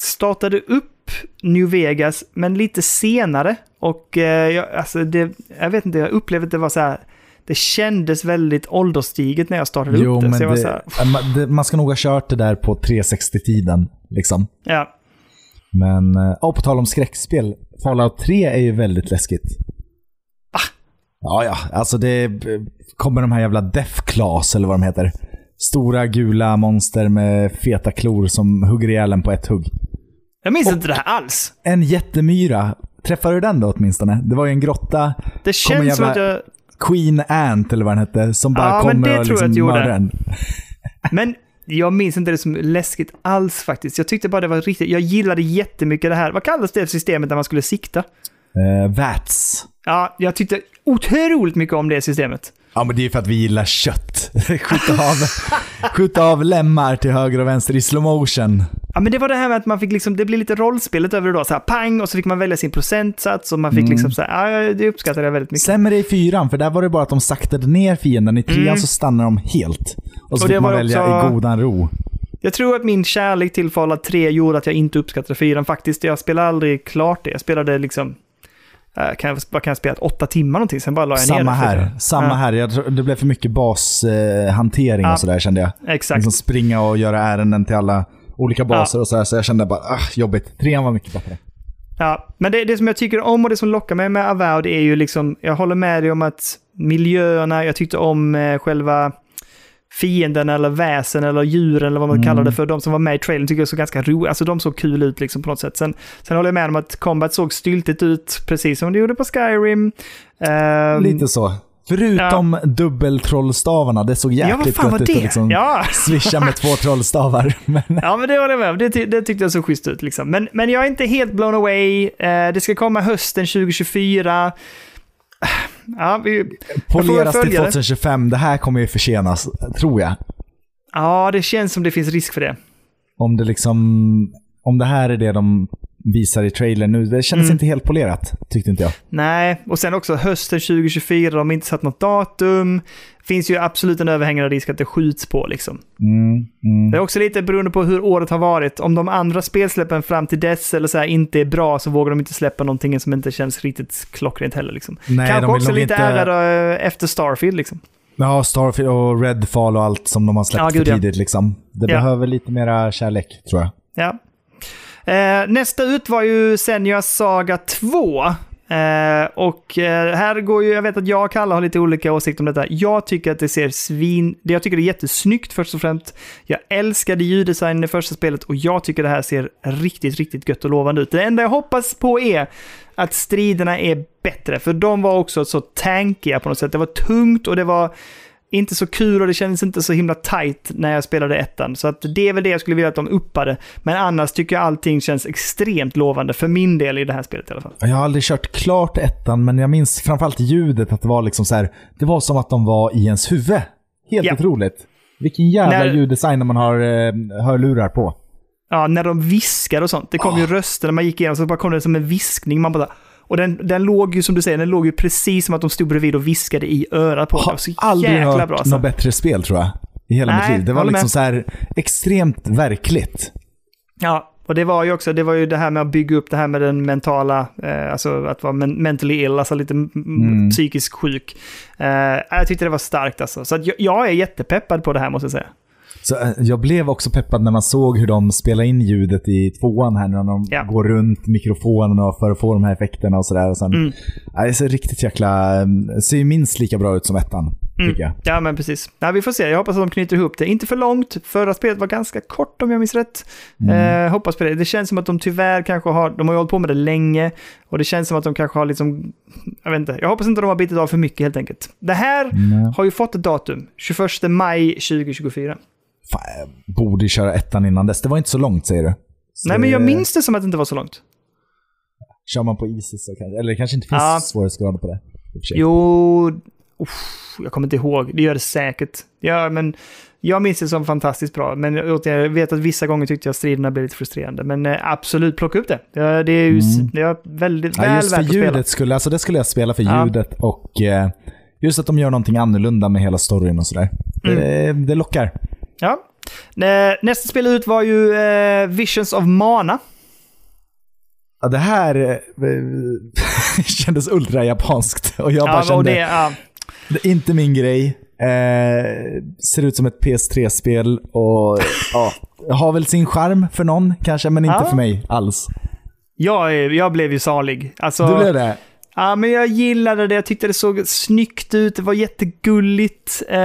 [SPEAKER 1] Startade upp New Vegas, men lite senare. Och eh, jag, alltså det, jag vet inte, jag upplevde att det var så här. Det kändes väldigt ålderstiget när jag startade
[SPEAKER 2] Jo,
[SPEAKER 1] upp det.
[SPEAKER 2] men
[SPEAKER 1] Så jag var
[SPEAKER 2] det,
[SPEAKER 1] så här,
[SPEAKER 2] man, det, man ska nog ha kört det där på 360-tiden. Liksom.
[SPEAKER 1] ja.
[SPEAKER 2] Men, eh, ja, på tal om skräckspel. Fallout 3 är ju väldigt läskigt.
[SPEAKER 1] Ah.
[SPEAKER 2] Ja, ja. Alltså det eh, kommer de här jävla Death Claws, eller vad de heter. Stora gula monster med feta klor som hugger ihjäl en på ett hugg.
[SPEAKER 1] Jag minns inte det här alls.
[SPEAKER 2] En jättemyra. Träffade du den då åtminstone? Det var ju en grotta.
[SPEAKER 1] Det känns som att jag...
[SPEAKER 2] Queen Ant, eller vad den hette, som bara
[SPEAKER 1] Ja,
[SPEAKER 2] kommer och liksom mördar en.
[SPEAKER 1] Men jag minns inte det som läskigt alls faktiskt. Jag tyckte bara det var riktigt... Jag gillade jättemycket det här. Vad kallas det systemet när man skulle sikta?
[SPEAKER 2] Eh, Vats.
[SPEAKER 1] Ja, jag tyckte otroligt mycket om det systemet.
[SPEAKER 2] Ja, men det är för att vi gillar kött. skjuta, av, skjuta av lemmar till höger och vänster i slow motion.
[SPEAKER 1] Ja, men det var det här med att man fick liksom, det blir lite rollspelet över det då, så här pang, och så fick man välja sin procentsats och man fick liksom så här, ja, det uppskattade jag väldigt mycket.
[SPEAKER 2] Sämre i fyran, för där var det bara att de saktade ner fienden. I trean
[SPEAKER 1] Mm.
[SPEAKER 2] så stannar de helt. Och så
[SPEAKER 1] Och
[SPEAKER 2] fick man välja
[SPEAKER 1] också-
[SPEAKER 2] i godan ro.
[SPEAKER 1] Jag tror att min kärlek till Fallout 3 gjorde att jag inte uppskattade 4 faktiskt. Jag spelade aldrig klart det. Jag spelade liksom... Äh, kan jag, vad kan jag spela? Åtta timmar någonting, sen bara la jag
[SPEAKER 2] Samma
[SPEAKER 1] ner det.
[SPEAKER 2] här. Samma
[SPEAKER 1] Ja.
[SPEAKER 2] här. Jag det blev för mycket bashantering eh, hantering
[SPEAKER 1] Ja.
[SPEAKER 2] och sådär kände jag.
[SPEAKER 1] Exakt.
[SPEAKER 2] Liksom springa och göra ärenden till alla olika baser och sådär. Så jag kände bara, ah, jobbigt. Trean var mycket bättre.
[SPEAKER 1] Ja, men det, det som jag tycker om och det som lockar mig med Avowed är ju liksom, jag håller med dig om att miljöerna, jag tyckte om eh, själva fienden eller väsen eller djuren eller vad man
[SPEAKER 2] Mm.
[SPEAKER 1] kallar det för. De som var med i trailern tycker jag såg ganska roliga, alltså de såg kul ut liksom på något sätt. Sen, sen håller jag med om att combat såg styltigt ut, precis som det gjorde på Skyrim. Ehm,
[SPEAKER 2] Lite så. Förutom dubbeltrollstavarna, det såg
[SPEAKER 1] Ja,
[SPEAKER 2] jäkligt
[SPEAKER 1] var
[SPEAKER 2] gött ut att liksom
[SPEAKER 1] Ja.
[SPEAKER 2] swisha med två trollstavar. Men,
[SPEAKER 1] Ja, men det håller jag med om. Det, det tyckte jag såg schysst ut. Liksom. Men, men jag är inte helt blown away. Eh, det ska komma hösten 2024. Ja, vi,
[SPEAKER 2] poleras till
[SPEAKER 1] följa det.
[SPEAKER 2] 2025. Det här kommer ju försenas, tror jag.
[SPEAKER 1] ja, det känns som det finns risk för det.
[SPEAKER 2] Om det liksom... Om det här är det de visar i trailern nu. Det kändes
[SPEAKER 1] Mm.
[SPEAKER 2] inte helt polerat, tyckte inte jag.
[SPEAKER 1] Nej, och sen också hösten 2024, de har inte satt något datum. Finns ju absolut en överhängande risk att det skjuts på liksom.
[SPEAKER 2] Mm, mm.
[SPEAKER 1] Det är också lite beroende på hur året har varit. Om de andra spelsläppen fram till dess eller så här inte är bra så vågar de inte släppa någonting som inte känns riktigt klockrent heller. Liksom.
[SPEAKER 2] Nej,
[SPEAKER 1] Kanske också lite
[SPEAKER 2] inte-
[SPEAKER 1] ärrade eh, efter Starfield liksom.
[SPEAKER 2] Ja, Starfield och Redfall och allt som de har släppt
[SPEAKER 1] Ja,
[SPEAKER 2] för
[SPEAKER 1] gud, ja.
[SPEAKER 2] tidigt. Liksom. Det
[SPEAKER 1] Ja.
[SPEAKER 2] behöver lite mera kärlek, tror jag.
[SPEAKER 1] Ja. Eh, nästa ut var ju Senja Saga 2. Eh, och eh, här går ju, jag vet att jag och Kalle har lite olika åsikter om detta. Jag tycker att det ser svin... Jag tycker det är jättesnyggt först och främst. Jag älskade ljuddesignen i första spelet och jag tycker det här ser riktigt, riktigt gött och lovande ut. Det enda jag hoppas på är att striderna är bättre, för de var också så tankiga på något sätt. Det var tungt och det var inte så kul och det kändes inte så himla tight när jag spelade ettan. Så att det är väl det jag skulle vilja att de uppade. Men annars tycker jag allting känns extremt lovande, för min del i det här spelet i alla fall.
[SPEAKER 2] Jag har aldrig kört klart ettan, men jag minns framförallt ljudet. Att det var liksom så här, det var som att de var i ens huvud. Helt
[SPEAKER 1] Ja.
[SPEAKER 2] otroligt. Vilken jävla
[SPEAKER 1] När-
[SPEAKER 2] ljuddesign man har eh, hörlurar på.
[SPEAKER 1] Ja, när de viskar och sånt. Det kom ju röster när man gick igenom, så bara kom det som en viskning. Man bara... Och den, den låg ju, som du säger, den låg ju precis som att de stod bredvid och viskade i örat på. Var
[SPEAKER 2] Har
[SPEAKER 1] så
[SPEAKER 2] aldrig
[SPEAKER 1] jäkla
[SPEAKER 2] hört
[SPEAKER 1] bra. Alltså.
[SPEAKER 2] något bättre spel tror jag. I hela
[SPEAKER 1] Nej,
[SPEAKER 2] mitt liv. Det var liksom
[SPEAKER 1] med.
[SPEAKER 2] så här extremt verkligt.
[SPEAKER 1] Ja, och det var ju också, det var ju det här med att bygga upp det här med den mentala, eh, alltså att vara men mentally ill, alltså lite mm. Psykiskt sjuk. Eh, jag tyckte det var starkt alltså. Så att jag, jag är jättepeppad på det här måste jag säga.
[SPEAKER 2] Så eh, jag blev också peppad när man såg hur de spelar in ljudet i tvåan här när de
[SPEAKER 1] Ja.
[SPEAKER 2] går runt mikrofonen för att få de här effekterna och sådär.
[SPEAKER 1] Mm.
[SPEAKER 2] ja, det ser riktigt jäkla... eh, ser ju minst lika bra ut som ettan,
[SPEAKER 1] Mm. Ja, men precis. Ja, vi får se. Jag hoppas att de knyter ihop det. Inte för långt. Förra spelet var ganska kort om jag minns rätt. Eh, hoppas på det. Det känns som att de tyvärr kanske har, de har ju hållit på med det länge. Och det känns som att de kanske har liksom, jag vet inte. Jag hoppas inte de har bitit av för mycket helt enkelt. Det här
[SPEAKER 2] Mm.
[SPEAKER 1] har ju fått ett datum. 21 maj 2024.
[SPEAKER 2] Fan, jag borde köra ettan innan dess. Det var inte så långt säger du. Så
[SPEAKER 1] Nej, men jag
[SPEAKER 2] det-
[SPEAKER 1] minns det som att det inte var så långt.
[SPEAKER 2] Kör man på Easy så kanske... Eller det kanske inte finns
[SPEAKER 1] Ja.
[SPEAKER 2] svårighetsgrader på det. för.
[SPEAKER 1] Jo, uff, jag kommer inte ihåg. Det gör det säkert. Ja, men jag minns det som fantastiskt bra. Men jag vet att vissa gånger tyckte jag striderna blev lite frustrerande. Men eh, absolut, plocka upp det. Det är ju
[SPEAKER 2] Mm.
[SPEAKER 1] det är väldigt
[SPEAKER 2] Ja,
[SPEAKER 1] väl
[SPEAKER 2] just för
[SPEAKER 1] värt att spela.
[SPEAKER 2] skulle, alltså det skulle jag spela för
[SPEAKER 1] Ja.
[SPEAKER 2] ljudet och eh, just att de gör någonting annorlunda med hela storyn och sådär. Det,
[SPEAKER 1] Mm.
[SPEAKER 2] det lockar.
[SPEAKER 1] Ja. Nä- Nästa spel ut var ju eh, Visions of Mana.
[SPEAKER 2] Ja, det här eh, kändes ultra-japanskt och jag bara
[SPEAKER 1] Ja,
[SPEAKER 2] kände,
[SPEAKER 1] det, ja,
[SPEAKER 2] det är inte min grej. Eh, ser ut som ett PS3-spel och ja, har väl sin charm för någon kanske, men inte
[SPEAKER 1] Ja.
[SPEAKER 2] för mig alls.
[SPEAKER 1] jag, jag blev ju salig. Alltså,
[SPEAKER 2] Du blev det?
[SPEAKER 1] Ja, men jag gillade det. Jag tyckte det såg snyggt ut. Det var jättegulligt. Eh,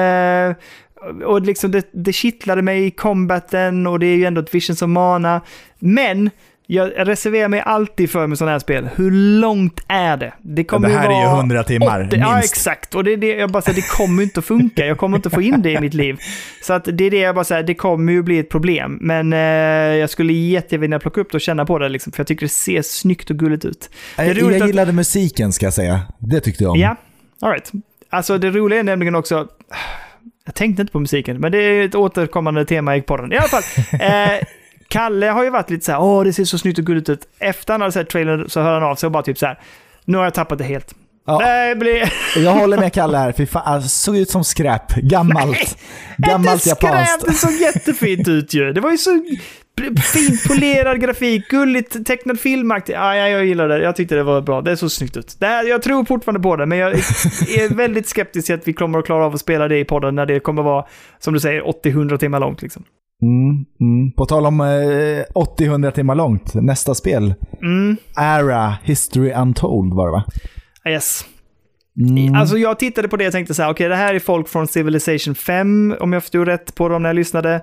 [SPEAKER 1] och liksom det, det kittlade mig i combaten och det är ju ändå ett Visions of Mana. Men jag reserverar mig alltid för med sådana här spel. Hur långt är det? Det kommer
[SPEAKER 2] det här
[SPEAKER 1] ju
[SPEAKER 2] är ju
[SPEAKER 1] vara
[SPEAKER 2] 100 timmar,
[SPEAKER 1] 80 Ja,
[SPEAKER 2] minst.
[SPEAKER 1] exakt. Och det är det jag bara säger, det kommer inte att funka. Jag kommer inte få in det i mitt liv. Så att det är det jag bara säger, det kommer ju bli ett problem. Men eh, jag skulle jättegärna plocka upp det och känna på det, liksom, för jag tycker det ser snyggt och gulligt ut.
[SPEAKER 2] Jag, jag
[SPEAKER 1] att-
[SPEAKER 2] gillade musiken ska jag säga. Det tyckte jag om.
[SPEAKER 1] Ja, alright. Alltså det roliga är nämligen också, jag tänkte inte på musiken, men det är ett återkommande tema i podden. I alla fall, eh, Kalle har ju varit lite så här, åh det ser så snyggt och gulligt ut. Efter han hade sett trailern så hör han av sig och bara typ så här, nu har jag tappat det helt.
[SPEAKER 2] Ja.
[SPEAKER 1] Det blir...
[SPEAKER 2] Jag håller med Kalle här. Fy fan, alltså, såg ut som skräp. Gammalt. Gammalt
[SPEAKER 1] inte skräp,
[SPEAKER 2] japanskt.
[SPEAKER 1] det såg jättefint ut ju. Det var ju så fint polerad grafik, gulligt tecknad filmaktigt. Ja, ja, jag gillar det. Jag tyckte det var bra. Det såg snyggt ut. Det här, jag tror fortfarande på det, men jag är väldigt skeptisk till att vi kommer att klara av att spela det i podden när det kommer vara, som du säger, 80-100 timmar långt. Liksom.
[SPEAKER 2] Mm, mm. På tal om eh, 80-100 timmar långt, nästa spel.
[SPEAKER 1] Mm.
[SPEAKER 2] Ara History Untold var det va?
[SPEAKER 1] Yes.
[SPEAKER 2] Mm.
[SPEAKER 1] Alltså jag tittade på det och tänkte så här, okej det här är folk från Civilization 5, om jag förstod rätt på dem när jag lyssnade.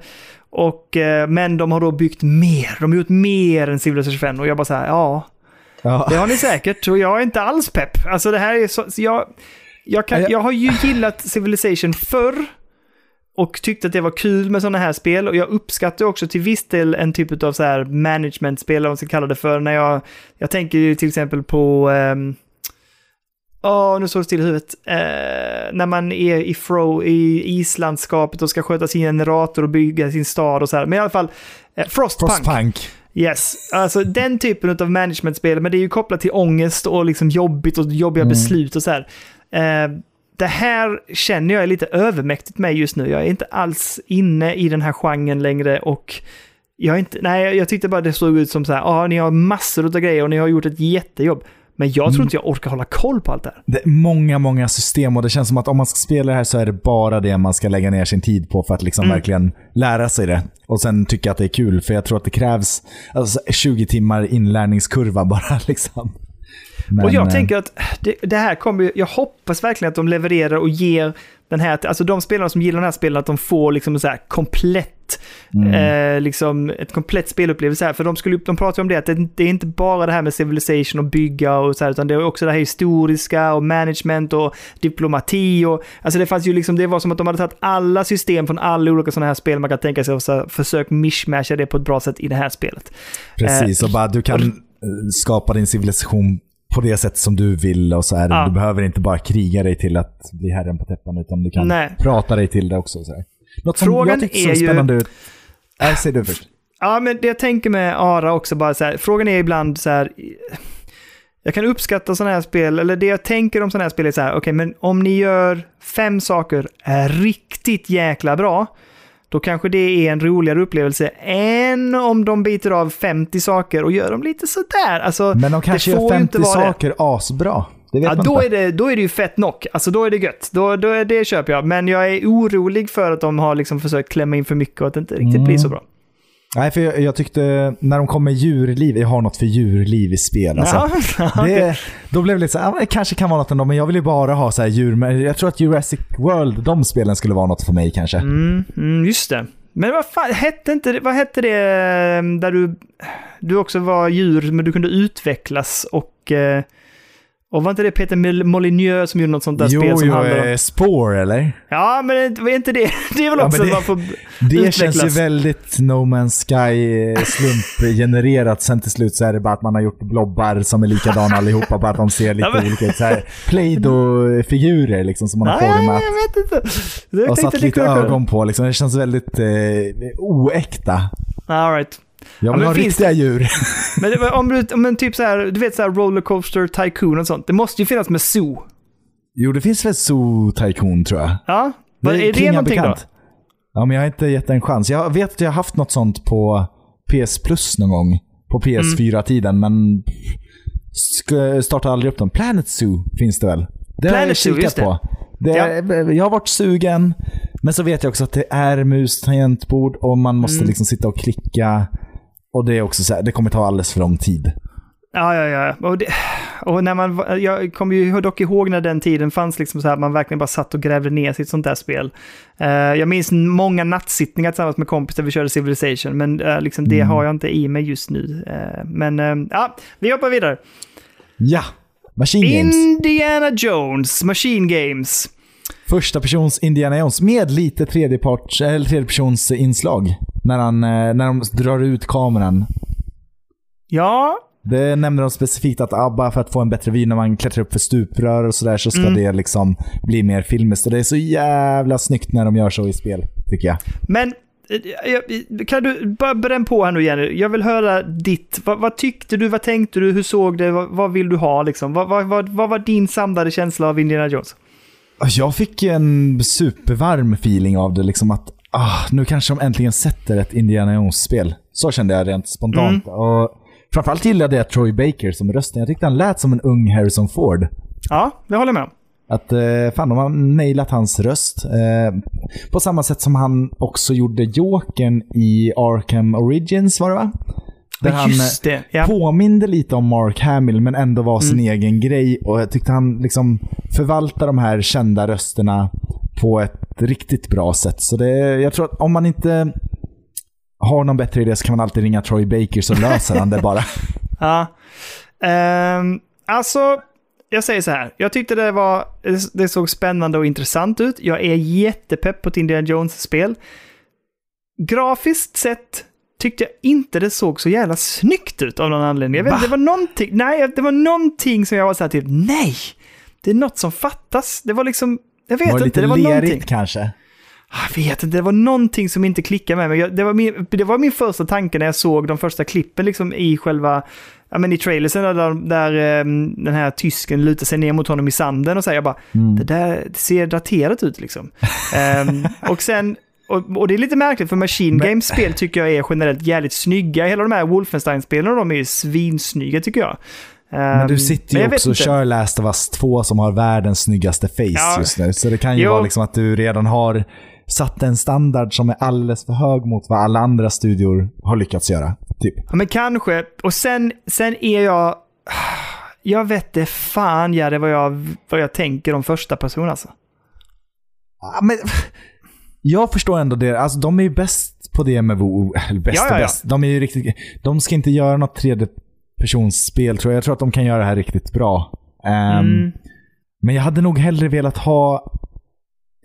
[SPEAKER 1] Och, eh, men de har då byggt mer, de har gjort mer än Civilization 5 och jag bara så här, ja,
[SPEAKER 2] ja.
[SPEAKER 1] det har ni säkert. Och jag är inte alls pepp. Alltså det här är så, jag, jag, kan,
[SPEAKER 2] Jag-
[SPEAKER 1] har ju gillat Civilization förr och tyckte att det var kul med sådana här spel. Och jag uppskattar också till viss del en typ av så här management-spel, vad man ska kalla det för, när jag, jag tänker ju till exempel på ehm, Åh, nu står det still i huvudet. Eh, när man är i, Fro, i islandskapet och ska sköta sin generator och bygga sin stad och så här. Men i alla fall, eh, Frostpunk.
[SPEAKER 2] Frostpunk.
[SPEAKER 1] Yes, alltså den typen av managementspel, men det är ju kopplat till ångest och liksom jobbigt och jobbiga
[SPEAKER 2] Mm.
[SPEAKER 1] beslut och så här. Eh, det här känner jag är lite övermäktigt med just nu. Jag är inte alls inne i den här genren längre och jag är inte, nej, jag tyckte bara det såg ut som så här, ja, ni har massor av grejer och ni har gjort ett jättejobb. Men jag
[SPEAKER 2] Mm.
[SPEAKER 1] tror inte jag orkar hålla koll på allt det här.
[SPEAKER 2] Det är många, många system och det känns som att om man ska spela det här så är det bara det man ska lägga ner sin tid på för att liksom
[SPEAKER 1] Mm.
[SPEAKER 2] verkligen lära sig det. Och sen tycka att det är kul, för jag tror att det krävs alltså, 20 timmar inlärningskurva bara. liksom. Men,
[SPEAKER 1] och jag
[SPEAKER 2] eh,
[SPEAKER 1] tänker att det, det här kommer ju, jag hoppas verkligen att de levererar och ger den här, alltså de spelarna som gillar den här spelen, att de får liksom så här komplett,
[SPEAKER 2] Mm.
[SPEAKER 1] eh, liksom ett komplett spelupplevelse här. För de, skulle, de pratar ju om det, att det, det är inte bara det här med civilization och bygga och så här, utan det är också det här historiska och management och diplomati och, alltså det fanns ju liksom, det var som att de hade tagit alla system från alla olika sådana här spel man kan tänka sig och så här, försökt mishmasha det på ett bra sätt i det här spelet.
[SPEAKER 2] Precis, och bara du kan eh, skapa din civilisation på det sätt som du vill och så är det.
[SPEAKER 1] Ja.
[SPEAKER 2] Du behöver inte bara kriga dig till att bli herren på täppan utan du kan
[SPEAKER 1] Nej.
[SPEAKER 2] prata dig till det också. Så här. Något som
[SPEAKER 1] Frågan
[SPEAKER 2] jag tyckte
[SPEAKER 1] är
[SPEAKER 2] så
[SPEAKER 1] ju-
[SPEAKER 2] spännande ut. Nej, säg du först.
[SPEAKER 1] Ja, men det jag tänker med ARA också bara så här, frågan är ibland så här, jag kan uppskatta sådana här spel, eller det jag tänker om sådana här spel är så här, okej, men om ni gör fem saker är riktigt jäkla bra, då kanske det är en roligare upplevelse än om de biter av 50 saker och gör dem lite sådär. Alltså,
[SPEAKER 2] Men de kanske gör
[SPEAKER 1] får ju
[SPEAKER 2] 50
[SPEAKER 1] inte vara det.
[SPEAKER 2] saker asbra. Det
[SPEAKER 1] Ja, då
[SPEAKER 2] inte.
[SPEAKER 1] är, det, då är det ju fett knock. Alltså då är det gött. Då, då är det köper jag. Men jag är orolig för att de har liksom försökt klämma in för mycket och att det inte riktigt
[SPEAKER 2] Mm.
[SPEAKER 1] blir så bra.
[SPEAKER 2] Nej, för jag, jag tyckte när de kom med djurliv, jag har något för djurliv i spel. Alltså.
[SPEAKER 1] Ja.
[SPEAKER 2] Det, då blev det lite så här, det kanske kan vara något ändå, men jag vill ju bara ha så här djur. Men jag tror att Jurassic World, de spelen skulle vara något för mig kanske.
[SPEAKER 1] Mm, mm, just det. Men vad fan, hette inte vad hette det eh, där du, du också var djur, men du kunde utvecklas och... eh, Och var inte det Peter Mol- Molyneux som gjorde något sånt där
[SPEAKER 2] jo,
[SPEAKER 1] spel som
[SPEAKER 2] jo,
[SPEAKER 1] handlar om...
[SPEAKER 2] eh, Spore eller?
[SPEAKER 1] Ja, men var inte det. Det är väl
[SPEAKER 2] Ja,
[SPEAKER 1] också
[SPEAKER 2] men det-
[SPEAKER 1] man får
[SPEAKER 2] Det
[SPEAKER 1] utvecklas.
[SPEAKER 2] känns ju väldigt No Man's Sky eh, slumpgenererat. Sen till slut så är det bara att man har gjort blobbar som är likadana allihopa, bara att de ser lite
[SPEAKER 1] Ja, men-
[SPEAKER 2] olika ut. Play-Doh-figurer liksom som man har format.
[SPEAKER 1] jag vet inte. Jag
[SPEAKER 2] Och satt lite ögon på liksom. Det känns väldigt eh, oäkta.
[SPEAKER 1] All right.
[SPEAKER 2] Jag
[SPEAKER 1] Ja,
[SPEAKER 2] vill
[SPEAKER 1] men
[SPEAKER 2] ha
[SPEAKER 1] finns
[SPEAKER 2] riktiga djur.
[SPEAKER 1] Men det om du, om en typ så här, du vet så här Rollercoaster Tycoon och sånt. Det måste ju finnas med Zoo.
[SPEAKER 2] Jo, det finns väl Zoo Tycoon tror jag.
[SPEAKER 1] Ja, Vad- är det
[SPEAKER 2] klingar
[SPEAKER 1] någonting då?
[SPEAKER 2] Ja, men jag har inte gett det en chans. Jag vet att jag har haft något sånt på PS Plus någon gång. På PS4-tiden, men sk- startade aldrig upp dem. Planet Zoo finns det väl? Det har jag
[SPEAKER 1] Planet
[SPEAKER 2] kikat
[SPEAKER 1] just det.
[SPEAKER 2] på. Det är, Jag har varit sugen, men så vet jag också att det är mus tangentbord och man måste
[SPEAKER 1] Mm.
[SPEAKER 2] liksom sitta och klicka. Och det är också så här, det kommer ta alldeles för lång tid.
[SPEAKER 1] Ja, ja, ja. Och, det, och när man, jag kommer ju dock ihåg när den tiden fanns, liksom så här, man verkligen bara satt och grävde ner ett sånt där spel. Eh, jag minns många nattsittningar tillsammans med kompisar vi körde Civilization, men eh, liksom, det
[SPEAKER 2] Mm.
[SPEAKER 1] har jag inte i mig just nu. Eh, men ja, vi hoppar vidare.
[SPEAKER 2] Ja! Machine Games.
[SPEAKER 1] Indiana Jones, Machine Games.
[SPEAKER 2] Första persons Indiana Jones med lite tredjeparts, eller tredjepersons inslag. När, han, eh, när de drar ut kameran.
[SPEAKER 1] Ja,
[SPEAKER 2] Det nämner de specifikt att bara för att få en bättre vy när man klättrar upp för stuprör och sådär så ska
[SPEAKER 1] Mm.
[SPEAKER 2] det liksom bli mer filmiskt. Och det är så jävla snyggt när de gör så i spel, tycker jag.
[SPEAKER 1] Men kan du bara bränn på här nu Jenny? Jag vill höra ditt. Vad, vad, tyckte du? Vad tänkte du? Hur såg det? Vad, vad vill du ha liksom? Vad, vad, vad, vad var din samlade känsla av Indiana Jones?
[SPEAKER 2] Jag fick en supervarm feeling av det. Liksom att ah, nu kanske de äntligen sätter ett Indiana Jones-spel. Så kände jag rent spontant. Mm. Och framförallt gillade jag Troy Baker som rösten. Jag tyckte han lät som en ung Harrison Ford.
[SPEAKER 1] Ja, det håller jag med om.
[SPEAKER 2] Att eh, fan, de har nailat hans röst. Eh, på samma sätt som han också gjorde Jokern i Arkham Origins, var det va? Där han det, ja. påminde lite om Mark Hamill men ändå var sin mm. egen grej. Och jag tyckte han liksom förvaltade de här kända rösterna på ett riktigt bra sätt. Så det, jag tror att om man inte har någon bättre idé så kan man alltid ringa Troy Baker så löser han det bara.
[SPEAKER 1] Ja. Um, alltså, jag säger så här. Jag tyckte det, var, det såg spännande och intressant ut. Jag är jättepepp på ett Indiana Jones-spel. Grafiskt sett tyckte jag inte det såg så jävla snyggt ut av någon anledning. Jag vet, det var någonting, nej, det var någonting som jag var såhär typ, nej! Det är något som fattas. Det var liksom, jag vet
[SPEAKER 2] var
[SPEAKER 1] inte.
[SPEAKER 2] Det var lerigt kanske?
[SPEAKER 1] Jag vet inte, det var någonting som inte klickade med mig. Det var min, det var min första tanke när jag såg de första klippen liksom i själva ja, men i trailersen där, där um, den här tysken lutar sig ner mot honom i sanden och säger bara mm. det där ser daterat ut liksom. um, och sen och, och, det är lite märkligt för Machine Games spel tycker jag är generellt jävligt snygga. Hela de här Wolfenstein-spelen de är ju svinsnygga tycker jag.
[SPEAKER 2] Men du ehm, sitter ju också och kör Last of Us 2 som har världens snyggaste face ja. just nu. Så det kan ju jo. vara liksom att du redan har satt en standard som är alldeles för hög mot vad alla andra studior har lyckats göra. Typ.
[SPEAKER 1] Ja, men kanske. Och sen, sen är jag... Jag vet det fan det vad jag, vad jag tänker om första person alltså.
[SPEAKER 2] Ja, men, jag förstår ändå det. Alltså, de är ju bäst på det med WoW. Bäst ja, ja, och bäst. De är ju riktigt... De ska inte göra något tredje personsspel tror jag. Jag tror att de kan göra det här riktigt bra. Um, mm. Men jag hade nog hellre velat ha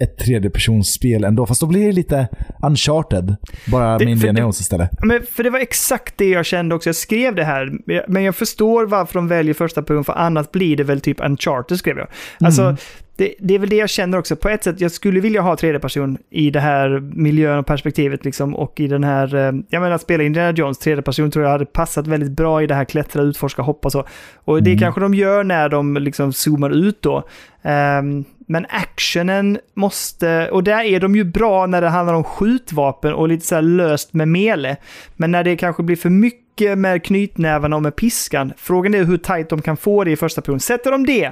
[SPEAKER 2] ett tredjepersonsspel ändå. Fast då blir det lite uncharted. Bara det, med Indiana Jones istället.
[SPEAKER 1] Men för det var exakt det jag kände också. Jag skrev det här. Men jag förstår varför de väljer första person. För annars blir det väl typ uncharted skrev jag. Alltså, mm. Det, det, är väl det jag känner också. På ett sätt, jag skulle vilja ha tredje person i det här miljön och perspektivet liksom. Och i den här, eh, jag menar att spela Indiana Jones tredje person tror jag hade passat väldigt bra i det här klättra, utforska, hoppa och så. Och det mm. kanske de gör när de liksom zoomar ut då. Um, men actionen måste, och där är de ju bra när det handlar om skjutvapen och lite så löst med mele. Men när det kanske blir för mycket med knytnävarna och med piskan, frågan är hur tight de kan få det i första person. Sätter de det,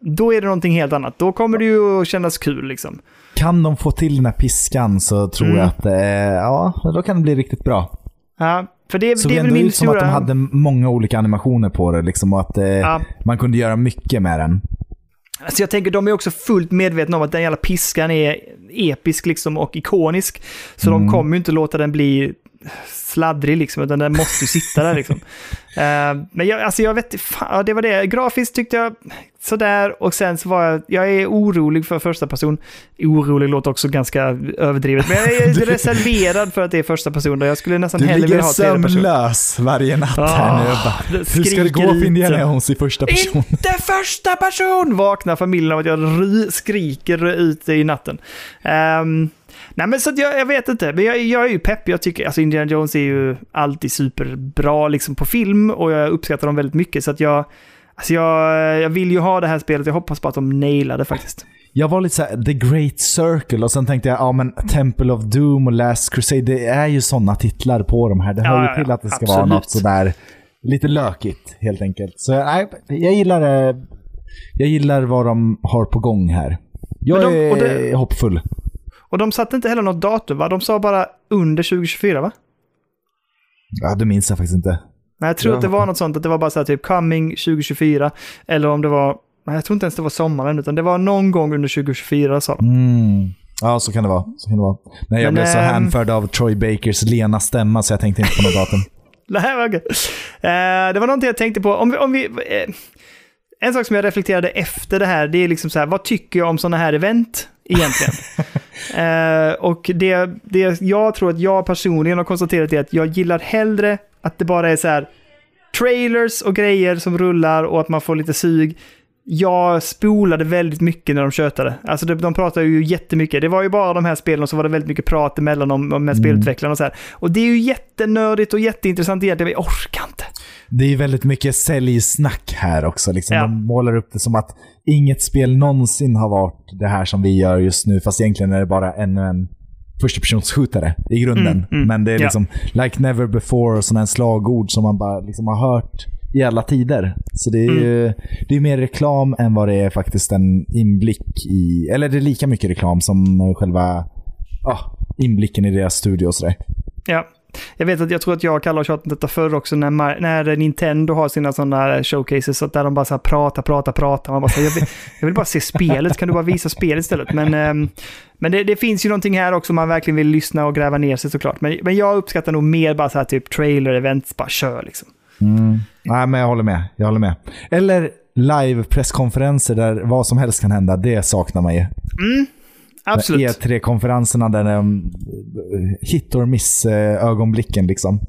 [SPEAKER 1] då är det någonting helt annat. Då kommer det ju att kännas kul liksom.
[SPEAKER 2] Kan de få till den här piskan så tror mm. jag att, eh, ja, då kan det bli riktigt bra.
[SPEAKER 1] Ja, för det,
[SPEAKER 2] så
[SPEAKER 1] det är
[SPEAKER 2] väl min ut som att de hade många olika animationer på det liksom och att eh, ja. man kunde göra mycket med den.
[SPEAKER 1] Alltså jag tänker, de är också fullt medvetna om att den jävla piskan är episk liksom och ikonisk. Så mm. de kommer ju inte låta den bli sladdrig liksom, utan den måste ju sitta där liksom. uh, men jag, alltså jag vet fan, det var det. Grafiskt tyckte jag sådär och sen så var jag, jag är orolig för första person. Orolig låter också ganska överdrivet, men jag är reserverad för att det är första person. Jag skulle nästan hellre vilja ha tredje person. Du
[SPEAKER 2] ligger sömnlös varje natt oh, här nu. Bara, hur ska det gå för Indiana Jones i första person?
[SPEAKER 1] Inte första person! Vaknar familjen av att jag skriker ut i natten. Um, Nej men så jag, jag vet inte, men jag, jag är ju pepp. Jag tycker, alltså Indiana Jones är ju alltid superbra liksom på film och jag uppskattar dem väldigt mycket. Så att jag, alltså jag, jag vill ju ha det här spelet. Jag hoppas på att de nailar det faktiskt.
[SPEAKER 2] Jag var lite såhär, The Great Circle och sen tänkte jag, ja men Temple of Doom och Last Crusade, det är ju sådana titlar på de här. Det hör ja, ju till att det ska absolut. vara något sådär lite lökigt helt enkelt. Så nej, jag gillar Jag gillar vad de har på gång här. Jag de, är det, hoppfull.
[SPEAKER 1] Och de satte inte heller något datum va? De sa bara under 2024 va?
[SPEAKER 2] Ja, det minns jag faktiskt inte.
[SPEAKER 1] Nej, jag tror ja. att det var något sånt, att det var bara så här typ coming 2024. Eller om det var, nej jag tror inte ens det var sommaren, utan det var någon gång under 2024 sa de.
[SPEAKER 2] Mm. Ja, så kan det vara. Så kan det vara. Nej, jag Men, blev så äh, hänförd av Troy Bakers lena stämma så jag tänkte inte på något datum.
[SPEAKER 1] Nej, okay. Uh, det var någonting jag tänkte på. Om vi, om vi, uh, en sak som jag reflekterade efter det här, det är liksom så här, vad tycker jag om sådana här event egentligen? uh, och det, det jag tror att jag personligen har konstaterat är att jag gillar hellre att det bara är så här trailers och grejer som rullar och att man får lite sug. jag spolade väldigt mycket när de tjötade. Alltså de, de pratade ju jättemycket. Det var ju bara de här spelen och så var det väldigt mycket prat emellan om, om med
[SPEAKER 2] Mm.
[SPEAKER 1] spelutvecklarna och så här. Och det är ju jättenördigt och jätteintressant egentligen. Jag orkar inte.
[SPEAKER 2] Det är väldigt mycket säljsnack här också. Liksom.
[SPEAKER 1] Ja.
[SPEAKER 2] De målar upp det som att inget spel någonsin har varit det här som vi gör just nu, fast egentligen är det bara ännu en förstapersonsskjutare i grunden.
[SPEAKER 1] Mm, mm,
[SPEAKER 2] Men det är
[SPEAKER 1] ja.
[SPEAKER 2] liksom like never before och sådana slagord som man bara liksom har hört i alla tider. Så det är
[SPEAKER 1] Mm.
[SPEAKER 2] ju det är mer reklam än vad det är faktiskt en inblick i, eller det är lika mycket reklam som själva ah, inblicken i deras studio och sådär.
[SPEAKER 1] Ja. Jag vet att jag tror att jag och Kalle har tjatat om detta förr också när, när Nintendo har sina sådana showcases så där de bara så här pratar, pratar, pratar. Man bara så här, jag, vill, jag vill bara se spelet, kan du bara visa spelet istället? Men, ehm, men det, det finns ju någonting här också om man verkligen vill lyssna och gräva ner sig såklart. Men, men jag uppskattar nog mer bara så här typ trailer-events, bara kör liksom.
[SPEAKER 2] Mm. Nej, men jag håller med. Jag håller med. Eller live-presskonferenser där vad som helst kan hända. Det saknar man ju.
[SPEAKER 1] Absolut.
[SPEAKER 2] E3-konferenserna där de hit or miss-ögonblicken liksom.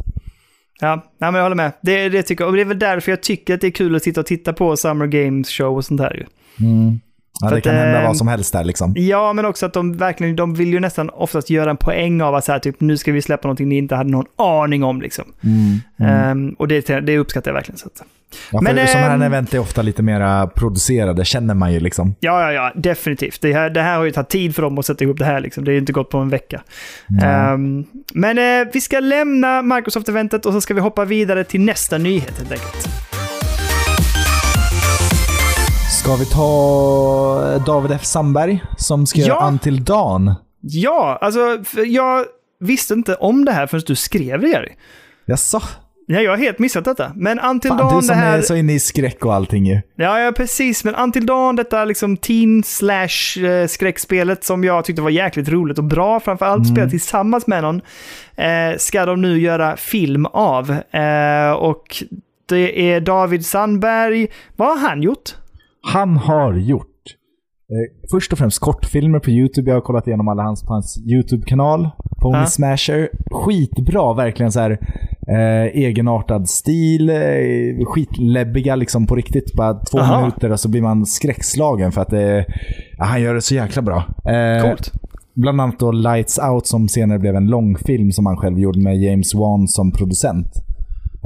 [SPEAKER 1] Ja, men jag håller med. Det, det tycker jag. Och det är väl därför jag tycker att det är kul att sitta och titta på Summer Games Show och sånt här ju.
[SPEAKER 2] Mm. Ja, det
[SPEAKER 1] att,
[SPEAKER 2] kan hända vad som helst där liksom.
[SPEAKER 1] Ja, men också att de verkligen, de vill ju nästan oftast göra en poäng av att så här, typ, nu ska vi släppa någonting ni inte hade någon aning om liksom.
[SPEAKER 2] Mm.
[SPEAKER 1] Ehm, och det, det uppskattar jag verkligen. Så att,
[SPEAKER 2] Ja,
[SPEAKER 1] men,
[SPEAKER 2] Sådana
[SPEAKER 1] ehm,
[SPEAKER 2] här event är ofta lite mera producerade, känner man ju liksom.
[SPEAKER 1] ja, ja, ja, definitivt. Det här, det här har ju tagit tid för dem att sätta ihop det här liksom. Det är ju inte gått på en vecka. Ehm, men eh, vi ska lämna Microsoft-eventet och så ska vi hoppa vidare till nästa nyhet helt enkelt.
[SPEAKER 2] Ska vi ta David F. Sandberg som ska
[SPEAKER 1] Ja.
[SPEAKER 2] Until Dawn?
[SPEAKER 1] Ja, alltså jag visste inte om det här förrän du skrev det, Jerry.
[SPEAKER 2] Jaså?
[SPEAKER 1] Ja, jag har helt missat detta. Men Until
[SPEAKER 2] Fan,
[SPEAKER 1] Dawn,
[SPEAKER 2] du
[SPEAKER 1] det
[SPEAKER 2] som
[SPEAKER 1] här...
[SPEAKER 2] är så inne i skräck och allting ju.
[SPEAKER 1] Ja, ja, precis. Men Until Dawn, detta liksom teen slash eh, skräckspelet som jag tyckte var jäkligt roligt och bra, framförallt spela tillsammans med någon, eh, ska de nu göra film av. Eh, och det är David Sandberg. Vad har han gjort?
[SPEAKER 2] Han har gjort eh, först och främst kortfilmer på YouTube. Jag har kollat igenom alla hans på hans YouTube-kanal. Pony
[SPEAKER 1] Ja.
[SPEAKER 2] Smasher. Skitbra, verkligen så här eh, egenartad stil. Eh, skitläbbiga liksom på riktigt. Bara två
[SPEAKER 1] Aha.
[SPEAKER 2] minuter och så blir man skräckslagen för att ja, han gör det så jäkla bra. Eh,
[SPEAKER 1] Coolt.
[SPEAKER 2] Bland annat då Lights Out som senare blev en långfilm som han själv gjorde med James Wan som producent.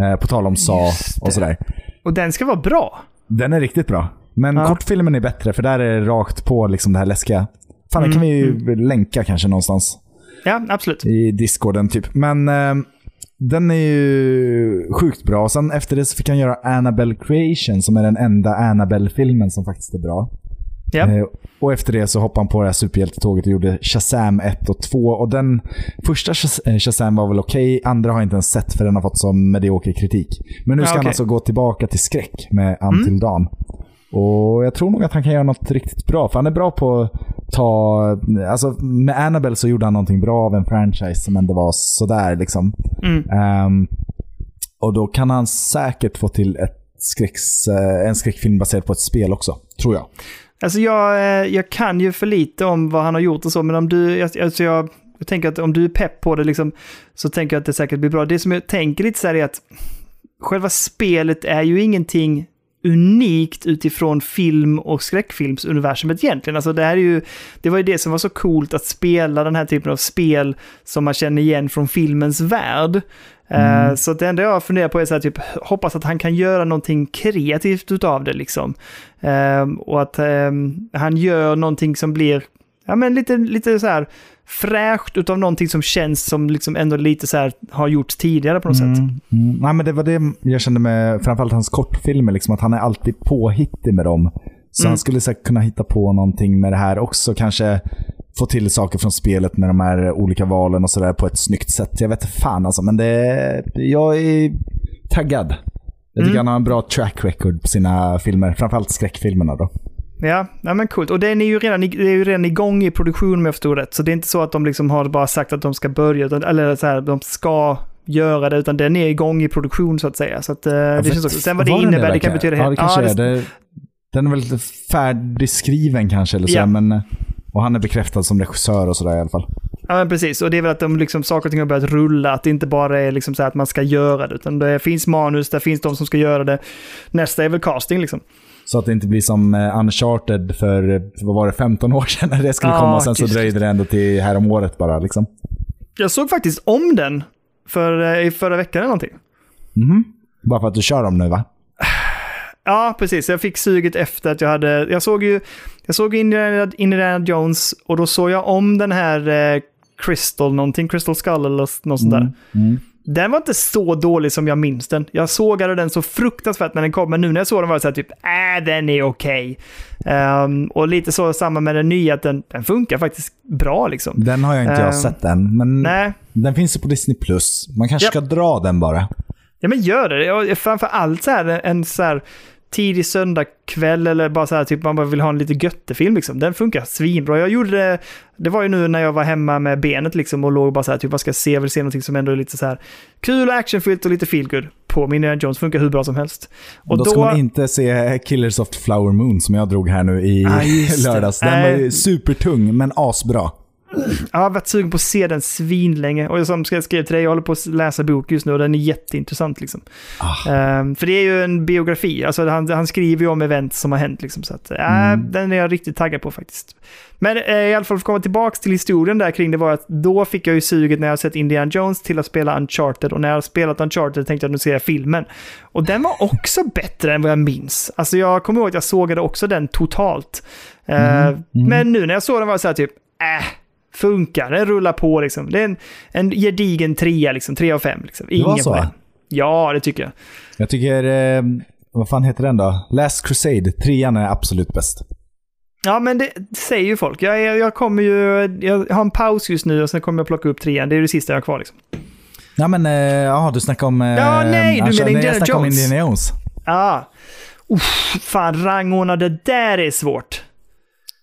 [SPEAKER 2] Eh, på tal om
[SPEAKER 1] det.
[SPEAKER 2] och sådär.
[SPEAKER 1] Och den ska vara bra.
[SPEAKER 2] Den är riktigt bra. Men
[SPEAKER 1] Ja.
[SPEAKER 2] kortfilmen är bättre, för där är det rakt på liksom det här läskiga. Fan, den kan vi ju länka kanske någonstans
[SPEAKER 1] Ja, absolut.
[SPEAKER 2] i discorden typ. Men eh, den är ju sjukt bra. Sen efter det så fick han göra Annabelle Creation, som är den enda Annabelle-filmen som faktiskt är bra.
[SPEAKER 1] Ja.
[SPEAKER 2] Eh, och efter det så hoppade han på det här superhjältetåget och gjorde Shazam 1 och 2. Och den första eh, Shazam var väl okej, andra har jag inte ens sett för den har fått så medioker kritik. Men nu
[SPEAKER 1] Ja,
[SPEAKER 2] ska han alltså gå tillbaka till skräck med Until
[SPEAKER 1] Mm.
[SPEAKER 2] Dawn. Och jag tror nog att han kan göra något riktigt bra, för han är bra på att ta... Alltså med Annabelle så gjorde han någonting bra av en franchise, men det var sådär liksom.
[SPEAKER 1] Mm.
[SPEAKER 2] Ehm, och då kan han säkert få till ett skräcks, eh, en skräckfilm baserad på ett spel också, tror jag.
[SPEAKER 1] Alltså jag, eh, jag kan ju för lite om vad han har gjort och så, men om du, alltså jag, jag tänker att om du är pepp på det liksom, så tänker jag att det säkert blir bra. Det som jag tänker lite så här är att själva spelet är ju ingenting unikt utifrån film och skräckfilmsuniversumet egentligen. Alltså det här är ju, det var ju det som var så coolt att spela den här typen av spel som man känner igen från filmens värld. Eh, Så att det enda jag funderar på är så här, typ, hoppas att han kan göra någonting kreativt utav det liksom. Ehm, och att ehm, han gör någonting som blir ja, men lite, lite så här fräscht utav någonting som känns som liksom ändå lite så här har gjorts tidigare på något sätt.
[SPEAKER 2] Mm, mm. Nej, men det var det jag kände med framförallt hans kortfilmer, liksom, att han är alltid påhittig med dem. Så
[SPEAKER 1] Mm.
[SPEAKER 2] han skulle säkert kunna hitta på någonting med det här också. Kanske få till saker från spelet med de här olika valen och sådär på ett snyggt sätt. Jag vet inte fan alltså, men det, jag är taggad. Jag tycker
[SPEAKER 1] Mm.
[SPEAKER 2] han har en bra track record på sina filmer. Framförallt skräckfilmerna då.
[SPEAKER 1] Ja, ja men coolt. Och den är ju redan, det är ju redan igång i produktion om jag förstår rätt. Så det är inte så att de liksom har bara sagt att de ska börja, eller så här, de ska göra det, utan den är igång i produktion så att säga. Så att, eh, det känns också. Sen vad det innebär, det kan betyda
[SPEAKER 2] Ja, det
[SPEAKER 1] helt...
[SPEAKER 2] kanske
[SPEAKER 1] Ja,
[SPEAKER 2] är. Det, den är väl lite färdigskriven kanske, eller så,
[SPEAKER 1] Ja.
[SPEAKER 2] men... Och han är bekräftad som regissör och sådär i alla fall.
[SPEAKER 1] Ja, men precis. Och det är väl att de liksom, saker och ting har börjat rulla. Att det inte bara är liksom så här att man ska göra det. Utan det finns manus, där finns de som ska göra det. Nästa är väl casting liksom.
[SPEAKER 2] Så att det inte blir som eh, Uncharted för, vad var det, 15 år sedan när det skulle
[SPEAKER 1] Ja,
[SPEAKER 2] komma. Och sen så dröjde det ändå till här om året bara. Liksom.
[SPEAKER 1] Jag såg faktiskt om den för, eh, i förra veckan eller någonting.
[SPEAKER 2] Mhm. Bara för att du kör dem nu va?
[SPEAKER 1] Ja, precis. Jag fick suget efter att jag hade... Jag såg ju jag såg Indiana, Indiana Jones och då såg jag om den här eh, Crystal någonting, Crystal Skull eller något sånt där.
[SPEAKER 2] Mm.
[SPEAKER 1] Den var inte så dålig som jag minns den. Jag sågade den så fruktansvärt när den kom, men nu när jag såg den var det så här typ, äh, den är okej. Ehm, och lite så samma med den nya, att den, den funkar faktiskt bra liksom.
[SPEAKER 2] Den har jag inte jag
[SPEAKER 1] Ehm,
[SPEAKER 2] sett än, men
[SPEAKER 1] Nej,
[SPEAKER 2] den finns ju på Disney+. Plus. Man kanske
[SPEAKER 1] Japp.
[SPEAKER 2] ska dra den bara.
[SPEAKER 1] Ja men gör det. Framför allt så här en så här tidig söndagkväll eller bara så här typ man bara vill ha en lite göttefilm liksom. Den funkar svinbra. Jag gjorde det, det var ju nu när jag var hemma med benet liksom och låg bara så här typ vad ska se, vill se någonting som ändå är lite så här kul och actionfyllt och lite feelgood. På min Indiana Jones funkar hur bra som helst.
[SPEAKER 2] Och då, ska man inte se Killers of Flower Moon som jag drog här nu i
[SPEAKER 1] Ah,
[SPEAKER 2] lördags. Den var ju supertung, men asbra.
[SPEAKER 1] Jag har varit sugen på att se den svinlänge. Och som jag skrev till dig, jag håller på att läsa bok just nu och den är jätteintressant. Liksom.
[SPEAKER 2] Ah.
[SPEAKER 1] Ehm, för det är ju en biografi, alltså han, han skriver ju om event som har hänt. Liksom, så att, äh,
[SPEAKER 2] Mm.
[SPEAKER 1] Den är jag riktigt taggad på faktiskt. Men eh, i alla fall för att komma tillbaka till historien där kring det var att då fick jag ju suget när jag sett Indiana Jones till att spela Uncharted och när jag spelat Uncharted tänkte jag nu ser jag filmen. Och den var också bättre än vad jag minns. Alltså jag kommer ihåg att jag sågade också den totalt.
[SPEAKER 2] Mm, mm.
[SPEAKER 1] Men nu när jag såg den var jag så här typ, äh, funkar, den rullar på liksom. Det är en, en gedigen trea liksom, tre av fem liksom.
[SPEAKER 2] Det var
[SPEAKER 1] Ingen
[SPEAKER 2] så?
[SPEAKER 1] poäng. Ja, det tycker jag.
[SPEAKER 2] Jag tycker, eh, vad fan heter den då? Last Crusade, trean är absolut bäst.
[SPEAKER 1] Ja, men det säger ju folk. Jag, är- jag kommer ju, jag har en paus just nu och sen kommer jag plocka upp trean. Det är det sista jag har kvar liksom.
[SPEAKER 2] Ja men, eh, ja du snackar om...
[SPEAKER 1] Ja, nej, du menar
[SPEAKER 2] jag
[SPEAKER 1] Indiana
[SPEAKER 2] snackar om
[SPEAKER 1] Jones.
[SPEAKER 2] Indiana Jones.
[SPEAKER 1] Ja. Uff, fan, rangordna, det där är svårt.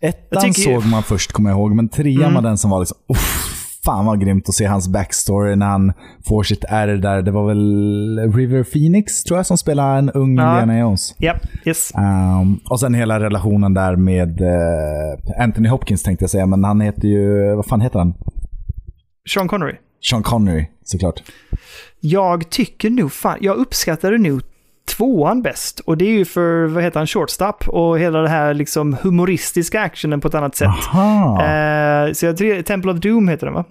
[SPEAKER 2] Ettan
[SPEAKER 1] tycker
[SPEAKER 2] såg man först, kommer jag ihåg, men trean
[SPEAKER 1] Mm.
[SPEAKER 2] var den som var liksom... Uff, fan vad grymt att se hans backstory när han får sitt R där. Det var väl River Phoenix, tror jag, som spelar en ung
[SPEAKER 1] Ja.
[SPEAKER 2] Indiana Jones.
[SPEAKER 1] Ja, yes.
[SPEAKER 2] Um, och sen hela relationen där med eh, Anthony Hopkins tänkte jag säga, men han heter ju... Vad fan heter han?
[SPEAKER 1] Sean Connery.
[SPEAKER 2] Sean Connery, såklart.
[SPEAKER 1] Jag tycker nog fan, jag uppskattade nog tvåan bäst. Och det är ju för, vad heter han, Shortstop och hela det här liksom humoristiska actionen på ett annat sätt. Eh, så jag tror, Temple of Doom heter den va?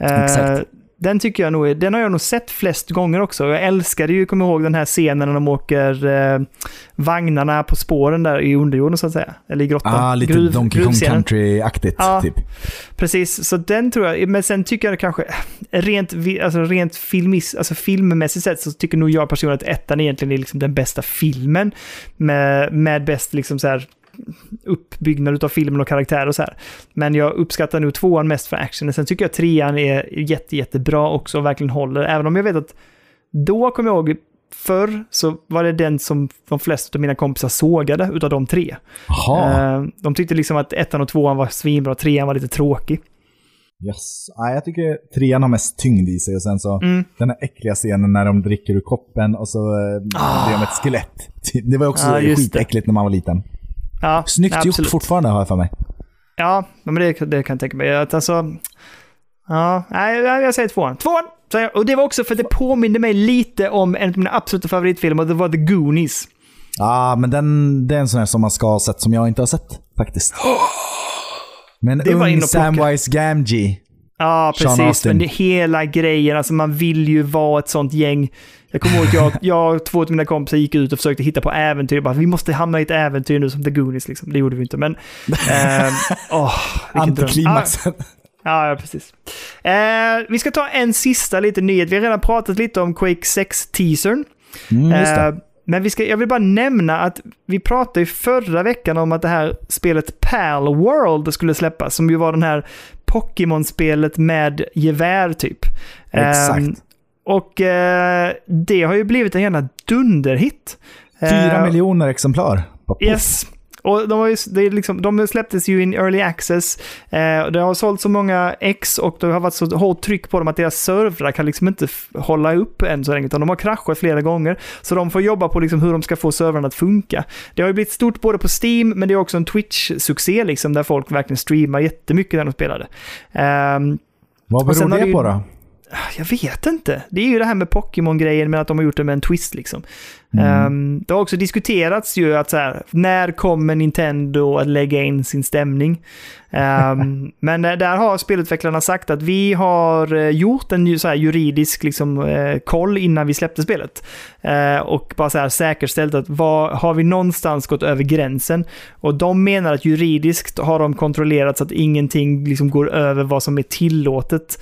[SPEAKER 1] Eh,
[SPEAKER 2] Exakt.
[SPEAKER 1] Den tycker jag nog, den har jag nog sett flest gånger också. Jag älskade ju, kommer ihåg den här scenen när de åker eh, vagnarna på spåren där i underjorden så att säga. Eller i grottan.
[SPEAKER 2] Ah, lite
[SPEAKER 1] Gruv-
[SPEAKER 2] Donkey Kong. Country-aktigt,
[SPEAKER 1] Ja.
[SPEAKER 2] typ.
[SPEAKER 1] Precis, så den tror jag, men sen tycker jag kanske, rent, alltså rent filmis, alltså filmmässigt sett så tycker nog jag personligen att ettan egentligen är liksom den bästa filmen. Med, med bäst liksom så här uppbyggnad av filmen och karaktär och så här. Men jag uppskattar nog tvåan mest för actionen. Sen tycker jag trean är jätte, jättebra också och verkligen håller. Även om jag vet att då kommer jag ihåg Förr så var det den som de flesta av mina kompisar sågade utav de tre.
[SPEAKER 2] Jaha.
[SPEAKER 1] Eh, De tyckte liksom att ettan och tvåan var svinbra, trean var lite tråkig.
[SPEAKER 2] Yes. Nej, jag tycker trean har mest tyngd i sig och sen så
[SPEAKER 1] Mm.
[SPEAKER 2] den här äckliga scenen när de dricker ur koppen och så eh, blir de ett skelett. Det var också
[SPEAKER 1] Ah. Just det.
[SPEAKER 2] skitäckligt när man var liten.
[SPEAKER 1] Ja,
[SPEAKER 2] Snyggt gjort
[SPEAKER 1] absolut.
[SPEAKER 2] fortfarande har jag för mig.
[SPEAKER 1] Ja, men det, det kan jag tänka mig. Att alltså, ja, nej, jag säger tvåan. Tvåan! jag. Och det var också för att det påminde mig lite om en av mina absoluta favoritfilmer, och det var The Goonies.
[SPEAKER 2] Ja, men den, det är en sån här som man ska ha sett som jag inte har sett faktiskt. Men
[SPEAKER 1] Det
[SPEAKER 2] ung. Samwise Gamgee.
[SPEAKER 1] Ja,
[SPEAKER 2] Sean
[SPEAKER 1] precis. Men det hela grejen, alltså man vill ju vara ett sånt gäng. Jag kommer ihåg att jag, jag och två av mina kompisar gick ut och försökte hitta på äventyr. Bara, vi måste hamna i ett äventyr nu som The Goonies. Liksom. Det gjorde vi inte, men... ehm, vilken dröm.
[SPEAKER 2] Antiklimaxen.
[SPEAKER 1] Ja, ja precis. Eh, vi ska ta en sista liten nyhet. Vi har redan pratat lite om Quake 6-teasern.
[SPEAKER 2] Mm.
[SPEAKER 1] Eh, men vi ska, jag vill bara nämna att vi pratade ju förra veckan om att det här spelet Pal World skulle släppas, som ju var den här Pokémon-spelet med gevär typ.
[SPEAKER 2] Exakt.
[SPEAKER 1] Eh, och eh, det har ju blivit en jävla dunderhit.
[SPEAKER 2] Fyra
[SPEAKER 1] Eh,
[SPEAKER 2] miljoner exemplar.
[SPEAKER 1] Yes. Och de, har ju, det är liksom, de släpptes ju in early access. Eh, det har sålt så många ex och det har varit så hårt tryck på dem att deras servrar kan liksom inte hålla upp än så länge. Utan de har kraschat flera gånger. Så de får jobba på liksom hur de ska få servrarna att funka. Det har ju blivit stort både på Steam, men det är också en Twitch-succé liksom, där folk verkligen streamar jättemycket när de spelade. Ehm,
[SPEAKER 2] Vad beror det
[SPEAKER 1] vi-
[SPEAKER 2] på då?
[SPEAKER 1] Jag vet inte. Det är ju det här med Pokémon-grejen med att de har gjort det med en twist liksom.
[SPEAKER 2] Mm.
[SPEAKER 1] Um, det har också diskuterats ju att så här, när kommer Nintendo att lägga in sin stämning? Um, men eh, där har spelutvecklarna sagt att vi har eh, gjort en så här juridisk liksom, uh, koll innan vi släppte spelet. Uh, och bara så här säkerställt att vad, har vi någonstans gått över gränsen? Och de menar att juridiskt har de kontrollerat så att ingenting liksom går över vad som är tillåtet.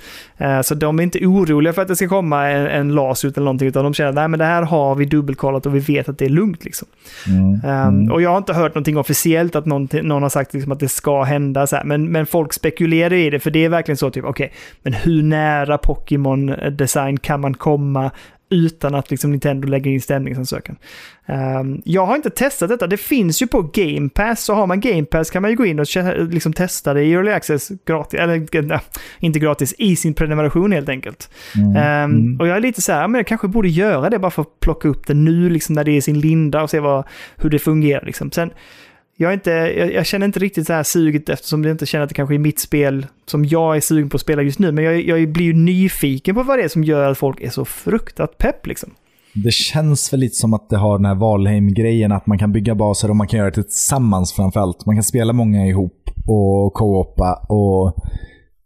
[SPEAKER 1] Så de är inte oroliga för att det ska komma en, en las eller någonting, utan de känner att det här har vi dubbelkollat och vi vet att det är lugnt. Liksom.
[SPEAKER 2] Mm.
[SPEAKER 1] Um, och jag har inte hört någonting officiellt att någon, någon har sagt liksom, att det ska hända. Så här. Men, men folk spekulerar i det, för det är verkligen så, typ, okej, okay, men hur nära Pokémon-design kan man komma utan att liksom Nintendo lägger in stämningsansökan. Um, jag har inte testat detta. Det finns ju på Game Pass, så har man Game Pass kan man ju gå in och liksom testa det i Early Access gratis, eller nej, inte gratis, i sin prenumeration helt enkelt. Mm. Um. Och jag är lite så här, men jag kanske borde göra det bara för att plocka upp det nu, liksom när det är i sin linda och se vad, hur det fungerar. Liksom. Sen, jag, inte, jag, jag, känner inte riktigt så här suget eftersom jag inte känner att det kanske är mitt spel som jag är sugen på att spela just nu. Men jag, jag blir ju nyfiken på vad det är som gör att folk är så fruktat pepp liksom.
[SPEAKER 2] Det känns väl lite som att det har den här Valheim-grejen, att man kan bygga baser och man kan göra det tillsammans framförallt. Man kan spela många ihop och co-opa och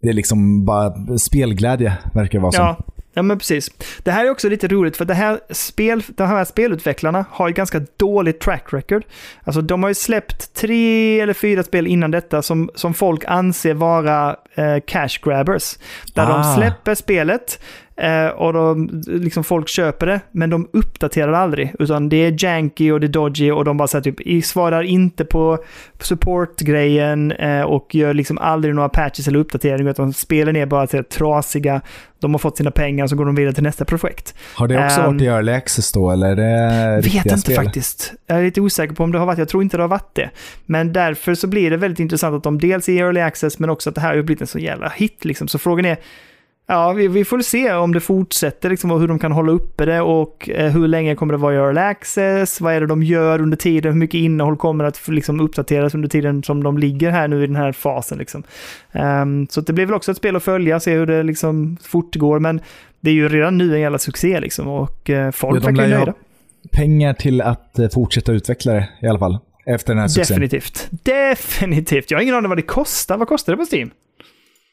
[SPEAKER 2] det är liksom bara spelglädje, verkar det vara som.
[SPEAKER 1] Ja, men precis. Det här är också lite roligt för det här spel, de här spelutvecklarna har ju ganska dåligt track record. Alltså de har ju släppt tre eller fyra spel innan detta som, som folk anser vara eh, cash grabbers. Där ah. de släpper spelet, Eh, och de, liksom folk köper det, men de uppdaterar aldrig. Utan det är janky och det är dodgy och de bara så typ, svarar inte på support-grejen eh, och gör liksom aldrig några patches eller uppdateringar. Utan spelen är bara så trasiga. De har fått sina pengar och så går de vidare till nästa projekt.
[SPEAKER 2] Har det också um, varit i early access då, eller är det
[SPEAKER 1] Vet inte
[SPEAKER 2] spel?
[SPEAKER 1] faktiskt. Jag är lite osäker på om det har varit, jag tror inte det har varit det. Men därför så blir det väldigt intressant att de dels är i early access, men också att det här har blivit en så jävla hit liksom. Så frågan är, Ja, vi, vi, får se om det fortsätter liksom, och hur de kan hålla uppe det och eh, hur länge kommer det vara i early access? Vad är det de gör under tiden? Hur mycket innehåll kommer att liksom, uppdateras under tiden som de ligger här nu i den här fasen? Liksom. Um, så det blir väl också ett spel att följa, se hur det liksom, fortgår. Men det är ju redan nu en jävla succé liksom, och uh, folk ja, verkar nöjda.
[SPEAKER 2] Pengar till att uh, fortsätta utveckla det i alla fall. Efter den här succén.
[SPEAKER 1] Definitivt. Definitivt. Jag har ingen aning vad det kostar. Vad kostar det på Steam?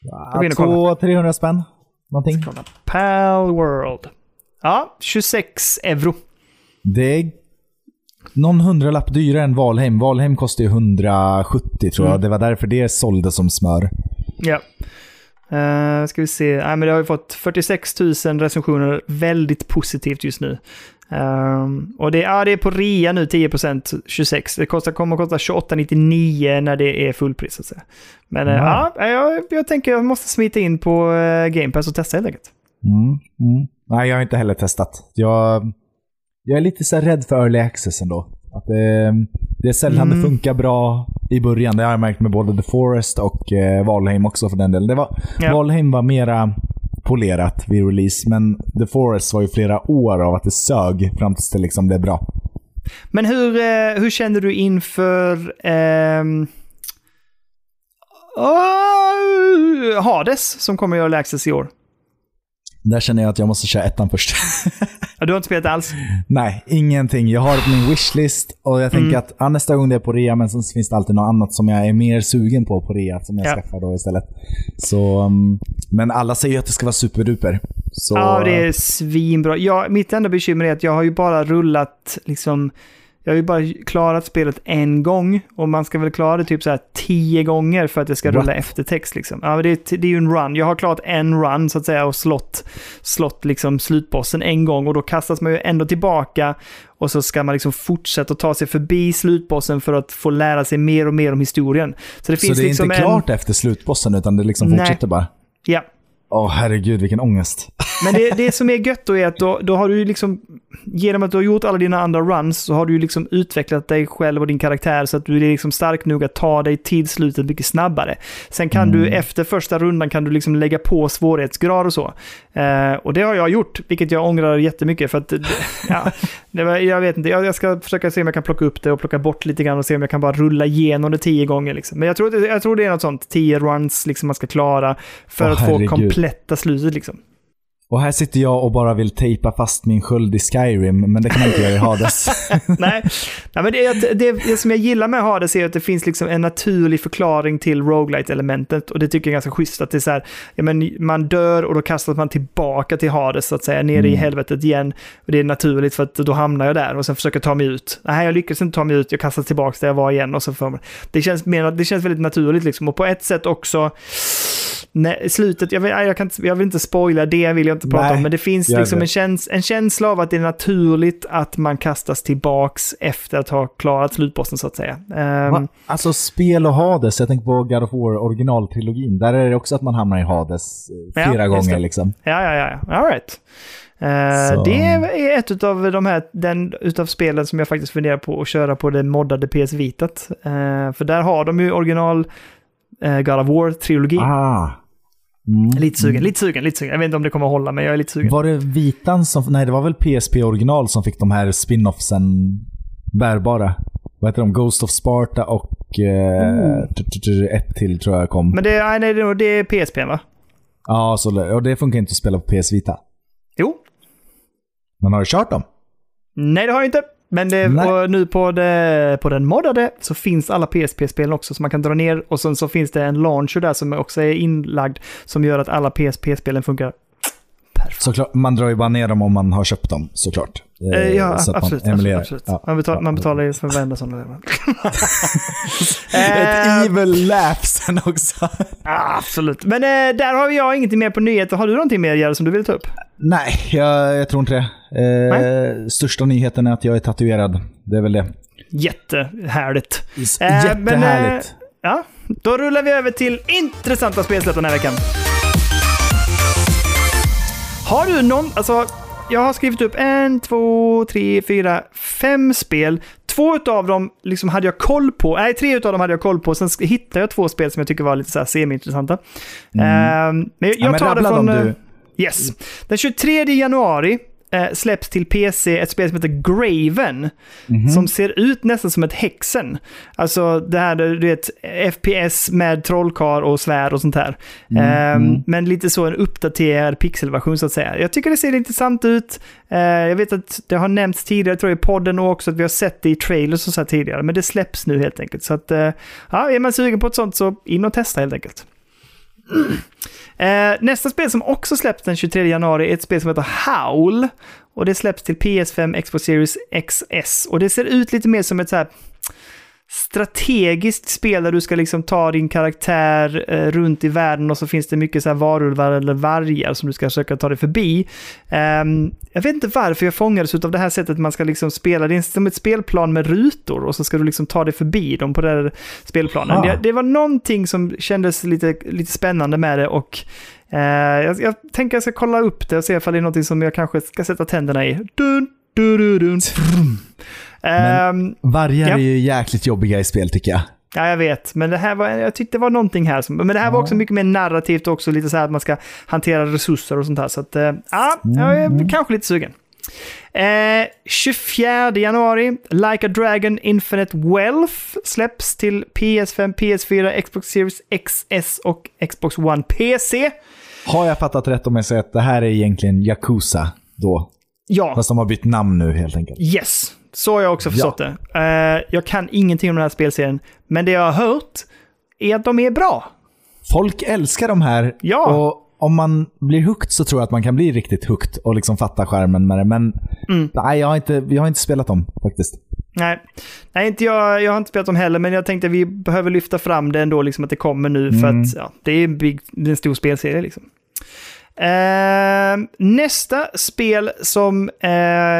[SPEAKER 2] Ja, 200-300 spänn någonting.
[SPEAKER 1] Pal World. Ja, 26 euro.
[SPEAKER 2] Det är någon hundralapp dyrare än Valheim. Valheim kostar ju 170 tror jag. Mm. Det var därför det sålde som smör.
[SPEAKER 1] Ja. Uh, ska vi se. Nej, men det har ju fått 46 000 recensioner. Väldigt positivt just nu. Um, och det, ja, det är på rea nu, 10% 26. Det kostar, kommer att kosta 28,99 när det är fullpris. Så. Men mm. ja, jag, jag tänker jag måste smita in på uh, Game Pass och testa helt enkelt.
[SPEAKER 2] Mm. Mm. Nej, jag har inte heller testat. Jag, jag är lite så rädd för early access ändå. Att det, det är sällan mm. det funkar bra i början. Det har jag märkt med både The Forest och eh, Valheim också för den delen. Det var, ja. Valheim var mera polerat vid release, men The Forest var ju flera år av att det sög fram tills det liksom blev bra.
[SPEAKER 1] Men hur, eh, hur känner du inför ehm... Oh, Hades som kommer att göra Access i år?
[SPEAKER 2] Där känner jag att jag måste köra ettan först.
[SPEAKER 1] ja, du har inte spelat alls?
[SPEAKER 2] Nej, ingenting. Jag har min wishlist och jag tänker mm. att ja, nästa gång det är på rea, men sen finns det alltid något annat som jag är mer sugen på på rea som jag ja. skaffar då istället. Så, um, men alla säger ju att det ska vara superduper. Så...
[SPEAKER 1] Ja, det är svinbra. Ja, mitt enda bekymmer är att jag har ju bara rullat liksom jag har ju bara klarat spelet en gång och man ska väl klara det typ så här tio gånger för att det ska rulla What? eftertext. Liksom. Ja, det, är, det är ju en run. Jag har klarat en run så att säga och slått, slått liksom slutbossen en gång och då kastas man ju ändå tillbaka och så ska man liksom fortsätta ta sig förbi slutbossen för att få lära sig mer och mer om historien.
[SPEAKER 2] Så det, finns så det är liksom inte klart en... efter slutbossen utan det liksom fortsätter bara?
[SPEAKER 1] Ja,
[SPEAKER 2] Åh oh, herregud, vilken ångest.
[SPEAKER 1] Men det, det som är gött då är att då, då har du liksom, genom att du har gjort alla dina andra runs, så har du liksom utvecklat dig själv och din karaktär så att du är liksom stark nog att ta dig till slutet mycket snabbare. Sen kan mm. du efter första rundan kan du liksom lägga på svårighetsgrad och så. Eh, och det har jag gjort, vilket jag ångrar jättemycket för att, ja, var, jag vet inte, jag, jag, ska försöka se om jag kan plocka upp det och plocka bort lite grann och se om jag kan bara rulla igenom det tio gånger. Liksom. Men jag tror, jag tror det är något sånt, tio runs liksom man ska klara för oh, att få kompletta slutet liksom.
[SPEAKER 2] Och här sitter jag och bara vill tejpa fast min sköld i Skyrim, men det kan man inte göra i Hades.
[SPEAKER 1] Nej, Nej men det, det, det som jag gillar med Hades är att det finns liksom en naturlig förklaring till roguelite-elementet. Och det tycker jag är ganska schysst att det är så här, ja, men man dör och då kastas man tillbaka till Hades så att säga, ner mm. i helvetet igen. Och det är naturligt för att då hamnar jag där och sen försöker ta mig ut. Nej, jag lyckas inte ta mig ut, jag kastas tillbaka där jag var igen och så får man... Det känns, mer, det känns väldigt naturligt liksom. Och på ett sätt också Nej, slutet, jag vill, jag, kan, jag vill inte spoila det, vill jag inte prata Nej, om, men det finns liksom en, käns, en känsla av att det är naturligt att man kastas tillbaks efter att ha klarat slutbossen så att säga. Um,
[SPEAKER 2] alltså spel och Hades, jag tänker på God of War originaltrilogin, där är det också att man hamnar i Hades eh, flera ja, gånger liksom.
[SPEAKER 1] Ja, ja, ja, all right. Uh, det är ett av de här, den utav spelen som jag faktiskt funderar på att köra på det moddade PS Vitat. Uh, för där har de ju original uh, God of War-trilogi.
[SPEAKER 2] Ah.
[SPEAKER 1] Mm. Lite sugen, lite sugen, lite sugen. Jag vet inte om det kommer att hålla, men jag är lite sugen.
[SPEAKER 2] Var det Vitan som... Nej, det var väl PSP original som fick de här spin-offsen bärbara. Vad heter de? Ghost of Sparta och eh, ett till tror jag kom.
[SPEAKER 1] Men det, nej, nej, det är PSP va?
[SPEAKER 2] Ja, så, och det funkar inte att spela på PS Vita.
[SPEAKER 1] Jo.
[SPEAKER 2] Men har du kört dem?
[SPEAKER 1] Nej, det har jag inte. Men det, nu på, det, på den moddade så finns alla PSP-spelen också som man kan dra ner. Och sen så finns det en launcher där som också är inlagd som gör att alla PSP-spelen funkar
[SPEAKER 2] Perfekt. Såklart, man drar ju bara ner dem om man har köpt dem såklart.
[SPEAKER 1] Eh, ja, absolut. Man, absolut. Ja, man, betal, man betalar ju för varenda sån.
[SPEAKER 2] Ett eh, evil laugh sen också.
[SPEAKER 1] absolut. Men eh, där har jag ingenting mer på nyheter. Har du någonting mer Jerry som du vill ta upp?
[SPEAKER 2] Nej, jag, jag tror inte det. Eh, största nyheten är att jag är tatuerad. Det är väl det.
[SPEAKER 1] Jättehärligt.
[SPEAKER 2] Jättehärligt. Men,
[SPEAKER 1] ja, då rullar vi över till intressanta spelsläpp den här veckan. Har du någon, alltså jag har skrivit upp en, två, tre, fyra, fem spel. Två av dem liksom hade jag koll på. Nej, tre av dem hade jag koll på. Sen hittade jag två spel som jag tycker var lite så här semi-intressanta. Mm. Uh, men jag tar ja, men det från... Du... Yes. Den 23 januari eh, släpps till PC ett spel som heter Graven. Mm -hmm. Som ser ut nästan som ett Hexen. Alltså det här, du vet, FPS med trollkar och svärd och sånt här. Mm -hmm. eh, men lite så en uppdaterad pixelversion så att säga. Jag tycker det ser intressant ut. Eh, jag vet att det har nämnts tidigare, tror jag, i podden och också att vi har sett det i trailers och så här tidigare. Men det släpps nu helt enkelt. Så att, eh, ja, är man sugen på ett sånt så in och testa helt enkelt. Eh, nästa spel som också släpps den 23 januari är ett spel som heter Howl. Och det släpps till PS5, Xbox Series XS. Och det ser ut lite mer som ett så här strategiskt spel där du ska liksom ta din karaktär eh, runt i världen och så finns det mycket så här varulvar eller vargar som du ska försöka ta dig förbi. Um, jag vet inte varför jag fångades av det här sättet man ska liksom spela. Det är som ett spelplan med rutor och så ska du liksom ta dig förbi dem på den här spelplanen. Det, det, var någonting som kändes lite, lite spännande med det och uh, jag, jag tänker jag ska kolla upp det och se ifall det är någonting som jag kanske ska sätta tänderna i. Dun.
[SPEAKER 2] Men vargar ja. är ju jäkligt jobbiga i spel tycker jag.
[SPEAKER 1] Ja, jag vet. Men det här var, jag tyckte det var någonting här. Som, men det här ja. var också mycket mer narrativt också. Lite så här att man ska hantera resurser och sånt här. Så att, ja, jag är mm. kanske lite sugen. Eh, 24 januari, Like a Dragon Infinite Wealth släpps till PS5, PS4, Xbox Series XS och Xbox One PC.
[SPEAKER 2] Har jag fattat rätt om jag säger att det här är egentligen Yakuza då?
[SPEAKER 1] Ja.
[SPEAKER 2] Fast de har bytt namn nu helt enkelt.
[SPEAKER 1] Yes, så har jag också förstått ja. det. Uh, jag kan ingenting om den här spelserien, men det jag har hört är att de är bra.
[SPEAKER 2] Folk älskar de här.
[SPEAKER 1] Ja.
[SPEAKER 2] Och om man blir hooked så tror jag att man kan bli riktigt hooked och liksom fatta skärmen med det. Men mm. nej, jag har, inte, jag har inte spelat dem faktiskt.
[SPEAKER 1] Nej, nej inte jag, jag har inte spelat dem heller, men jag tänkte att vi behöver lyfta fram det ändå, liksom att det kommer nu, för mm. att ja, det, är en big, det är en stor spelserie. Liksom. Ehm, nästa spel som eh,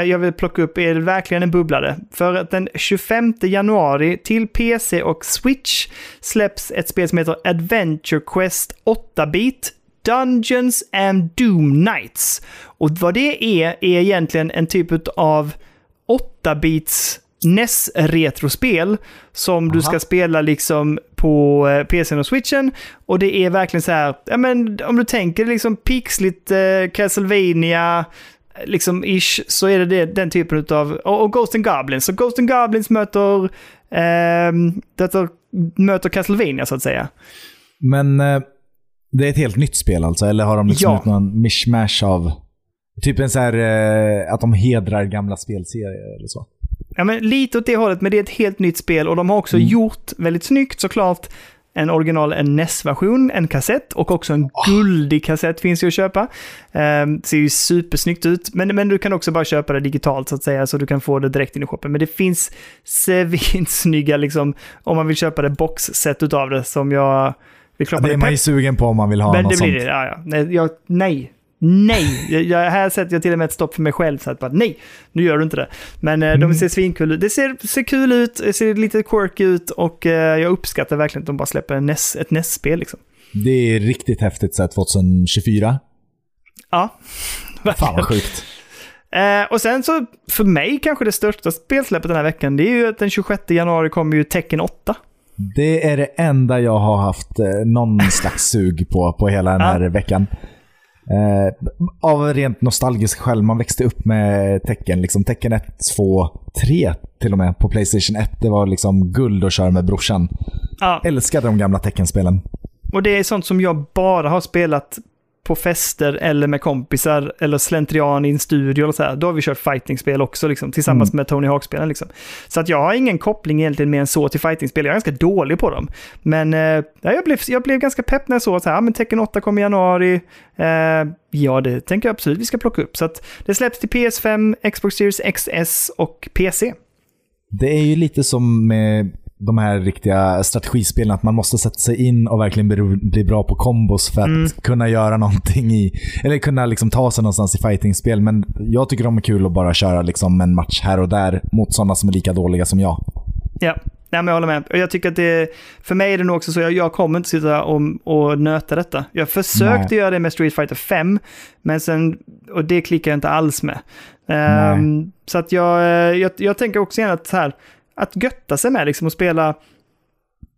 [SPEAKER 1] jag vill plocka upp är verkligen en bubblare. För att den 25 januari till PC och Switch släpps ett spel som heter Adventure Quest 8-bit Dungeons and Doom Nights. Och vad det är, är egentligen en typ av 8-bits NES-retrospel som Aha. du ska spela liksom på eh, PCn och switchen. Och det är verkligen så här, ja men om du tänker liksom pixligt eh, Castlevania, liksom ish, så är det, det den typen av, och, och Ghost and Goblins. Så Ghost and Goblins möter, eh, möter, möter Castlevania så att säga.
[SPEAKER 2] Men eh, Det är ett helt nytt spel alltså? Eller har de liksom
[SPEAKER 1] Ja.
[SPEAKER 2] gjort någon mishmash av... Typ en så här, eh, att de hedrar gamla spelserier eller så?
[SPEAKER 1] Ja, men lite åt det hållet, men det är ett helt nytt spel och de har också
[SPEAKER 2] Mm.
[SPEAKER 1] gjort, väldigt snyggt såklart, en original en NES-version, en kassett och också en guldig kassett finns ju att köpa. Ehm, ser ju supersnyggt ut, men, men du kan också bara köpa det digitalt så att säga, så du kan få det direkt in i shoppen. Men det finns svinsnygga, liksom, om man vill köpa det boxset utav det som jag... Det är klart
[SPEAKER 2] Ja, det är man ju sugen på om man vill ha
[SPEAKER 1] men
[SPEAKER 2] något
[SPEAKER 1] det
[SPEAKER 2] sånt.
[SPEAKER 1] blir det. Ja, ja. Jag, nej. Nej, jag, jag, här sätter jag till och med ett stopp för mig själv. Så att bara, nej, nu gör du inte det. Men eh,
[SPEAKER 2] Mm.
[SPEAKER 1] de ser svinkul ut. Det ser, ser kul ut, det ser lite quirky ut och eh, jag uppskattar verkligen att de bara släpper NES, ett NES-spel. Liksom.
[SPEAKER 2] Det är riktigt häftigt så här 2024.
[SPEAKER 1] Ja,
[SPEAKER 2] Fan vad sjukt.
[SPEAKER 1] Eh, och sen så, för mig kanske det största spelsläppet den här veckan, det är ju att den 26 januari kommer ju Tekken 8.
[SPEAKER 2] Det är det enda jag har haft eh, någon slags sug på, på hela den här veckan. Eh, av rent nostalgisk skäl. Man växte upp med tecken. Liksom tecken 1, 2, 3 till och med på Playstation 1. Det var liksom guld att köra med brorsan.
[SPEAKER 1] Ja,
[SPEAKER 2] Älskade de gamla teckenspelen.
[SPEAKER 1] och det är sånt som jag bara har spelat på fester eller med kompisar eller slentrian i en studio eller så här. Då har vi kört fightingspel också liksom, tillsammans med Tony Hawk-spelen. Liksom. Så att jag har ingen koppling egentligen mer än så till fightingspel. Jag är ganska dålig på dem. Men eh, ja, jag, blev, jag blev ganska pepp när jag såg att så här, ja, men Tekken 8 kommer i januari. Eh, ja, det tänker jag absolut vi ska plocka upp. Så att det släpps till PS5, Xbox Series XS och PC.
[SPEAKER 2] Det är ju lite som med de här riktiga strategispelen, att man måste sätta sig in och verkligen bli, bli bra på kombos för att
[SPEAKER 1] Mm.
[SPEAKER 2] kunna göra någonting i, eller kunna liksom ta sig någonstans i fightingspel. Men jag tycker de är kul att bara köra liksom en match här och där mot sådana som är lika dåliga som jag.
[SPEAKER 1] Ja, Nej, men jag håller med. Och jag tycker att det, för mig är det nog också så, jag, jag kommer inte sitta och, och nöta detta. Jag försökte
[SPEAKER 2] Nej.
[SPEAKER 1] göra det med Street Fighter 5, men sen, och det klickar jag inte alls med. Ehm, så att jag, eh, jag, jag tänker också gärna att, så här, att götta sig med liksom och spela,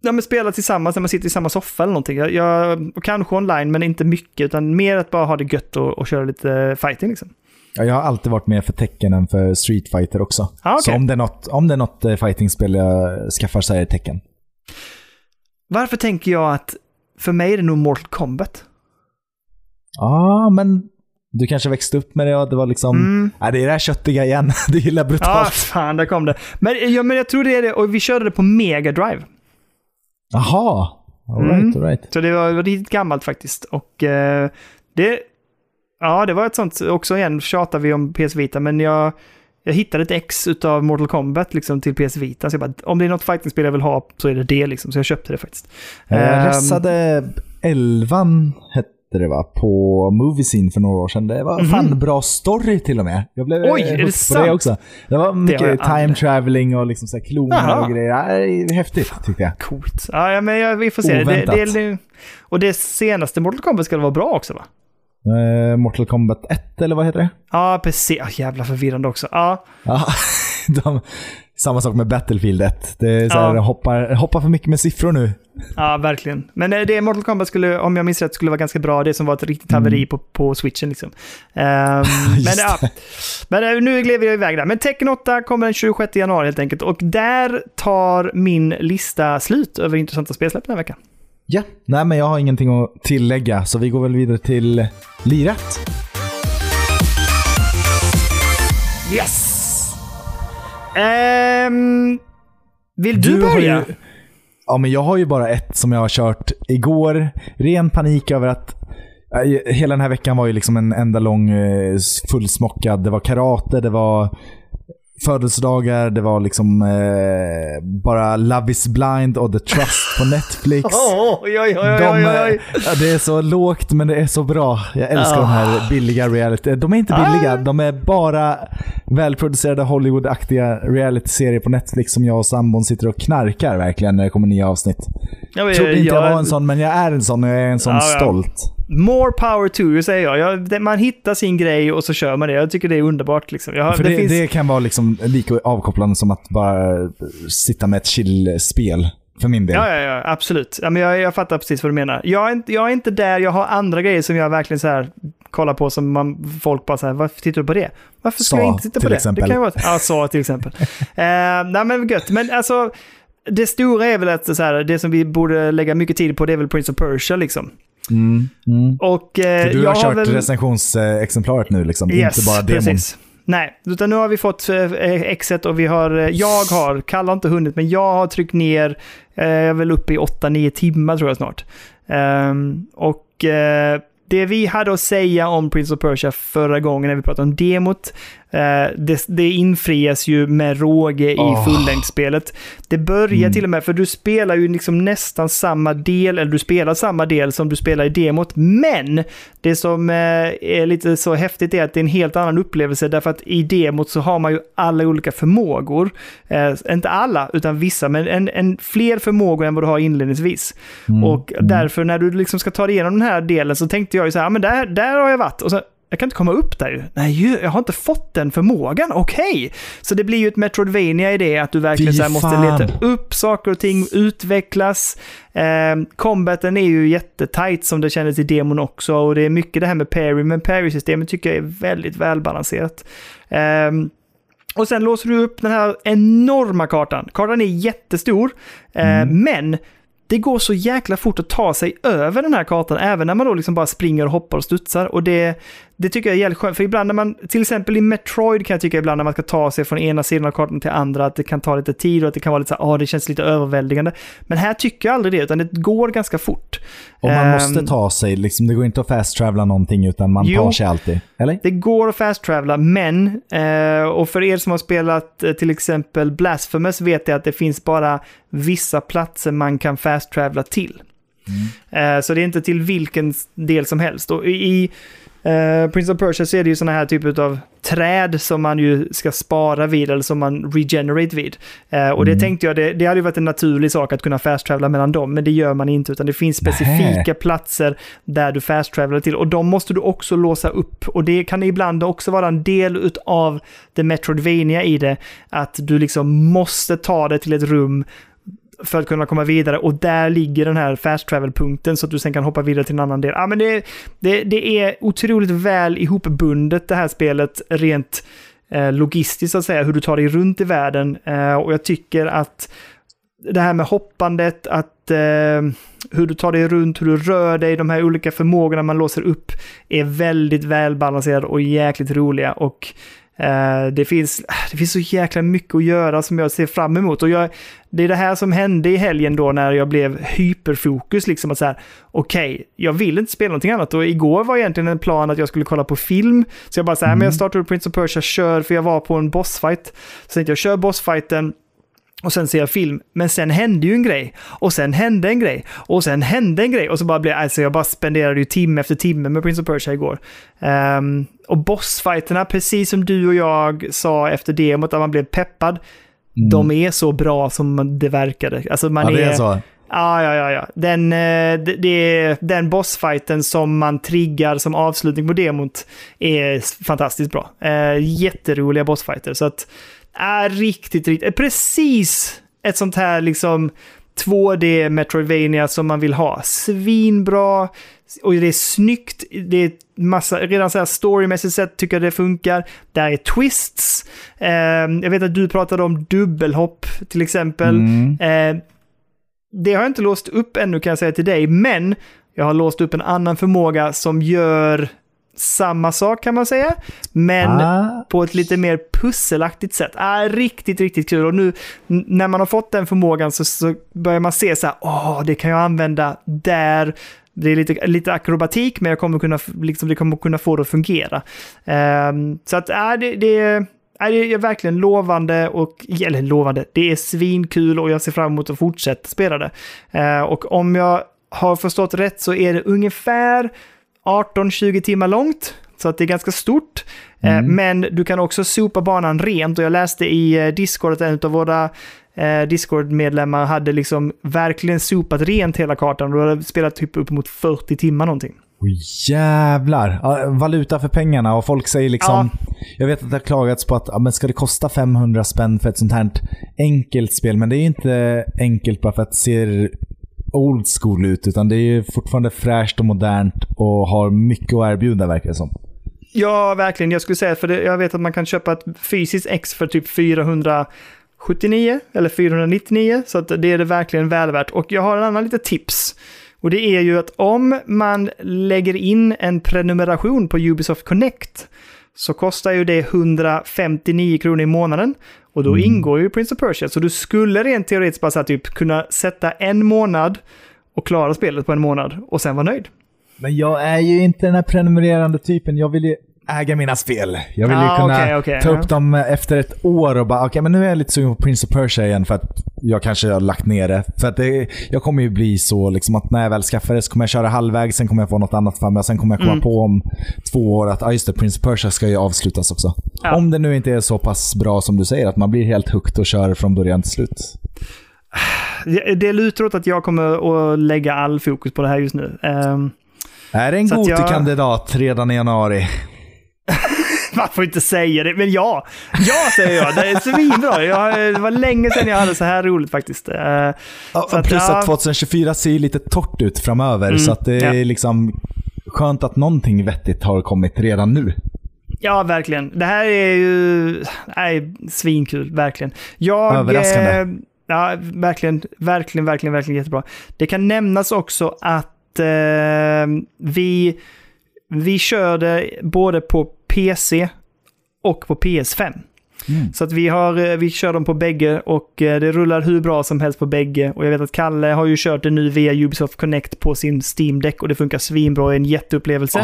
[SPEAKER 1] ja, men spela tillsammans när man sitter i samma soffa eller någonting. Jag, jag, och kanske online, men inte mycket, utan mer att bara ha det gött och, och köra lite fighting liksom.
[SPEAKER 2] Ja, jag har alltid varit mer för tecken än för Street Fighter också.
[SPEAKER 1] Ah, okej.
[SPEAKER 2] Så om det är något, om det är något eh, fightingspel jag skaffar så är det tecken.
[SPEAKER 1] Varför tänker jag att för mig är det nog Mortal Kombat?
[SPEAKER 2] Ja, men du kanske växte upp med det och det var liksom,
[SPEAKER 1] Mm.
[SPEAKER 2] nej, det är det här köttiga igen. Du gillar
[SPEAKER 1] Ja,
[SPEAKER 2] brutalt.
[SPEAKER 1] fan, där kom det. Men, ja, men jag tror det är det, och vi körde det på Mega Drive.
[SPEAKER 2] Jaha. Alright,
[SPEAKER 1] Mm.
[SPEAKER 2] alright.
[SPEAKER 1] Så det var riktigt gammalt faktiskt. Och eh, det, ja, det var ett sånt, också igen tjatar vi om PS Vita, men jag, jag hittade ett ex utav Mortal Kombat liksom, till PS Vita. Så jag bara, om det är något fightingspel jag vill ha så är det det liksom. Så jag köpte det faktiskt.
[SPEAKER 2] Jag
[SPEAKER 1] Ehm,
[SPEAKER 2] ressade 11 hette det va, på Movie Scene för några år sedan. Det var
[SPEAKER 1] Mhm.
[SPEAKER 2] fan bra story till och med. Jag blev
[SPEAKER 1] Oj,
[SPEAKER 2] eh,
[SPEAKER 1] är det sant?
[SPEAKER 2] det också. Det var mycket time traveling och liksom så kloner och grejer. Häftigt tyckte jag.
[SPEAKER 1] Coolt. Ja, men jag, vi får se. Det,
[SPEAKER 2] Oväntat.
[SPEAKER 1] det, det, och det senaste Mortal Kombat ska vara bra också va?
[SPEAKER 2] Eh, Mortal Kombat 1 eller vad heter det?
[SPEAKER 1] Ja, precis. Ah, jävla förvirrande också. Ja,
[SPEAKER 2] Ja, de, samma sak med Battlefield 1. Det är så här,
[SPEAKER 1] Ja.
[SPEAKER 2] hoppar, hoppar för mycket med siffror nu.
[SPEAKER 1] Ja, verkligen. Men eh, det Mortal Kombat skulle, om jag minns rätt, skulle vara ganska bra. Det som var ett riktigt haveri på, på switchen liksom. Ehm, men
[SPEAKER 2] Mm.
[SPEAKER 1] Ja, men eh, nu gled vi iväg där. Men Tekken 8 kommer den 26 januari helt enkelt. Och där tar min lista slut över intressanta spelsläpp den här veckan.
[SPEAKER 2] Ja, nej men jag har ingenting att tillägga så vi går väl vidare till lirat.
[SPEAKER 1] Yes! Ehm, vill du,
[SPEAKER 2] har
[SPEAKER 1] börja?
[SPEAKER 2] Ju, ja, men jag har ju bara ett som jag har kört igår. Ren panik över att äh, hela den här veckan var ju liksom en enda lång eh, fullsmockad. Det var karate, det var födelsedagar, det var liksom eh, bara Love is blind och The Trust på Netflix.
[SPEAKER 1] Oj, oj, oj, oj,
[SPEAKER 2] De,
[SPEAKER 1] oj,
[SPEAKER 2] eh, ja, det är så lågt men det är så bra. Jag älskar
[SPEAKER 1] Ah.
[SPEAKER 2] de här billiga reality. De är inte
[SPEAKER 1] Ah.
[SPEAKER 2] billiga, de är bara välproducerade Hollywood-aktiga reality-serier på Netflix som jag och sambon sitter och knarkar verkligen när det kommer nya avsnitt.
[SPEAKER 1] Ja, men,
[SPEAKER 2] Jag trodde inte jag,
[SPEAKER 1] jag-
[SPEAKER 2] var en sån, men jag är en sån och jag är en sån
[SPEAKER 1] ja.
[SPEAKER 2] stolt.
[SPEAKER 1] More power to you, säger jag. jag. det- Man hittar sin grej och så kör man det. Jag tycker det är underbart. Liksom. Jag,
[SPEAKER 2] För
[SPEAKER 1] det
[SPEAKER 2] det,
[SPEAKER 1] finns...
[SPEAKER 2] det kan vara liksom lika avkopplande som att bara sitta med ett chill-spel. För min del.
[SPEAKER 1] Ja, ja, ja, absolut. Ja, men jag, jag fattar precis vad du menar. Jag är, inte, jag är inte där, jag har andra grejer som jag verkligen så här kollar på som man, folk bara så här, varför tittar du på det? Varför ska
[SPEAKER 2] Saw,
[SPEAKER 1] jag inte titta på det?
[SPEAKER 2] exempel.
[SPEAKER 1] Det kan ju vara, ja, så till exempel. eh, nej men gött, men alltså det stora är väl att så här, det som vi borde lägga mycket tid på det är väl Prince of Persia liksom.
[SPEAKER 2] Mm. Mm.
[SPEAKER 1] Och, eh,
[SPEAKER 2] du har kört
[SPEAKER 1] väl...
[SPEAKER 2] recensionsexemplaret nu liksom,
[SPEAKER 1] Yes,
[SPEAKER 2] inte bara demon.
[SPEAKER 1] precis. Nej, utan nu har vi fått eh, exet och vi har, eh, jag har, Kalle har inte hunnit, men jag har tryckt ner, eh, jag är väl uppe i 8-9 timmar tror jag snart. Ehm, och eh, det vi hade att säga om Prince of Persia förra gången när vi pratade om demot, eh, det, det infrias ju med råge i
[SPEAKER 2] Åh.
[SPEAKER 1] fullängdsspelet. Det börjar
[SPEAKER 2] Mm.
[SPEAKER 1] till och med, för du spelar ju liksom nästan samma del, eller du spelar samma del som du spelar i demot, men det som eh, är lite så häftigt är att det är en helt annan upplevelse, därför att i demot så har man ju alla olika förmågor. Eh, inte alla, utan vissa, men en, en fler förmågor än vad du har inledningsvis.
[SPEAKER 2] Mm.
[SPEAKER 1] Och därför när du liksom ska ta dig igenom den här delen så tänkte jag ju så här, "Ja, men där, där har jag varit. Och så, jag kan inte komma upp där ju. Nej, jag har inte fått den förmågan. Okej. Så det blir ju ett Metroidvania i det, att du verkligen så måste leta upp saker och ting, utvecklas. Eh, combaten är ju jättetight som det kändes i demon också. Och det är mycket det här med parry, men parry-systemet tycker jag är väldigt välbalanserat. Ehm, och sen låser du upp den här enorma kartan. Kartan är jättestor, eh, men det går så jäkla fort att ta sig över den här kartan, även när man då liksom bara springer och hoppar och studsar. Och det, det tycker jag är jävligt skönt, för ibland när man, till exempel i Metroid kan jag tycka ibland när man ska ta sig från ena sidan av kartan till andra, att det kan ta lite tid och att det kan vara lite så här, ah, det känns lite överväldigande. Men här tycker jag aldrig det, utan det går ganska fort.
[SPEAKER 2] Och man
[SPEAKER 1] Ehm,
[SPEAKER 2] måste ta sig, liksom, det går inte att fast-travela någonting utan man
[SPEAKER 1] Jo.
[SPEAKER 2] tar sig alltid. Eller?
[SPEAKER 1] Det går att fast-travela, men, eh, och för er som har spelat eh, till exempel Blasphemous vet jag att det finns bara vissa platser man kan fast-travela till. Eh, så det är inte till vilken del som helst. Och i eh, Prince of Persia så är det ju sådana här typer av träd som man ju ska spara vid eller som man regenerate vid. Eh, och det
[SPEAKER 2] Mm.
[SPEAKER 1] tänkte jag, det, det hade ju varit en naturlig sak att kunna fast-travela mellan dem, men det gör man inte, utan det finns specifika platser där du fast-travelar till och de måste du också låsa upp. Och det kan ibland också vara en del av det Metroidvania i det, att du liksom måste ta det till ett rum för att kunna komma vidare. Och där ligger den här fast travel-punkten så att du sen kan hoppa vidare till en annan del. Ja, men det, det, det är otroligt väl ihopbundet det här spelet rent eh, logistiskt så att säga, hur du tar dig runt i världen. Eh, och jag tycker att det här med hoppandet, att eh, hur du tar dig runt, hur du rör dig, de här olika förmågorna man låser upp är väldigt välbalanserade och jäkligt roliga. Och det, finns, det finns så jäkla mycket att göra som jag ser fram emot. Och jag, det är det här som hände i helgen då när jag blev hyperfokus, liksom att så här, okej, jag vill inte spela någonting annat. Och igår var egentligen en plan att jag skulle kolla på film. Så jag bara så här, men jag startar upp Prince of Persia, kör, för jag var på en bossfight. Så tänkte jag, kör bossfighten, och sen ser jag film. Men sen hände ju en grej. Och sen hände en grej. Och sen hände en grej. Och så bara blev alltså jag bara spenderade ju timme efter timme med Prince of Persia igår. Ehm, och bossfighterna, precis som du och jag sa efter demot, att man blev peppad. De är så bra som det verkade. Alltså man
[SPEAKER 2] Mm. Ja, det
[SPEAKER 1] är...
[SPEAKER 2] är så.
[SPEAKER 1] Ja, ja, ja. ja. Den, eh, det, det den bossfighten som man triggar som avslutning på demot är fantastiskt bra. Eh, jätteroliga bossfighter. Så att, är riktigt, riktigt, precis ett sånt här liksom 2D Metroidvania som man vill ha. Svinbra, och det är snyggt, det är massa, redan så här storymässigt sett tycker jag det funkar. Där är twists. Eh, jag vet att du pratade om dubbelhopp till exempel.
[SPEAKER 2] Mm.
[SPEAKER 1] Eh, det har jag inte låst upp ännu kan jag säga till dig, men jag har låst upp en annan förmåga som gör samma sak kan man säga, men
[SPEAKER 2] Ah.
[SPEAKER 1] på ett lite mer pusselaktigt sätt. Är riktigt, riktigt kul. Och nu när man har fått den förmågan så, så börjar man se så här, åh, det kan jag använda där. Det är lite, lite akrobatik, men jag kommer kunna, liksom, det kommer kunna få det att fungera. Ehm, så att, är det, det är är det är verkligen lovande och, eller lovande, det är svinkul och jag ser fram emot att fortsätta spela det. Eh, och om jag har förstått rätt så är det ungefär 18-20 timmar långt, så att det är ganska stort. Eh, men du kan också sopa banan rent och jag läste i eh, Discord att en av våra eh, Discord-medlemmar hade liksom verkligen sopat rent hela kartan och hade spelat typ upp mot 40 timmar någonting.
[SPEAKER 2] Oj, jävlar. Ja, Valuta för pengarna och folk säger liksom... Jag vet att det har klagats på att ja, men ska det kosta 500 spänn för ett sånt här enkelt spel? Men det är ju inte enkelt bara för att det ser old school ut. Utan det är fortfarande fräscht och modernt och har mycket att erbjuda verkar det som.
[SPEAKER 1] Ja, verkligen. Jag skulle säga, för det, jag vet att man kan köpa ett fysiskt ex för typ 479 eller 499, så att det är det verkligen väl värt. Och jag har en annan liten tips. Och det är ju att om man lägger in en prenumeration på Ubisoft Connect så kostar ju det 159 kronor i månaden. Och då
[SPEAKER 2] Mm.
[SPEAKER 1] ingår ju Prince of Persia. Så du skulle rent teoretiskt bara så här, typ kunna sätta en månad och klara spelet på en månad och sen vara nöjd.
[SPEAKER 2] Men jag är ju inte den här prenumererande typen. Jag vill ju äga mina spel. Jag vill ju
[SPEAKER 1] Ah,
[SPEAKER 2] kunna
[SPEAKER 1] okej, okej,
[SPEAKER 2] ta upp dem efter ett år och bara, okej men nu är jag lite sugen på Prince of Persia igen för att jag kanske har lagt ner det. För att det, jag kommer ju bli så liksom att när jag väl skaffar det så kommer jag köra halvvägs, sen kommer jag få något annat för mig och sen kommer jag komma
[SPEAKER 1] Mm.
[SPEAKER 2] på om två år att ah, just det, Prince of Persia ska ju avslutas också.
[SPEAKER 1] Ja.
[SPEAKER 2] Om det nu inte är så pass bra som du säger, att man blir helt hooked och kör från början till slut.
[SPEAKER 1] Det, lutar åt att jag kommer att lägga all fokus på det här just nu. Ehm,
[SPEAKER 2] Är det en
[SPEAKER 1] att jag-
[SPEAKER 2] Goti-kandidat redan i januari?
[SPEAKER 1] man får inte säga det, men ja. Ja, säger jag. Det är svinbra. Jag, det var länge sedan jag hade så här roligt faktiskt. Eh,
[SPEAKER 2] Ja,
[SPEAKER 1] Så att,
[SPEAKER 2] plus
[SPEAKER 1] ja.
[SPEAKER 2] att 2024 ser lite torrt ut framöver,
[SPEAKER 1] Mm,
[SPEAKER 2] så att det är
[SPEAKER 1] ja.
[SPEAKER 2] liksom skönt att någonting vettigt har kommit redan nu.
[SPEAKER 1] Ja, verkligen. Det här är ju nej, svinkul, verkligen. Jag,
[SPEAKER 2] Överraskande.
[SPEAKER 1] eh, ja, verkligen, verkligen, verkligen, verkligen jättebra. Det kan nämnas också att eh, vi, vi körde både på PC och på PS5.
[SPEAKER 2] Mm.
[SPEAKER 1] Så att vi, har, eh, vi kör dem på bägge och eh, det rullar hur bra som helst på bägge. Och jag vet att Kalle har ju kört det nu via Ubisoft Connect på sin Steam Deck och det funkar svinbra en jätteupplevelse.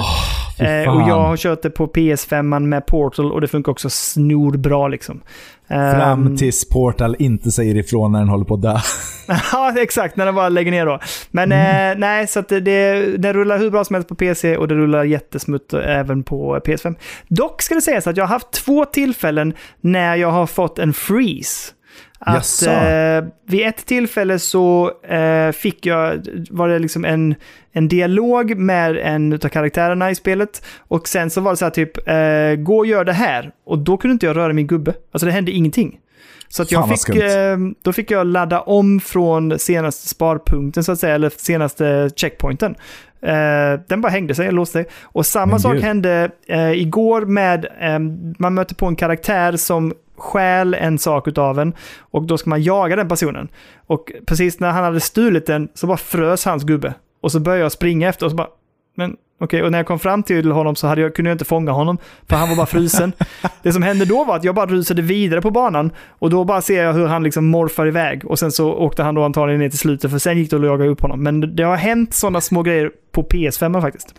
[SPEAKER 1] Eh, och jag har kört det på PS5 med Portal och det funkar också snorbra liksom.
[SPEAKER 2] Fram
[SPEAKER 1] Ehm,
[SPEAKER 2] tills Portal inte säger ifrån när den håller på att dö.
[SPEAKER 1] ja, exakt. När den bara lägger ner då. Men
[SPEAKER 2] Mm.
[SPEAKER 1] eh, nej, så att det, det, det rullar hur bra som helst på PC och det rullar jättesmutt även på PS5. Dock ska det sägas att jag har haft två tillfällen när jag har fått en freeze. Att eh, vid ett tillfälle så eh, fick jag, var det liksom en, en dialog med en av karaktärerna i spelet. Och sen så var det så här typ, eh, gå och gör det här. Och då kunde inte jag röra min gubbe. Alltså det hände ingenting. Så att jag fick, eh, då fick jag ladda om från senaste sparpunkten så att säga, eller senaste checkpointen. Eh, den bara hängde sig, låste sig. Och samma
[SPEAKER 2] Men
[SPEAKER 1] sak
[SPEAKER 2] gud.
[SPEAKER 1] hände eh, igår med, man möter på en karaktär som stjäl en sak utav en och då ska man jaga den personen. Och precis när han hade stulit den så bara frös hans gubbe. Och så började jag springa efter och så bara, men okej, och när jag kom fram till honom så hade jag, kunde jag inte fånga honom för han var bara frusen. det som hände då var att jag bara rusade vidare på banan och då bara ser jag hur han liksom morfar iväg och sen så åkte han då antagligen ner till slutet för sen gick det att jaga upp honom. Men det har hänt sådana små grejer på PS5 faktiskt.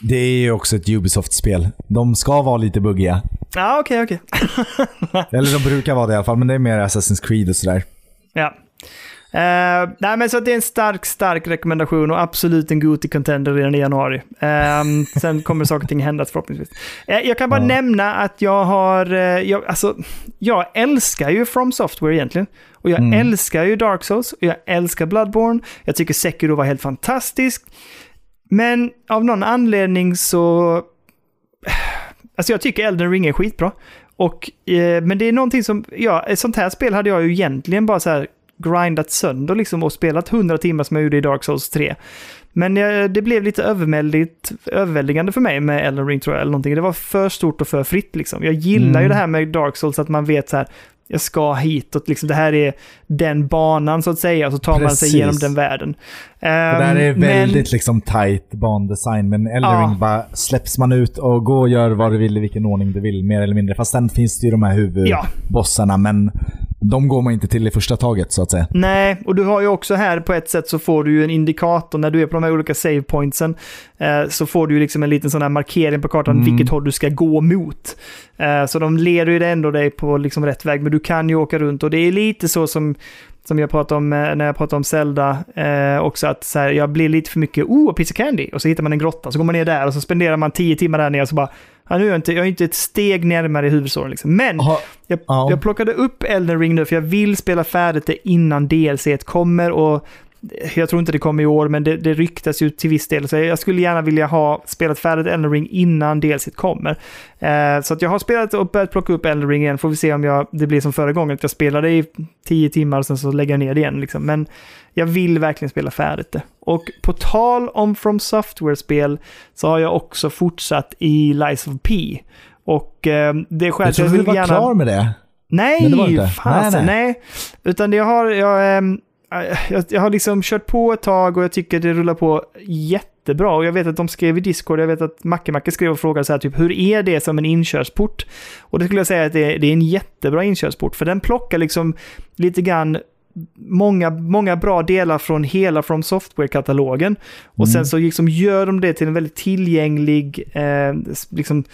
[SPEAKER 2] Det är ju också ett Ubisoft-spel. De ska vara lite buggiga.
[SPEAKER 1] Ja, okej, okej.
[SPEAKER 2] Eller de brukar vara det i alla fall, men det är mer Assassin's Creed och sådär.
[SPEAKER 1] Ja. Eh, nej, men så det är en stark, stark rekommendation och absolut en Goti contender redan i januari. Ehm, sen kommer saker och ting hända förhoppningsvis. Eh, jag kan bara
[SPEAKER 2] Ja.
[SPEAKER 1] nämna att jag har, eh, jag, alltså, jag älskar ju From Software egentligen. Och jag
[SPEAKER 2] Mm.
[SPEAKER 1] älskar ju Dark Souls och jag älskar Bloodborne. Jag tycker Sekiro var helt fantastisk. Men av någon anledning så... Alltså jag tycker Elden Ring är skitbra. Och, eh, men det är någonting som, ja, ett sånt här spel hade jag ju egentligen bara så här grindat sönder liksom och spelat 100 timmar som jag gjorde i Dark Souls 3. Men eh, det blev lite överväldigande för mig med Elden Ring tror jag, eller någonting. Det var för stort och för fritt liksom. Jag gillar ju
[SPEAKER 2] Mm.
[SPEAKER 1] det här med Dark Souls, att man vet så här, jag ska hitåt, liksom, det här är den banan så att säga, och så tar man sig
[SPEAKER 2] Precis.
[SPEAKER 1] igenom den världen.
[SPEAKER 2] Det där är
[SPEAKER 1] Ehm, men-
[SPEAKER 2] väldigt liksom tight bandesign, men Elden
[SPEAKER 1] Ja.
[SPEAKER 2] Bara släpps man ut och gå och gör vad du vill i vilken ordning du vill, mer eller mindre. Fast sen finns det ju de här huvudbossarna, men de går man inte till i första taget så att säga.
[SPEAKER 1] Nej, och du har ju också här på ett sätt så får du ju en indikator när du är på de här olika save pointsen. Eh, så får du ju liksom en liten sån här markering på kartan
[SPEAKER 2] Mm.
[SPEAKER 1] vilket håll du ska gå mot. Eh, så de leder ju ändå dig på liksom rätt väg, men du kan ju åka runt och det är lite så som som jag pratade om eh, när jag pratade om Zelda eh, också, att så här, jag blir lite för mycket, oh, a piece of candy, och så hittar man en grotta, så går man ner där och så spenderar man tio timmar där nere och så bara, ja, nu är jag inte, jag är inte ett steg närmare i huvudsåren liksom. Men jag,
[SPEAKER 2] Ja.
[SPEAKER 1] jag plockade upp Elden Ring nu för jag vill spela färdigt det innan DLC kommer och jag tror inte det kommer i år, men det, det ryktas ju till viss del. Så jag skulle gärna vilja ha spelat färdigt Elden Ring innan DLC kommer. Eh, så att jag har spelat och börjat plocka upp Elden Ring igen. Får vi se om jag, det blir som förra gången, att jag spelade i tio timmar och sen så lägger jag ner det igen. Liksom. Men jag vill verkligen spela färdigt det. Och på tal om From Software-spel så har jag också fortsatt i Lies of P. Och eh, det är skälet
[SPEAKER 2] jag trodde du var klar med det.
[SPEAKER 1] Nej,
[SPEAKER 2] Nej,
[SPEAKER 1] nej, Utan det jag har, jag, ehm, jag, jag har liksom kört på ett tag och jag tycker det rullar på jättebra. Och jag vet att de skrev i Discord, jag vet att Macke Macke skrev och frågade så här typ hur är det som en inkörsport? Och det skulle jag säga att det är, det är en jättebra inkörsport, för den plockar liksom lite grann många, många bra delar från hela From Software-katalogen. Och sen så liksom gör de det till en väldigt tillgänglig, eh, liksom,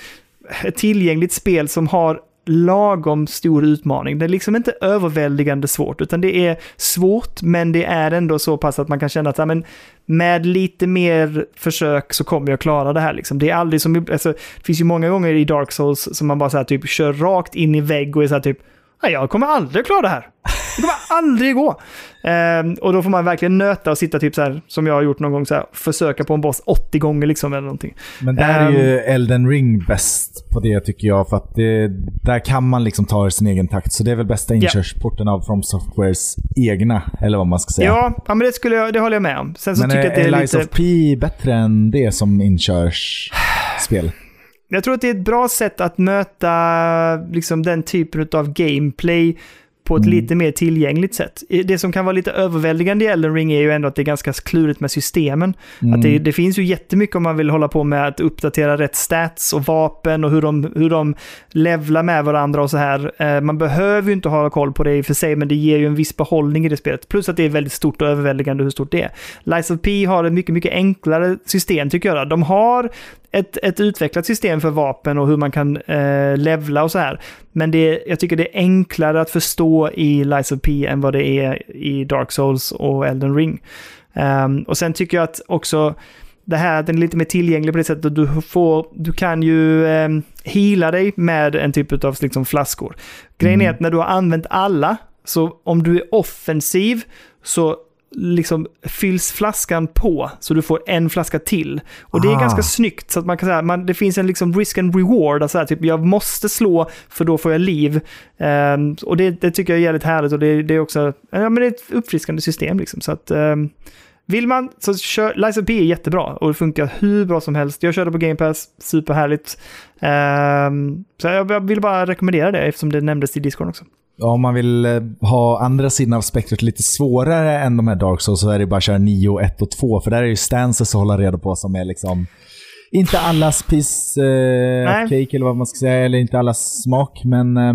[SPEAKER 1] ett tillgängligt spel som har lagom stor utmaning. Det är liksom inte överväldigande svårt, utan det är svårt, men det är ändå så pass att man kan känna att ja, men, med lite mer försök så kommer jag klara det här. Liksom. Det är aldrig som, alltså, det finns ju många gånger i Dark Souls som man bara så här, typ kör rakt in i vägg och är så här typ, jag kommer aldrig klara det här. Det kommer aldrig gå. Ehm, och då får man verkligen nöta och sitta typ så här, som jag har gjort någon gång, så här, försöka på en boss 80 gånger liksom eller någonting.
[SPEAKER 2] Men där är
[SPEAKER 1] Ehm.
[SPEAKER 2] ju Elden Ring bäst på det tycker jag. För att det, där kan man liksom ta sin egen takt. Så det är väl bästa inkörsporten av From Softwares egna, eller vad man ska säga.
[SPEAKER 1] Ja, ja men det, skulle jag, det håller jag med om. Sen så
[SPEAKER 2] Men
[SPEAKER 1] tycker jag att det
[SPEAKER 2] är
[SPEAKER 1] är
[SPEAKER 2] Lies
[SPEAKER 1] lite...
[SPEAKER 2] of P bättre än det som inkörsspel?
[SPEAKER 1] Jag tror att det är ett bra sätt att möta liksom, den typen av gameplay på ett lite mer tillgängligt sätt. Det som kan vara lite överväldigande i Elden Ring är ju ändå att det är ganska klurigt med systemen. Att det, det finns ju jättemycket om man vill hålla på med att uppdatera rätt stats och vapen och hur de, hur de levlar med varandra och så här. Eh, Man behöver ju inte ha koll på det i och för sig, men det ger ju en viss behållning i det spelet. Plus att det är väldigt stort och överväldigande hur stort det är. Lies of P har ett mycket, mycket enklare system tycker jag. De har ett, ett utvecklat system för vapen och hur man kan eh, levla och så här. Men det, jag tycker det är enklare att förstå i Lies of P än vad det är i Dark Souls och Elden Ring. Ehm, och sen tycker jag att också det här att den är lite mer tillgänglig på det sättet du får, du kan ju eh, heala dig med en typ av liksom, flaskor. Grejen är att när du har använt alla, så om du är offensiv så liksom fylls flaskan på så du får en flaska till. Och det är
[SPEAKER 2] Ah.
[SPEAKER 1] ganska snyggt så att man kan säga, man, det finns en liksom risk and reward, alltså här, typ jag måste slå för då får jag liv. Ehm, och det, det tycker jag är jävligt härligt och det, det är också, ja men det är ett uppfriskande system liksom. Så att ehm, vill man så kör, Lies of P är jättebra och det funkar hur bra som helst. Jag körde på Game Pass, superhärligt. Ehm, så jag, jag vill bara rekommendera det eftersom det nämndes i Discord också.
[SPEAKER 2] Om man vill eh, ha andra sidan av spektrat lite svårare än de här Dark Souls så är det bara att köra 9, 1 och 2. För där är ju stances att hålla reda på som är liksom inte allas piece eh, cake eller vad man ska säga, eller inte allas smak. Men eh,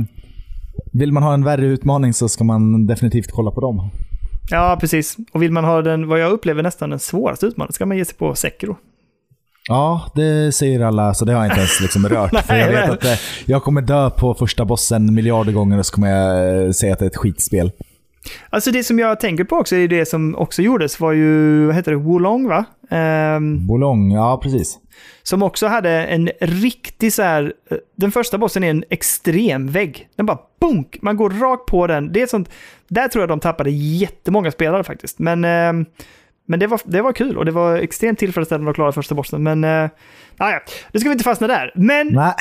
[SPEAKER 2] vill man ha en värre utmaning så ska man definitivt kolla på dem.
[SPEAKER 1] Ja, precis. Och vill man ha den, vad jag upplever nästan den svåraste utmaningen, ska man ge sig på Sekiro.
[SPEAKER 2] Ja, det säger alla, så det har jag inte ens liksom rört. för jag vet
[SPEAKER 1] Nej,
[SPEAKER 2] att eh, jag kommer dö på första bossen miljarder gånger och så kommer jag eh, säga att det är ett skitspel.
[SPEAKER 1] Alltså det som jag tänker på också är det som också gjordes var ju, vad heter det, Wolong va? Ehm,
[SPEAKER 2] Bolong, ja precis.
[SPEAKER 1] som också hade en riktig så här, eh, den första bossen är en extrem vägg. Den bara bunk, man går rakt på den. Det är sånt, där tror jag de tappade jättemånga spelare faktiskt. Men, ehm, men det, var, det var kul och det var extremt tillfredsställande att klara första bossen. Men, uh, ja, nu ska vi inte fastna där. Men
[SPEAKER 2] Nej.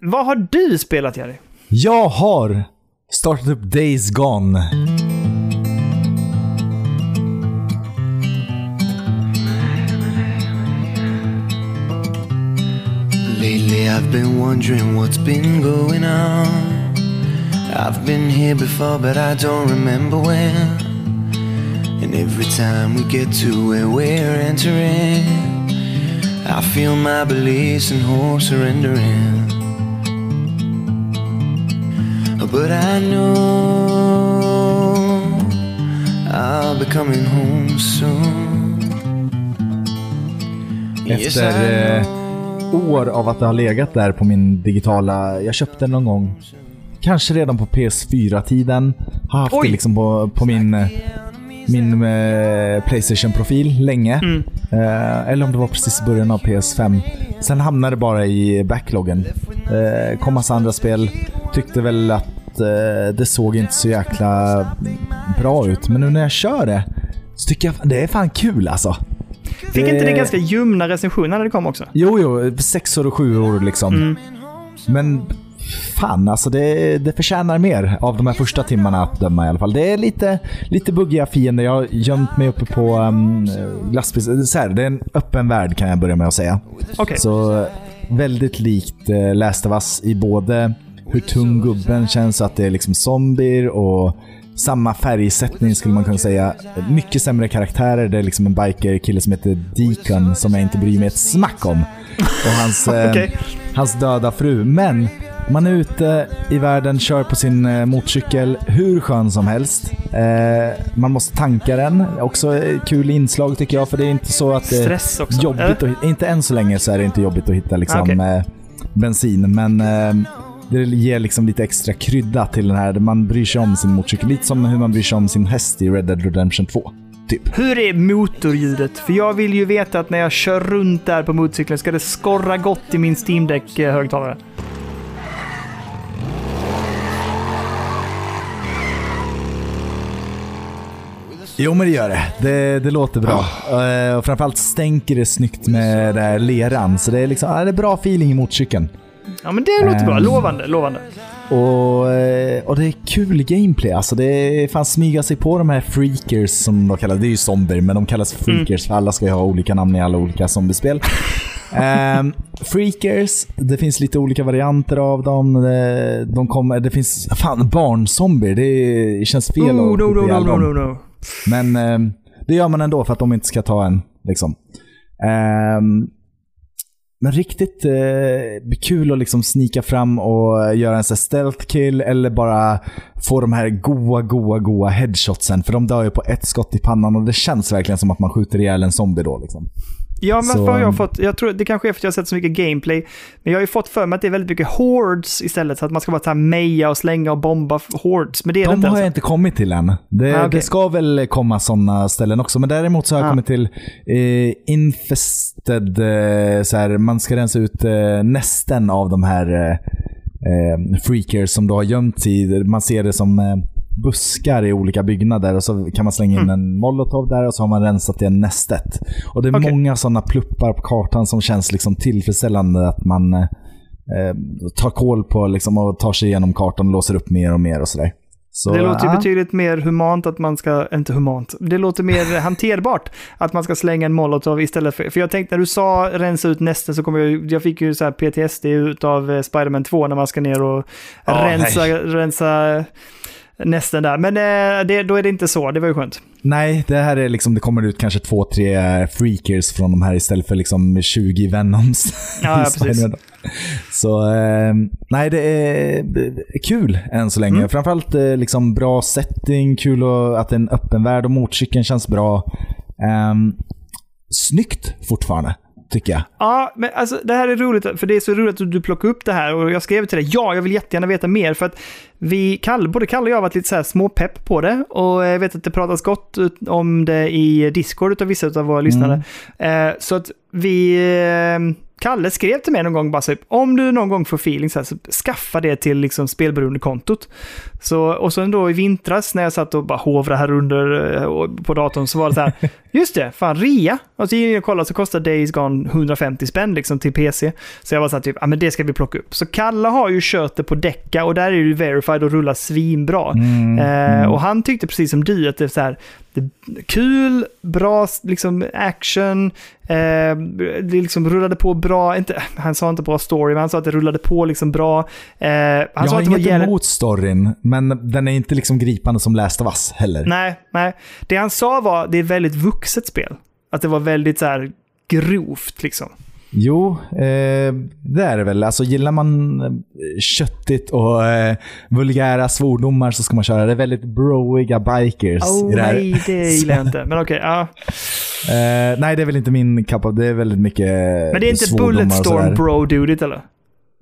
[SPEAKER 1] vad har du spelat Jerry?
[SPEAKER 2] Jag har startat upp Days Gone.
[SPEAKER 3] Lately I've been wondering what's been going on. I've been here before, but I don't remember when. And every time we get to where we're entering, I feel my beliefs and hope surrendering. But I know I'll be coming home soon.
[SPEAKER 2] Efter eh, år av att det har legat där på min digitala... Jag köpte den någon gång. Kanske redan på PS4-tiden. Har haft
[SPEAKER 1] Oj!
[SPEAKER 2] det liksom på, på min, eh, min eh, Playstation-profil länge.
[SPEAKER 1] Mm.
[SPEAKER 2] Eh, eller om det var precis i början av PS5. Sen hamnade det bara i backloggen. Eh, kom massa andra spel. Tyckte väl att eh, det såg inte så jäkla bra ut. Men nu när jag kör det så tycker jag det är fan kul alltså.
[SPEAKER 1] Fick inte det ganska ljumna recensioner när det kom också?
[SPEAKER 2] Jo, jo. Sexor och sjuor liksom.
[SPEAKER 1] Mm.
[SPEAKER 2] Men fan alltså, det, det förtjänar mer av de här första timmarna att döma i alla fall. Det är lite, lite buggiga fiender. Jag har gömt mig uppe på um, glassbil. Så här, det är en öppen värld kan jag börja med att säga.
[SPEAKER 1] Okej.
[SPEAKER 2] Så eh, väldigt likt uh, Last of Us i både hur tung gubben känns, att det är liksom zombier och samma färgsättning skulle man kunna säga. Mycket sämre karaktärer. Det är liksom en biker-kille som heter Deacon som jag inte bryr mig ett smack om. Och hans, eh,
[SPEAKER 1] Okej.
[SPEAKER 2] hans döda fru. Men man är ute i världen, kör på sin eh, motorcykel, hur skön som helst. Eh, man måste tanka den. Också ett kul inslag tycker jag, för det är inte så att det är
[SPEAKER 1] Stress också.
[SPEAKER 2] jobbigt. Att, inte än så länge så är det inte jobbigt att hitta liksom, eh, bensin, men eh, det ger liksom lite extra krydda till den här. Man bryr sig om sin motorcykel. Lite som hur man bryr sig om sin häst i Red Dead Redemption 2. Typ.
[SPEAKER 1] Hur är motorljudet? För jag vill ju veta att när jag kör runt där på motorcykeln ska det skorra gott i min Steam Deck-högtalare.
[SPEAKER 2] Jo, men det gör det. Det, det låter bra. Eh, och framförallt stänker det snyggt med det här leran. Så det är, liksom, det är bra feeling i motorcykeln.
[SPEAKER 1] Ja, men det låter bra.
[SPEAKER 2] Ehm.
[SPEAKER 1] Lovande, lovande.
[SPEAKER 2] Och, eh, och det är kul gameplay. Alltså det fan smyga sig på de här freakers som de kallas. Det är ju zombier, men de kallas freakers för alla ska ju ha olika namn i alla olika zombiespel. Ehm, freakers, det finns lite olika varianter av dem. Det, de kommer, det finns, fan barnzombier. Det, det känns fel
[SPEAKER 1] Oh,
[SPEAKER 2] att
[SPEAKER 1] no, no, no, no, no, no.
[SPEAKER 2] Men eh, det gör man ändå för att de inte ska ta en. Liksom. Eh, men riktigt eh, kul att liksom snika fram och göra en sån stealth kill eller bara få de här goa, goa, goa headshotsen. För de dör ju på ett skott i pannan och det känns verkligen som att man skjuter ihjäl en zombie då. Liksom.
[SPEAKER 1] Ja, men
[SPEAKER 2] Så-
[SPEAKER 1] har jag fått? Jag tror det kanske är för att jag har sett så mycket gameplay. Men jag har ju fått för mig att det är väldigt mycket hordes istället. Så att man ska bara ta meja och slänga och bomba hordes. Men det är det
[SPEAKER 2] De
[SPEAKER 1] inte
[SPEAKER 2] har jag
[SPEAKER 1] ens.
[SPEAKER 2] inte kommit till än. Det,
[SPEAKER 1] Ah, okej.
[SPEAKER 2] det ska väl komma sådana ställen också. Men däremot så har jag
[SPEAKER 1] Ah.
[SPEAKER 2] kommit till eh, infested, eh, så här, man ska rensa ut eh, nästen av de här eh, eh, freakers som då har gömt sig i. Man ser det som eh, buskar i olika byggnader och så kan man slänga in en molotov där och så har man rensat det nästet. Och det är
[SPEAKER 1] Okej.
[SPEAKER 2] många sådana pluppar på kartan som känns liksom tillfredsställande att man eh, tar koll på liksom, och tar sig igenom kartan och låser upp mer och mer och sådär. Så,
[SPEAKER 1] det låter ju
[SPEAKER 2] ja.
[SPEAKER 1] betydligt mer humant att man ska, inte humant, det låter mer hanterbart att man ska slänga en molotov istället för, för jag tänkte när du sa rensa ut nästen så kommer jag, jag fick ju så här PTSD utav eh, Spider-Man 2 när man ska ner och
[SPEAKER 2] Ja,
[SPEAKER 1] rensa, rensa nästen där. Men eh, det, då är det inte så, det var ju skönt.
[SPEAKER 2] Nej, det här är liksom, det kommer ut kanske två, tre freakers från de här istället för liksom 20 Venoms.
[SPEAKER 1] Ja, ja, precis.
[SPEAKER 2] Så eh, nej, det är eh, kul än så länge.
[SPEAKER 1] Mm.
[SPEAKER 2] Framförallt eh, liksom bra setting, kul och, att det är en öppen värld och motorcykeln känns bra. Um, snyggt fortfarande, tycker jag.
[SPEAKER 1] Ja, men alltså det här är roligt, för det är så roligt att du plockar upp det här och jag skrev till dig, ja, jag vill jättegärna veta mer för att vi, Kalle, både Kalle och jag har varit lite så här småpepp på det och jag vet att det pratas gott om det i Discord av vissa av våra lyssnare. Eh, så att vi, eh, Kalle skrev till mig någon gång bara så, om du någon gång får feeling så här, så skaffa det till liksom spelberoendekontot. Så, och sen då i vintras när jag satt och bara hovrade här under eh, på datorn så var det så här, just det, fan rea. Och så gick jag och kollade så kostar Days Gone 150 spänn liksom till PC. Så jag var så här typ, ja men det ska vi plocka upp. Så Kalle har ju kört det på Decca och där är det verified och rullar svinbra.
[SPEAKER 2] Mm,
[SPEAKER 1] Eh, och han tyckte precis som du att det är så här, det är kul, bra liksom action, eh, det liksom rullade på bra, inte, han sa inte bra story, men han sa att det rullade på liksom bra. Eh, han
[SPEAKER 2] jag
[SPEAKER 1] sa
[SPEAKER 2] har
[SPEAKER 1] att
[SPEAKER 2] inget
[SPEAKER 1] jävligt-
[SPEAKER 2] emot storyn, men den är inte liksom gripande som Last of Us heller.
[SPEAKER 1] Nej, nej. Det han sa var det är ett väldigt vuxet spel. Att det var väldigt så här grovt liksom.
[SPEAKER 2] Jo, eh, det är det väl. Alltså gillar man eh, köttigt och eh, vulgära svordomar så ska man köra. Det är väldigt broiga bikers
[SPEAKER 1] Oh,
[SPEAKER 2] i det här.
[SPEAKER 1] nej, det gillar jag inte. Men okej, ja.
[SPEAKER 2] Eh, nej, det är väl inte min of, Det är väldigt mycket
[SPEAKER 1] Men det är inte Bulletstorm bro-dudigt eller?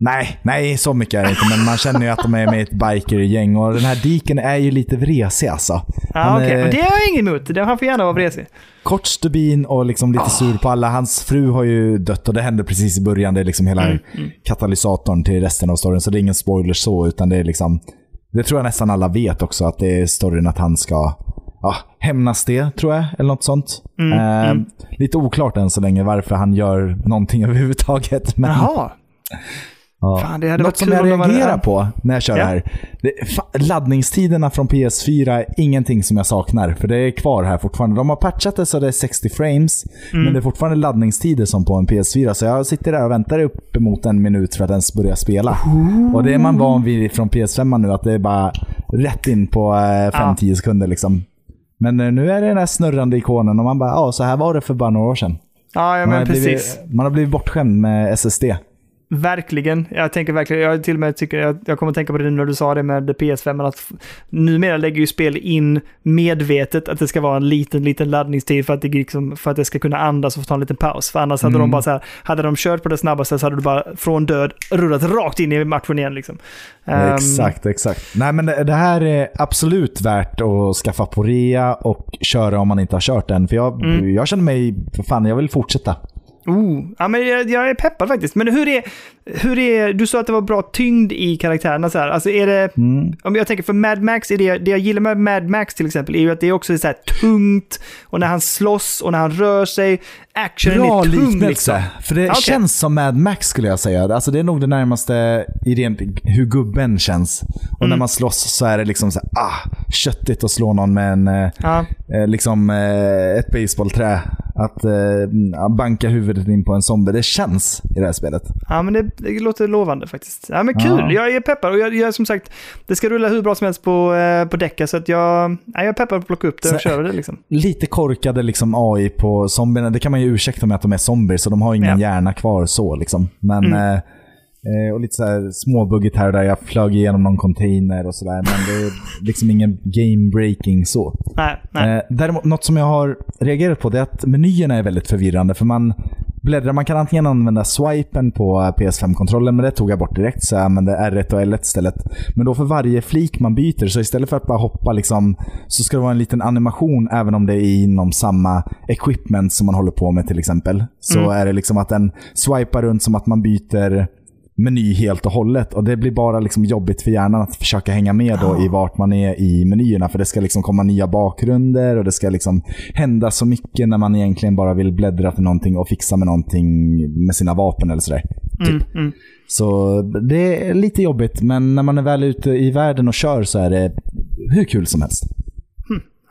[SPEAKER 2] Nej, nej, så mycket är det inte. Men man känner ju att de är med i ett bikergäng. Och den här Deacon är ju lite vresig alltså.
[SPEAKER 1] Ja, okej.
[SPEAKER 2] är
[SPEAKER 1] Men det har jag inget emot. Han får gärna vara vresig.
[SPEAKER 2] kort stubin och liksom lite sur på alla. Hans fru har ju dött och det hände precis i början. Det är liksom hela
[SPEAKER 1] Mm,
[SPEAKER 2] katalysatorn till resten av storyn. Så det är ingen spoiler så, utan det är liksom... Det tror jag nästan alla vet också, att det är storyn att han ska ja, hämnas det, tror jag. Eller något sånt.
[SPEAKER 1] Mm,
[SPEAKER 2] eh, Lite oklart än så länge varför han gör någonting överhuvudtaget. Men,
[SPEAKER 1] Jaha.
[SPEAKER 2] Ja.
[SPEAKER 1] Fan, det hade
[SPEAKER 2] Något
[SPEAKER 1] varit
[SPEAKER 2] som jag reagerar på när jag kör
[SPEAKER 1] Ja.
[SPEAKER 2] här. Det, fa- laddningstiderna från PS4 är ingenting som jag saknar. För det är kvar här fortfarande. De har patchat det så det är 60 frames.
[SPEAKER 1] Mm.
[SPEAKER 2] Men det är fortfarande laddningstider som på en PS4. Så jag sitter där och väntar uppemot en minut för att ens börja spela. Och det är man van vid från PS5 nu. Att det är bara rätt in på 5-10
[SPEAKER 1] Ja.
[SPEAKER 2] sekunder liksom. Men eh, nu är det den här snurrande ikonen och man bara, ja så här var det för bara några år sedan.
[SPEAKER 1] Ja, ja
[SPEAKER 2] man,
[SPEAKER 1] men
[SPEAKER 2] har
[SPEAKER 1] precis.
[SPEAKER 2] blivit, man har blivit bortskämd med SSD.
[SPEAKER 1] Verkligen. Jag tänker verkligen, jag till och med tycker, jag, jag kommer att tänka på det när du sa det med PS5, men att numera lägger ju spel in medvetet att det ska vara en liten, liten laddningstid för att det, liksom, för att det ska kunna andas och få ta en liten paus. För annars hade
[SPEAKER 2] Mm.
[SPEAKER 1] de bara så här, hade de kört på det snabbaste så hade du bara från död rullat rakt in i matchen igen liksom. Ehm,
[SPEAKER 2] Exakt, exakt. Nej men det, det här är absolut värt att skaffa på rea och köra om man inte har kört den. För jag,
[SPEAKER 1] Mm.
[SPEAKER 2] jag känner mig, för fan jag vill fortsätta.
[SPEAKER 1] Oh, ja, men jag, jag är peppad faktiskt. Men hur är, hur är, du sa att det var bra tyngd i karaktärerna så här. Alltså är det,
[SPEAKER 2] Mm.
[SPEAKER 1] om jag tänker för Mad Max, är det, det jag gillar med Mad Max till exempel är ju att det är också så här tungt och när han slåss och när han rör sig, actionen
[SPEAKER 2] Bra
[SPEAKER 1] är tung
[SPEAKER 2] liknelse.
[SPEAKER 1] liksom.
[SPEAKER 2] För det
[SPEAKER 1] Okej.
[SPEAKER 2] känns som Mad Max skulle jag säga. Alltså det är nog det närmaste i rent hur gubben känns. Och
[SPEAKER 1] Mm.
[SPEAKER 2] när man slåss så är det liksom så här, ah, köttigt att slå någon med en, eh,
[SPEAKER 1] Ja,
[SPEAKER 2] eh, liksom eh, ett baseballträ. Att eh, banka huvudet in på en zombie. Det känns i det här spelet.
[SPEAKER 1] ja men det, det låter lovande faktiskt. Ja men kul,
[SPEAKER 2] Ja.
[SPEAKER 1] jag är peppad och jag, jag som sagt, det ska rulla hur bra som helst på, eh, på däcka så att jag, ja, jag är peppad på att plocka upp det och köra det liksom.
[SPEAKER 2] Lite korkade liksom AI på zombierna. Det kan man ju ursäkta med att de är zombier, så de har ingen
[SPEAKER 1] Ja.
[SPEAKER 2] hjärna kvar så liksom. Men,
[SPEAKER 1] Mm.
[SPEAKER 2] eh, eh, och lite så här småbuggigt här och där. Jag flög igenom någon container och sådär. Men det är liksom ingen game breaking så.
[SPEAKER 1] Nej, nej.
[SPEAKER 2] Eh, däremot, något som jag har reagerat på det är att menyerna är väldigt förvirrande. För man bläddrar, man kan antingen använda swipen på eh, PS5-kontrollen, men det tog jag bort direkt så jag använde R1 och L1 istället. Men då för varje flik man byter, så istället för att bara hoppa liksom, så ska det vara en liten animation även om det är inom samma equipment som man håller på med till exempel. Så
[SPEAKER 1] Mm.
[SPEAKER 2] är det liksom att den swipar runt som att man byter meny helt och hållet. Och det blir bara liksom jobbigt för hjärnan att försöka hänga med då i vart man är i menyerna. För det ska liksom komma nya bakgrunder och det ska liksom hända så mycket när man egentligen bara vill bläddra till någonting och fixa med någonting med sina vapen eller sådär.
[SPEAKER 1] Mm, mm.
[SPEAKER 2] Så det är lite jobbigt, men när man är väl ute i världen och kör så är det hur kul som helst.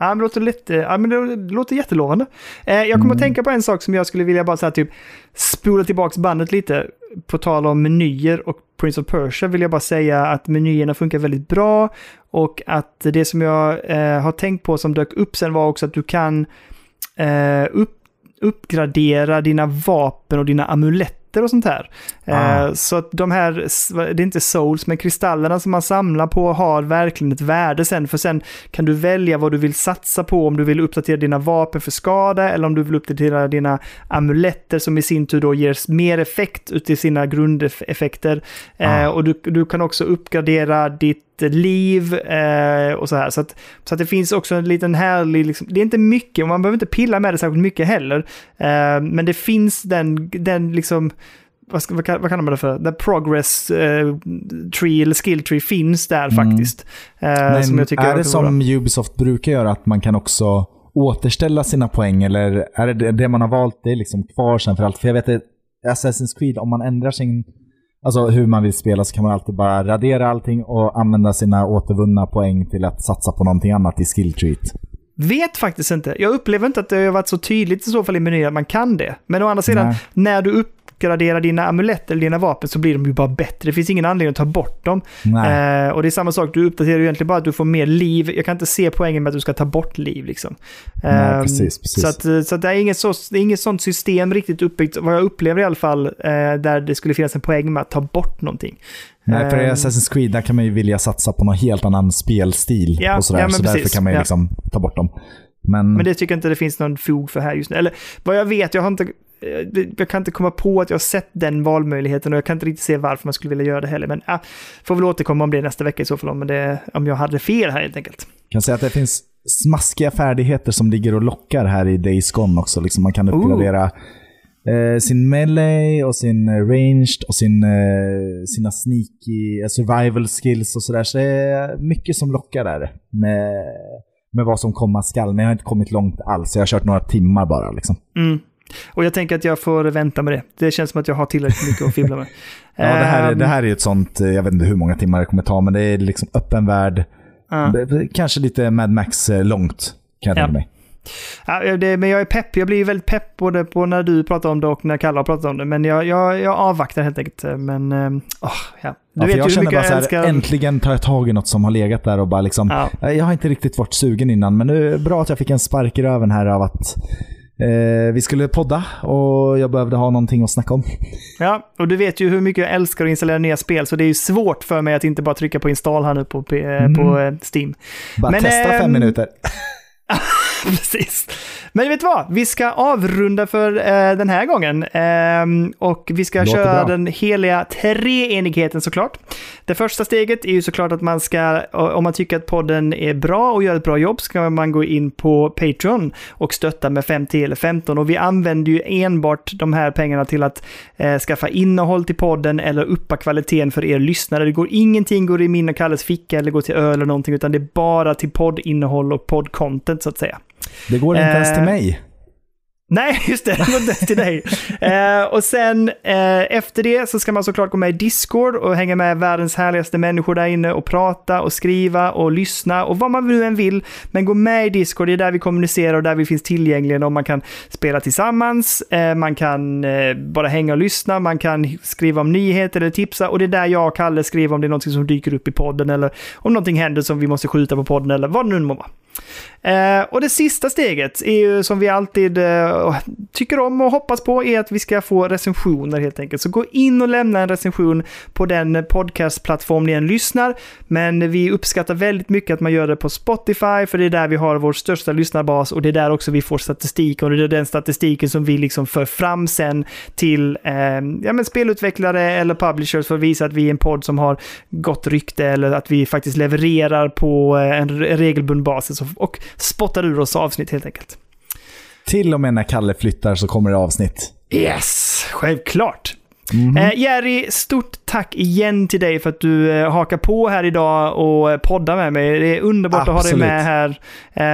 [SPEAKER 1] Ja, men det låter, lite, ja, men det låter jättelovande. Eh, jag kommer att tänka på en sak som jag skulle vilja bara så här, typ spola tillbaka bandet lite. På tal om menyer och Prince of Persia vill jag bara säga att menyerna funkar väldigt bra. Och att det som jag eh, har tänkt på som dök upp sen var också att du kan eh, upp, uppgradera dina vapen och dina amuletter och sånt här.
[SPEAKER 2] Ah.
[SPEAKER 1] Eh, så att de här, det är inte souls, men kristallerna som man samlar på har verkligen ett värde sen. För sen kan du välja vad du vill satsa på, om du vill uppdatera dina vapen för skada eller om du vill uppdatera dina amuletter som i sin tur då ger mer effekt ut i sina grundeffekter.
[SPEAKER 2] Ah.
[SPEAKER 1] Eh, och du, du kan också uppgradera ditt liv eh, och så här. Så att, så att det finns också en liten härlig, liksom, det är inte mycket och man behöver inte pilla med det särskilt mycket heller. Eh, men det finns den, den liksom, vad, ska, vad, vad kallar man det för? The progress eh, tree eller skill tree finns där
[SPEAKER 2] Mm.
[SPEAKER 1] faktiskt. Eh, som jag tycker
[SPEAKER 2] är det som Ubisoft brukar göra, att man kan också återställa sina poäng? Eller är det det- det man har valt, det är liksom kvar sen för allt? För jag vet att Assassin's Creed, om man ändrar sin... Alltså hur man vill spela så kan man alltid bara radera allting och använda sina återvunna poäng till att satsa på någonting annat i skill treat.
[SPEAKER 1] Vet faktiskt inte. Jag upplever inte att det har varit så tydligt i så fall i menyn att man kan det. Men å andra sidan,
[SPEAKER 2] Nej.
[SPEAKER 1] när du uppgraderar dina amuletter eller dina vapen så blir de ju bara bättre. Det finns ingen anledning att ta bort dem. Eh, och det är samma sak, du uppdaterar ju egentligen bara att du får mer liv. Jag kan inte se poängen med att du ska ta bort liv liksom.
[SPEAKER 2] Nej,
[SPEAKER 1] Ehm,
[SPEAKER 2] precis, precis.
[SPEAKER 1] Så, att, eh, så att det, är inget så, det är inget sånt system riktigt uppbyggt, vad jag upplever i alla fall, eh, där det skulle finnas en poäng med att ta bort någonting.
[SPEAKER 2] Nej, för i
[SPEAKER 1] Ehm,
[SPEAKER 2] Assassin's Creed där kan man ju vilja satsa på någon helt annan spelstil.
[SPEAKER 1] Ja,
[SPEAKER 2] och sådär,
[SPEAKER 1] ja,
[SPEAKER 2] så därför
[SPEAKER 1] precis.
[SPEAKER 2] kan man ju
[SPEAKER 1] Ja.
[SPEAKER 2] liksom ta bort dem. Men,
[SPEAKER 1] Men det tycker jag inte det finns någon fog för här just nu. Eller vad jag vet, jag har inte... eh, Jag kan inte komma på att jag har sett den valmöjligheten och jag kan inte riktigt se varför man skulle vilja göra det heller. Men ah, får väl återkomma om det nästa vecka i så fall, om, det, om jag hade fel här helt enkelt.
[SPEAKER 2] kan säga att det finns smaskiga färdigheter som ligger och lockar här i Days Gone också. Liksom man kan uppgradera eh, sin melee och sin eh, ranged och sin, eh, sina sneaky eh, survival skills och sådär. Så det är mycket som lockar där med, med vad som komma skall. Men jag har inte kommit långt alls. Jag har kört några timmar bara. Liksom.
[SPEAKER 1] Mm. Och jag tänker att jag får vänta med det. Det känns som att jag har tillräckligt mycket att fibbla med.
[SPEAKER 2] Ja, det, här, är-
[SPEAKER 1] Ehm,
[SPEAKER 2] det här är ett sånt, eh, jag vet inte hur många timmar det kommer ta, men det är liksom öppen värld.
[SPEAKER 1] ja.
[SPEAKER 2] Kanske lite Mad Max eh, långt, kan jag
[SPEAKER 1] Ja.
[SPEAKER 2] tänka mig.
[SPEAKER 1] Ja, det, men jag är pepp. Jag blir väldigt pepp både på när du pratar om det och när Kalle har pratat om det. Men jag, jag, jag avvaktar helt enkelt. Men, oh, ja.
[SPEAKER 2] Du ja, vet jag känner bara så här, älskar... äntligen tar jag tag i något som har legat där och bara liksom, ja. jag har inte riktigt varit sugen innan, men nu är bra att jag fick en spark i röven här av att Eh, vi skulle podda och jag behövde ha någonting att snacka om.
[SPEAKER 1] Ja, och du vet ju hur mycket jag älskar att installera nya spel, så det är ju svårt för mig att inte bara trycka på install här nu på, på, mm. eh, Steam.
[SPEAKER 2] Bara Men, testa fem ehm, minuter.
[SPEAKER 1] Precis. Men vet du vad? Vi ska avrunda för eh, den här gången. Eh, och vi ska Låter köra bra. den heliga treenigheten såklart. Det första steget är ju såklart att man ska, om man tycker att podden är bra och gör ett bra jobb, ska man gå in på Patreon och stötta med 50 eller 15. Och vi använder ju enbart de här pengarna till att eh, skaffa innehåll till podden eller uppa kvaliteten för er lyssnare. Det går ingenting går i min och Kalles ficka eller går till öl eller någonting, utan det är bara till poddinnehåll och poddcontent så att säga.
[SPEAKER 2] Det går inte eh, ens till mig.
[SPEAKER 1] Nej, just det. Det går inte till dig. Eh, och sen eh, efter det så ska man såklart gå med i Discord och hänga med världens härligaste människor där inne och prata och skriva och lyssna och vad man nu än vill. Men gå med i Discord, det är där vi kommunicerar och där vi finns tillgängliga och man kan spela tillsammans, eh, man kan eh, bara hänga och lyssna, man kan skriva om nyheter eller tipsa och det är där jag och Kalle skriver om det är något som dyker upp i podden eller om någonting händer som vi måste skjuta på podden eller vad det nu må vara. Eh, och det sista steget är ju som vi alltid eh, tycker om och hoppas på är att vi ska få recensioner helt enkelt. Så gå in och lämna en recension på den podcastplattform ni än lyssnar. Men vi uppskattar väldigt mycket att man gör det på Spotify för det är där vi har vår största lyssnarbas och det är där också vi får statistik och det är den statistiken som vi liksom för fram sen till eh, ja, men spelutvecklare eller publishers för att visa att vi är en podd som har gott rykte eller att vi faktiskt levererar på eh, en regelbunden basis och spottar ur oss avsnitt helt enkelt.
[SPEAKER 2] Till och med när Kalle flyttar så kommer det avsnitt.
[SPEAKER 1] Yes, självklart. Mm eh, Jerry, stort tack igen till dig för att du eh, hakar på här idag och eh, poddar med mig. Det är underbart Absolut. att ha dig med här.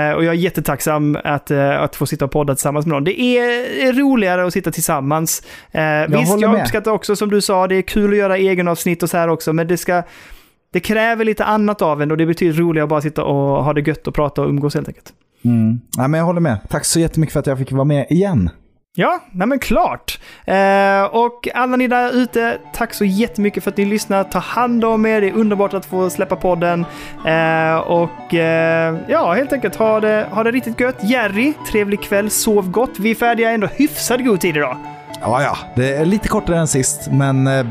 [SPEAKER 1] Eh, och jag är jättetacksam att, eh, att få sitta och podda tillsammans med någon. Det är roligare att sitta tillsammans. Eh, jag visst, jag uppskattar också som du sa, det är kul att göra egenavsnitt och så här också, men det ska det kräver lite annat av en och det betyder roligare att bara sitta och ha det gött och prata och umgås helt enkelt.
[SPEAKER 2] Mm. Ja, men jag håller med. Tack så jättemycket för att jag fick vara med igen.
[SPEAKER 1] Ja, nej men klart. Eh, och alla ni där ute, tack så jättemycket för att ni lyssnar. Ta hand om er, det är underbart att få släppa podden. Eh, och eh, ja, helt enkelt ha det, ha det riktigt gött. Jerry, trevlig kväll, sov gott. Vi är färdiga ändå hyfsat god tid idag.
[SPEAKER 2] Ja, ja, det är lite kortare än sist, men eh,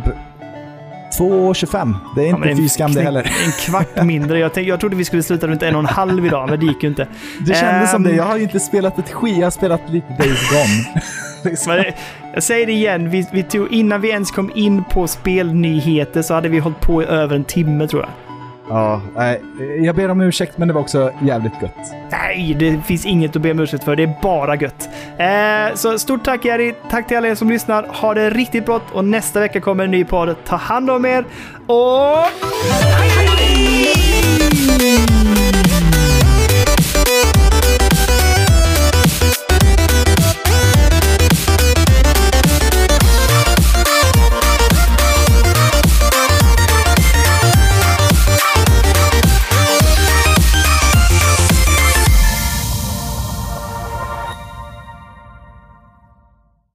[SPEAKER 2] 2,25. Det är inte ja, fy skam det heller.
[SPEAKER 1] En kvart mindre. Jag, tänkte, jag trodde vi skulle sluta runt en och en halv idag, men det gick ju inte.
[SPEAKER 2] Det kändes um, som det. Ehm. Jag har ju inte spelat ett skit. Jag har spelat lite Days Gone.
[SPEAKER 1] liksom. jag säger det igen. Vi, vi tog, innan vi ens kom in på spelnyheter så hade vi hållit på i över en timme tror jag.
[SPEAKER 2] Ja, nej, jag ber om ursäkt men det var också jävligt gött.
[SPEAKER 1] Nej, det finns inget att be om ursäkt för. Det är bara gött. Eh, så stort tack Jerry. Tack till alla er som lyssnar. Ha det riktigt bra och nästa vecka kommer en ny podd. Ta hand om er och... Hej!